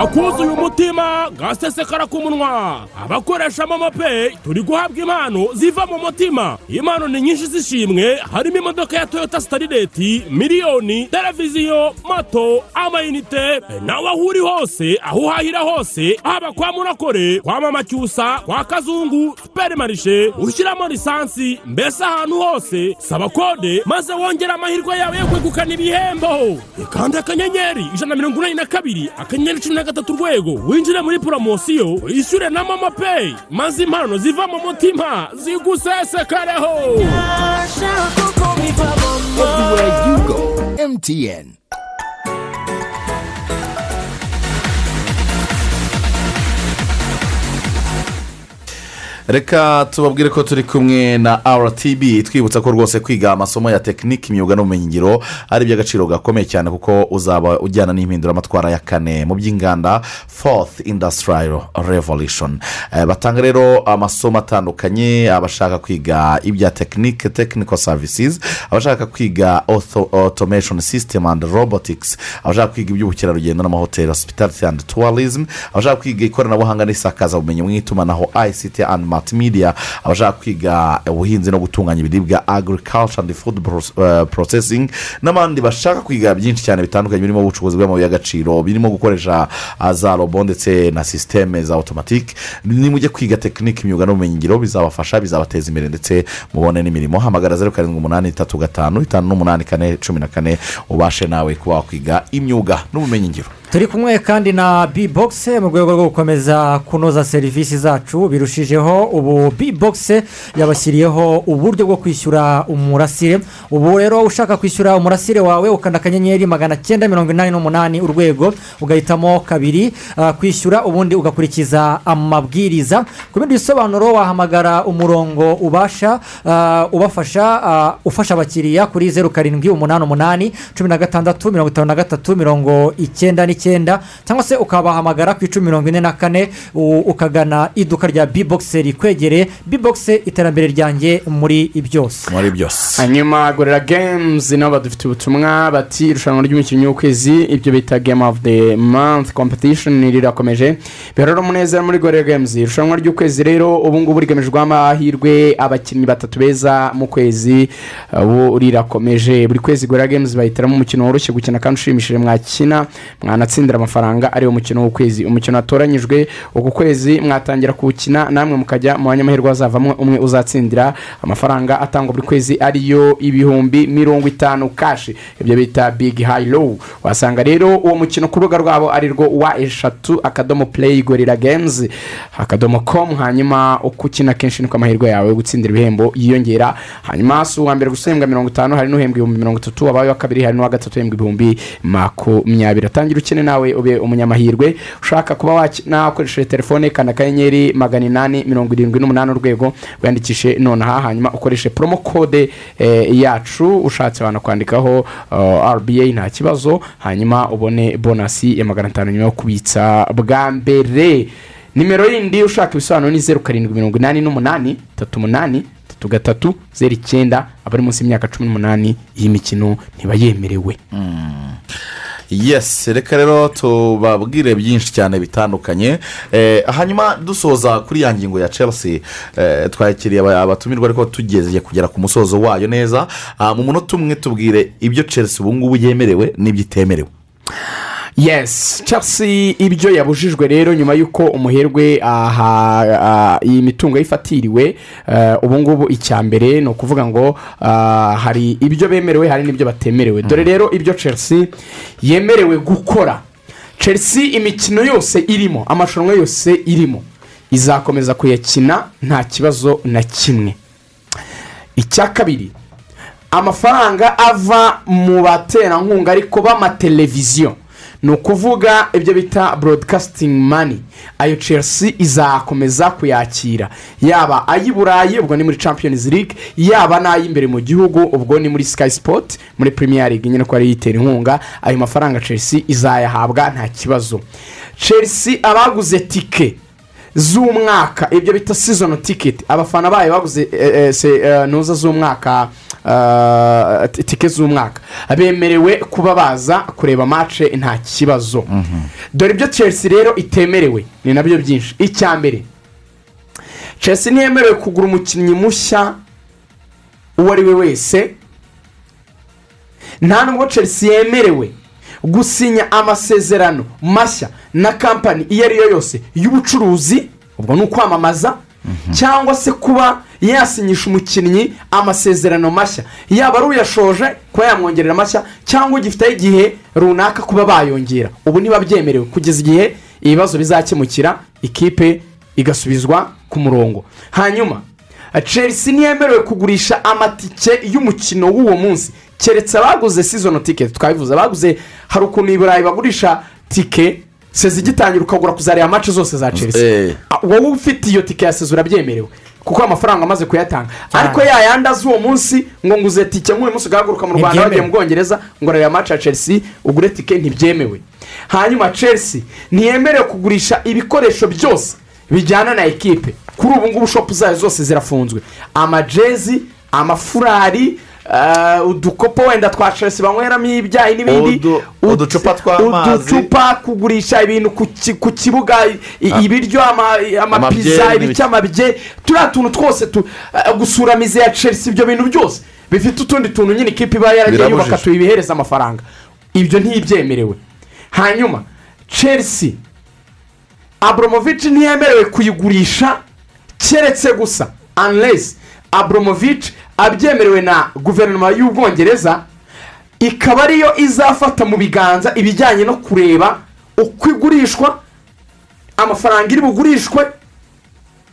Kuzuye umutima gasesekara ku munwa. Abakoresha momo peyi turi guhabwa impano ziva mu mutima. Impano ni nyinshi z'ishimwe harimo imodoka ya toyota sitarireti miliyoni televiziyo moto amayinite. Nawe aho uri hose aho uhahira hose haba kwa murakore kwa mama cyusa kwa kazungu superimarishe ushyiramo lisansi mbese ahantu hose saba kode maze wongere amahirwe yawe yo kwegukana ibihembo. Ikanda akanyenyeri ijana na mirongo inani na kabiri akanyenyeri cumi na gatatu urwego winjire muri poromosiyo wishyure na momo peyi maze impano ziva mu mutima zigusesekareho reka tubabwire ko turi kumwe na rtb twibutsa ko rwose kwiga amasomo ya tekiniki imyuga n'ubumenyingiro ari iby'agaciro gakomeye cyane kuko uzaba ujyana n'impinduramatwara ya kane mu by'inganda fourth industrial revolution. Eh, batanga rero amasomo atandukanye abashaka kwiga ibya tekinike technical services abashaka kwiga auto- automation system and robotics abashaka kwiga iby'ubukerarugendo n'amahoteli hospitality and tourism abashaka kwiga ikoranabuhanga n'isakazabumenyi mu itumanaho ict and multimedia abashaka kwiga ubuhinzi no gutunganya ibiribwa agriculture and food eh, processing n'abandi bashaka kwiga byinshi cyane bitandukanye birimo ubucuruzi bw'amabuye y'agaciro birimo gukoresha ah, za robo ndetse na sisiteme za otomatike nimujye kwiga tekinike imyuga n'ubumenyingiro bizabafasha bizabateza imbere ndetse mubone n'imirimo. Hamagara zeru karindwi umunani itatu gatanu itanu n'umunani kane cumi na kane ubashe nawe kuba wakwiga imyuga n'ubumenyingiro. Turi kumwe kandi na bibogisi mu rwego rwo gukomeza kunoza serivisi zacu. Birushijeho ubu bibogisi yabashyiriyeho uburyo bwo kwishyura umurasire. Ubu rero ushaka kwishyura umurasire wawe ukanda akanyenyeri magana cyenda mirongo inani n'umunani urwego ugahitamo kabiri ah, kwishyura ubundi ugakurikiza amabwiriza. Ku bindi bisobanuro wahamagara umurongo ubasha ah, ubafasha ah, ufasha abakiriya kuri zeru karindwi umunani umunani cumi na gatandatu mirongo itanu na gatatu mirongo icyenda n'icyenda. Cyangwa se ukabahamagara ku icumi mirongo ine na kane ukagana iduka rya bibogisi rikwegereye bibogisi iterambere ryanjye muri byose. Muri byose. Hanyuma gorera games nabo badufitiye ubutumwa bati irushanwa ry'umukinnyi w'ukwezi ibyo bita game of the month competition rirakomeje. Biharura umunezero muri gorera games irushanwa ry'ukwezi rero ubu ngubu rigamijweho amahirwe abakinnyi batatu beza mu kwezi ubu rirakomeje. Buri kwezi gorera games bahitiramo umukino woroshye gukina kandi ushimishije mwakina mwanatsindira amafaranga ari wo mukino w'ukwezi. Umukino watoranyijwe uku kwezi mwatangira kuwukina namwe mukajya mu banyamahirwe hazavamo umwe uzatsindira. Amafaranga atangwa buri kwezi ariyo ibihumbi mirongo itanu kashi ibyo bita big high low. Wasanga rero uwo mukino ku rubuga rwabo ari rwo wa eshatu akadomo play gorira games akadomo com hanyuma uko ukina kenshi niko amahirwe yawe yo gutsindira ibihembo yiyongera. Hanyuma si uwa mbere guhembwa mirongo itanu hari n'uhembwa ibihumbi mirongo itatu wabaye wa kabiri hari n'uwa gatatu uhembwa ibihumbi makumyabiri. Atangira ukene nawe ube umunyamahirwe. Ushaka kuba wakina ukoresheje telefone kanda akanyenyeri magana inani mirongo irindwi n'umunani urwego wiyandikishe nonaha hanyuma ukoreshe promo code eh, yacu ushatse wanakwandikaho uh, rba nta kibazo hanyuma ubone bonasi ya magana atanu nyuma yo kubitsa bwa mbere. Nimero yindi ushaka ibisobanuro ni zeru karindwi mirongo inani n'umunani tatu umunani tatu gatatu zeru icyenda abari munsi y'imyaka cumi n'umunani iyi mikino ntiba yemerewe yes reka rero tubabwire byinshi cyane bitandukanye. Eh, hanyuma dusoza kuri ya ngingo ya chelsea. Eh, twakiriye aba- abatumirwa ariko tugeze kugera ku musozo wayo neza. Ah, mu munota umwe tubwire ibyo chelsea ubu ngubu yemerewe n'ibyo itemerewe. Yes. Chelsea ibyo yabujijwe rero nyuma y'uko umuherwe aha ah, iyi mitungo yifatiriwe eh, ubu ngubu icya mbere ni ukuvuga ngo ah, hari ibyo bemerewe hari n'ibyo batemerewe. Dore rero ibyo chelsea yemerewe gukora. Chelsea imikino yose irimo amarushanwa yose irimo. Izakomeza kuyakina nta kibazo na kimwe. Icya kabiri amafaranga ava mu baterankunga ariko b'amateleviziyo. Ni ukuvuga ibyo bita broadcasting money. Ayo chelsea izakomeza kuyakira. Yaba ay'i burayi ubwo ni muri champions league. Yaba n'ay'imbere mu gihugu ubwo ni muri sky sport muri premier league. Nyine ko ariyo yitera inkunga ayo mafaranga chelsea izayahabwa nta kibazo. Chelsea abaguze tike z'umwaka. Ibyo bita season ticket. Abafana bayo baguze eh, eh, eh, ntuza z'umwaka ah, t- tike z'umwaka. Bemerewe kuba baza kureba mace nta kibazo. Dore ibyo chelsea rero itemerewe ni na byo byinshi. Icya mbere chelsea ntiyemerewe kugura umukinnyi mushya uwo ari we wese. Nta nubwo chelsea yemerewe gusinya amasezerano mashya na kampani iyo ari yo yose y'ubucuruzi ubwo ni ukwamamaza cyangwa se kuba yasinyisha umukinnyi amasezerano mashya. Yaba ari uyashoje kuba yamwongerera mashya cyangwa ugifiteho igihe runaka kuba bayongera. Ubu niba byemerewe. Kugeza igihe ibibazo bizakemukira ikipe igasubizwa ku murongo. Hanyuma chelsea ntiyemerewe kugurisha amatike y'umukino w'uwo munsi. Keretse abaguze season ticket twabivuze. Abaguze hari ukuntu i burayi bagurisha tike seza igitangira ukagura kuzareba match zose za chelsea. Ah, wowe ufite iyo tike ya seza urabyemerewe kuko amafaranga amaze kuyatanga. Ariko ya yandi azi uwo munsi ngo nguze tike nk'uyu munsi ugahaguruka mu rwanda wagiye mu bwongereza ngo reba match ya chelsea ugure tike ntibyemewe. Hanyuma chelsea ntiyemerewe kugurisha ibikoresho byose bijyana na ekipe kuri ubu ngubu shopu zayo zose zirafunzwe. Amajezi amafurari udukopo wenda twa chelsea banyweramo ibyayi n'ibindi? Udu- uducupa tw'amazi. uducupa kugurisha ibintu ku ki- ku kibuga Ah. ibiryo ama- amapiza ibiki amabye. Turiya tuntu twose eh, gusura mize ya chelsea ibyo bintu byose. Bifite utundi tuntu nyine ikipe iba yaragiye yubaka tuyibihereza amafaranga. Ibyo ntibyemerewe. Hanyuma chelsea abromovic ntiyemerewe kuyigurisha keretse gusa unless abromovic abyemerewe na guverinoma y'ubwongereza ikaba ariyo izafata mu biganza ibijyanye no kureba uko igurishwa amafaranga iri bugurishwe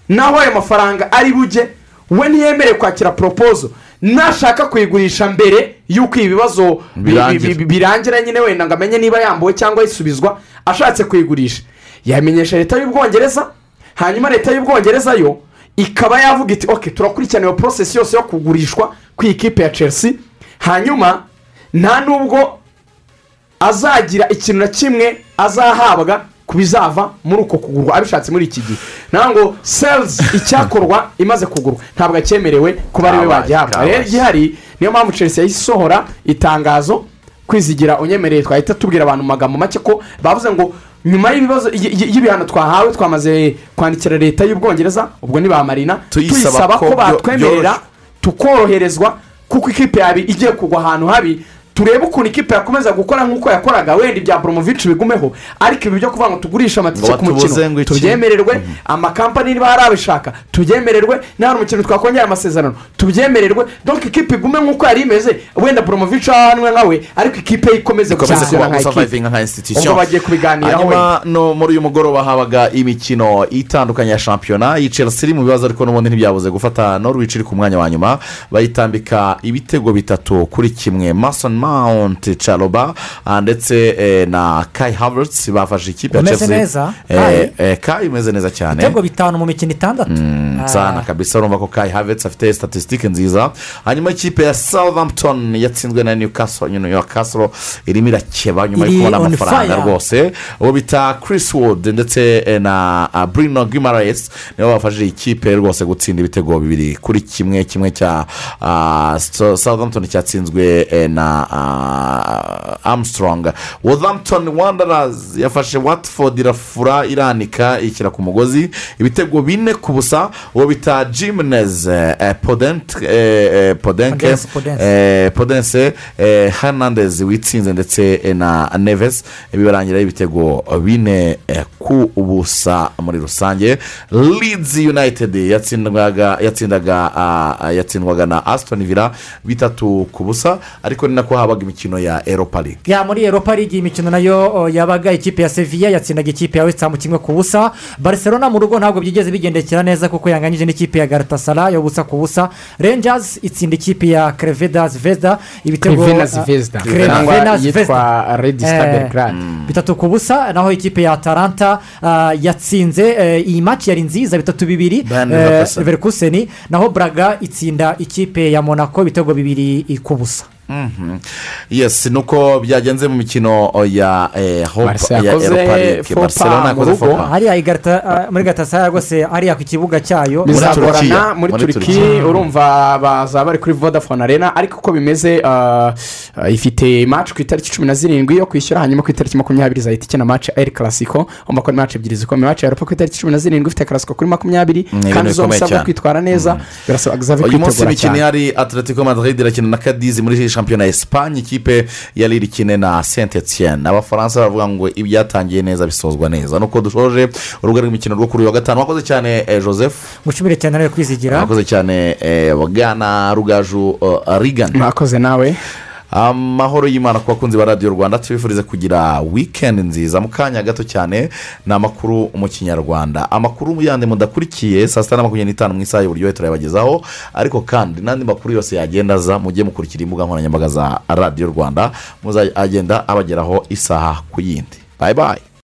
naho ayo mafaranga ari bujye. We ntiyemerewe kwakira poropozo nashaka kuyigurisha mbere y'uko ibi bibazo bi- Birangira. bi- bi- birangira nyine wenda ngo amenye niba yambuwe cyangwa yisubizwa ashatse kuyigurisha. Yamenyesha leta y'ubwongereza hanyuma leta y'ubwongereza yo ikaba yavuga iti oke turakurikirana iyo porosesi yose yo kugurishwa ku ikipe ya chelsea. Hanyuma nta nubwo azagira ikintu na kimwe azahabwa ku bizava muri uko kugurwa. Abishatse muri iki gihe. Nta ngo selizi icyakorwa imaze kugurwa. Ntabwo acyemerewe kuba ari we kabaye. rero igihari niyo mpamvu chelsea yahise isohora itangazo kwizigira unyemereye. Twahita tubwira abantu mu magambo make ko bavuze ngo nyuma y'ibibazo y'ibihano twahawe twamaze kwandikira leta y'ubwongereza ubwo ni ba marina Tuyisaba ko batwemerera tukoroherezwa kuko ikipe yawe igiye kugwa ahantu habi turebe ukuntu ikipe yakomeza gukora nk'uko yakoraga wenda ibya boromovici bigumeho. Ariko ibi byo kuvuga ngo tugurishe amatike ku mukino. tubyemererwe amakampani niba hari abishaka tubyemererwe niba hari umukino twakongera amasezerano. Tubyemererwe donke ikipe igume nk'uko yari imeze wenda boromovici ahanwe nkawe ariko ikipe ye ikomeze gushyira nka ekipe. ubwo bagiye kubiganiraho wenda no muri uyu mugoroba habaga imikino itandukanye ya shampiyona chelsea iri mu bibazo ariko n'ubundi ntibyabuze gufata norwich iri ku mwanya wa nyuma. Bayitambika ibitego bitatu kuri kimwe. Mason mount caroba ah, ndetse eh, na kai havertz bafashe ikipe ya chelsea. neza, Eh, eh, kai imeze neza cyane. Ibitego bitanu mu mikino itandatu. Ah. sana kabisa urumva ko kai havets afite statisitike nziza. Hanyuma ikipe ya southampton yatsinzwe na newcastle. Newcastle irimo irakeba nyuma yo kubona on amafaranga rwose. Uwo bita chris wood ndetse eh, na ah, bruno guimaraes nibo bafashije ikipe rwose gutsinda ibitego bibiri. Kuri kimwe kimwe cya ah, So- southampton cyatsinzwe eh, na ah, armstrong. Wolverhampton wanderers yafashe watford irafura iranika ishyira ku mugozi. Ibitego bine ku busa uwo bita jimenez eh, eh, eh, podenke Podense, hernandez witsinze ndetse na neves. Bibarangira ibitego bine ku busa muri rusange. Leeds united yatsindwaga yatsindaga ah, yatsindwaga na aston villa bitatu ku busa. Ariko ni nako habaga imikino ya europa league. Ya muri europa league imikino na yo yabaga ikipe ya seviya yatsindaga ikipe ya west ham kimwe ku busa. Barcelona mu rugo ntabwo byigeze bigendekera neza kuko yanganyije n'ikipe ya garatasara yo busa ku busa. Rangers itsinda ikipe ya krevedas vesta ibitego yitwa Red Star Eh, Belgrade. bitatu ku busa naho ikipe ya taranta ah, yatsinze eh, iyi maci yari nziza bitatu bibiri eh, leverkusen. Naho braga itsinda ikipe ya monaco ibitego bibiri ku busa. Mhm. yes nuko byagenze mu mikino ya eh, faux Barcelona yakoze pas. hariya ah, muri gatasara rwose hariya ku kibuga cyayo bizagorana muri turiki urumva baza bari kuri vodafone arena ariko uko bimeze ah, ah, ifite match ku itariki cumi na zirindwi yo kwishyura hanyuma ku itariki makumyabiri izahita ikina match eri karasiko urumva ko ari match ebyiri zikomeye match ya europa ku itariki cumi na zirindwi ifite karasiko kuri makumyabiri Ni kandi bikomeye usabwa cyane. kwitwara neza birasaba Xavi uyu munsi kwitegura imikino cyane ihari atletico madrid irakina na kadizi muri shampiyona ya esipanye ikipe ya lille ikine na saint etienne abafaransa baravuga ngo ibyatangiye neza bisozwa neza. Nuko dushoje urubuga rw'imikino rwo kuri uyu wa gatanu wakoze cyane eh, joseph? Mushimire cyane nawe kwizigira. Wakoze cyane eh, bwana rugaju uh, rigani mwakoze nawe. Amahoro y'imana ku bakunzi ba radiyo rwanda tubifurize kugira wikendi nziza. Mu kanya gato cyane ni amakuru mu kinyarwanda. Amakuru yandi mudakurikiye saa sita na makumyabiri n'itanu mu isaha y'uburyohe turayabagezaho. Ariko kandi n'andi makuru yose yagenda aza mujye mukurikira imbuga nkoranyambaga za radiyo rwanda muzagenda abageraho isaha ku yindi. Bayi bayi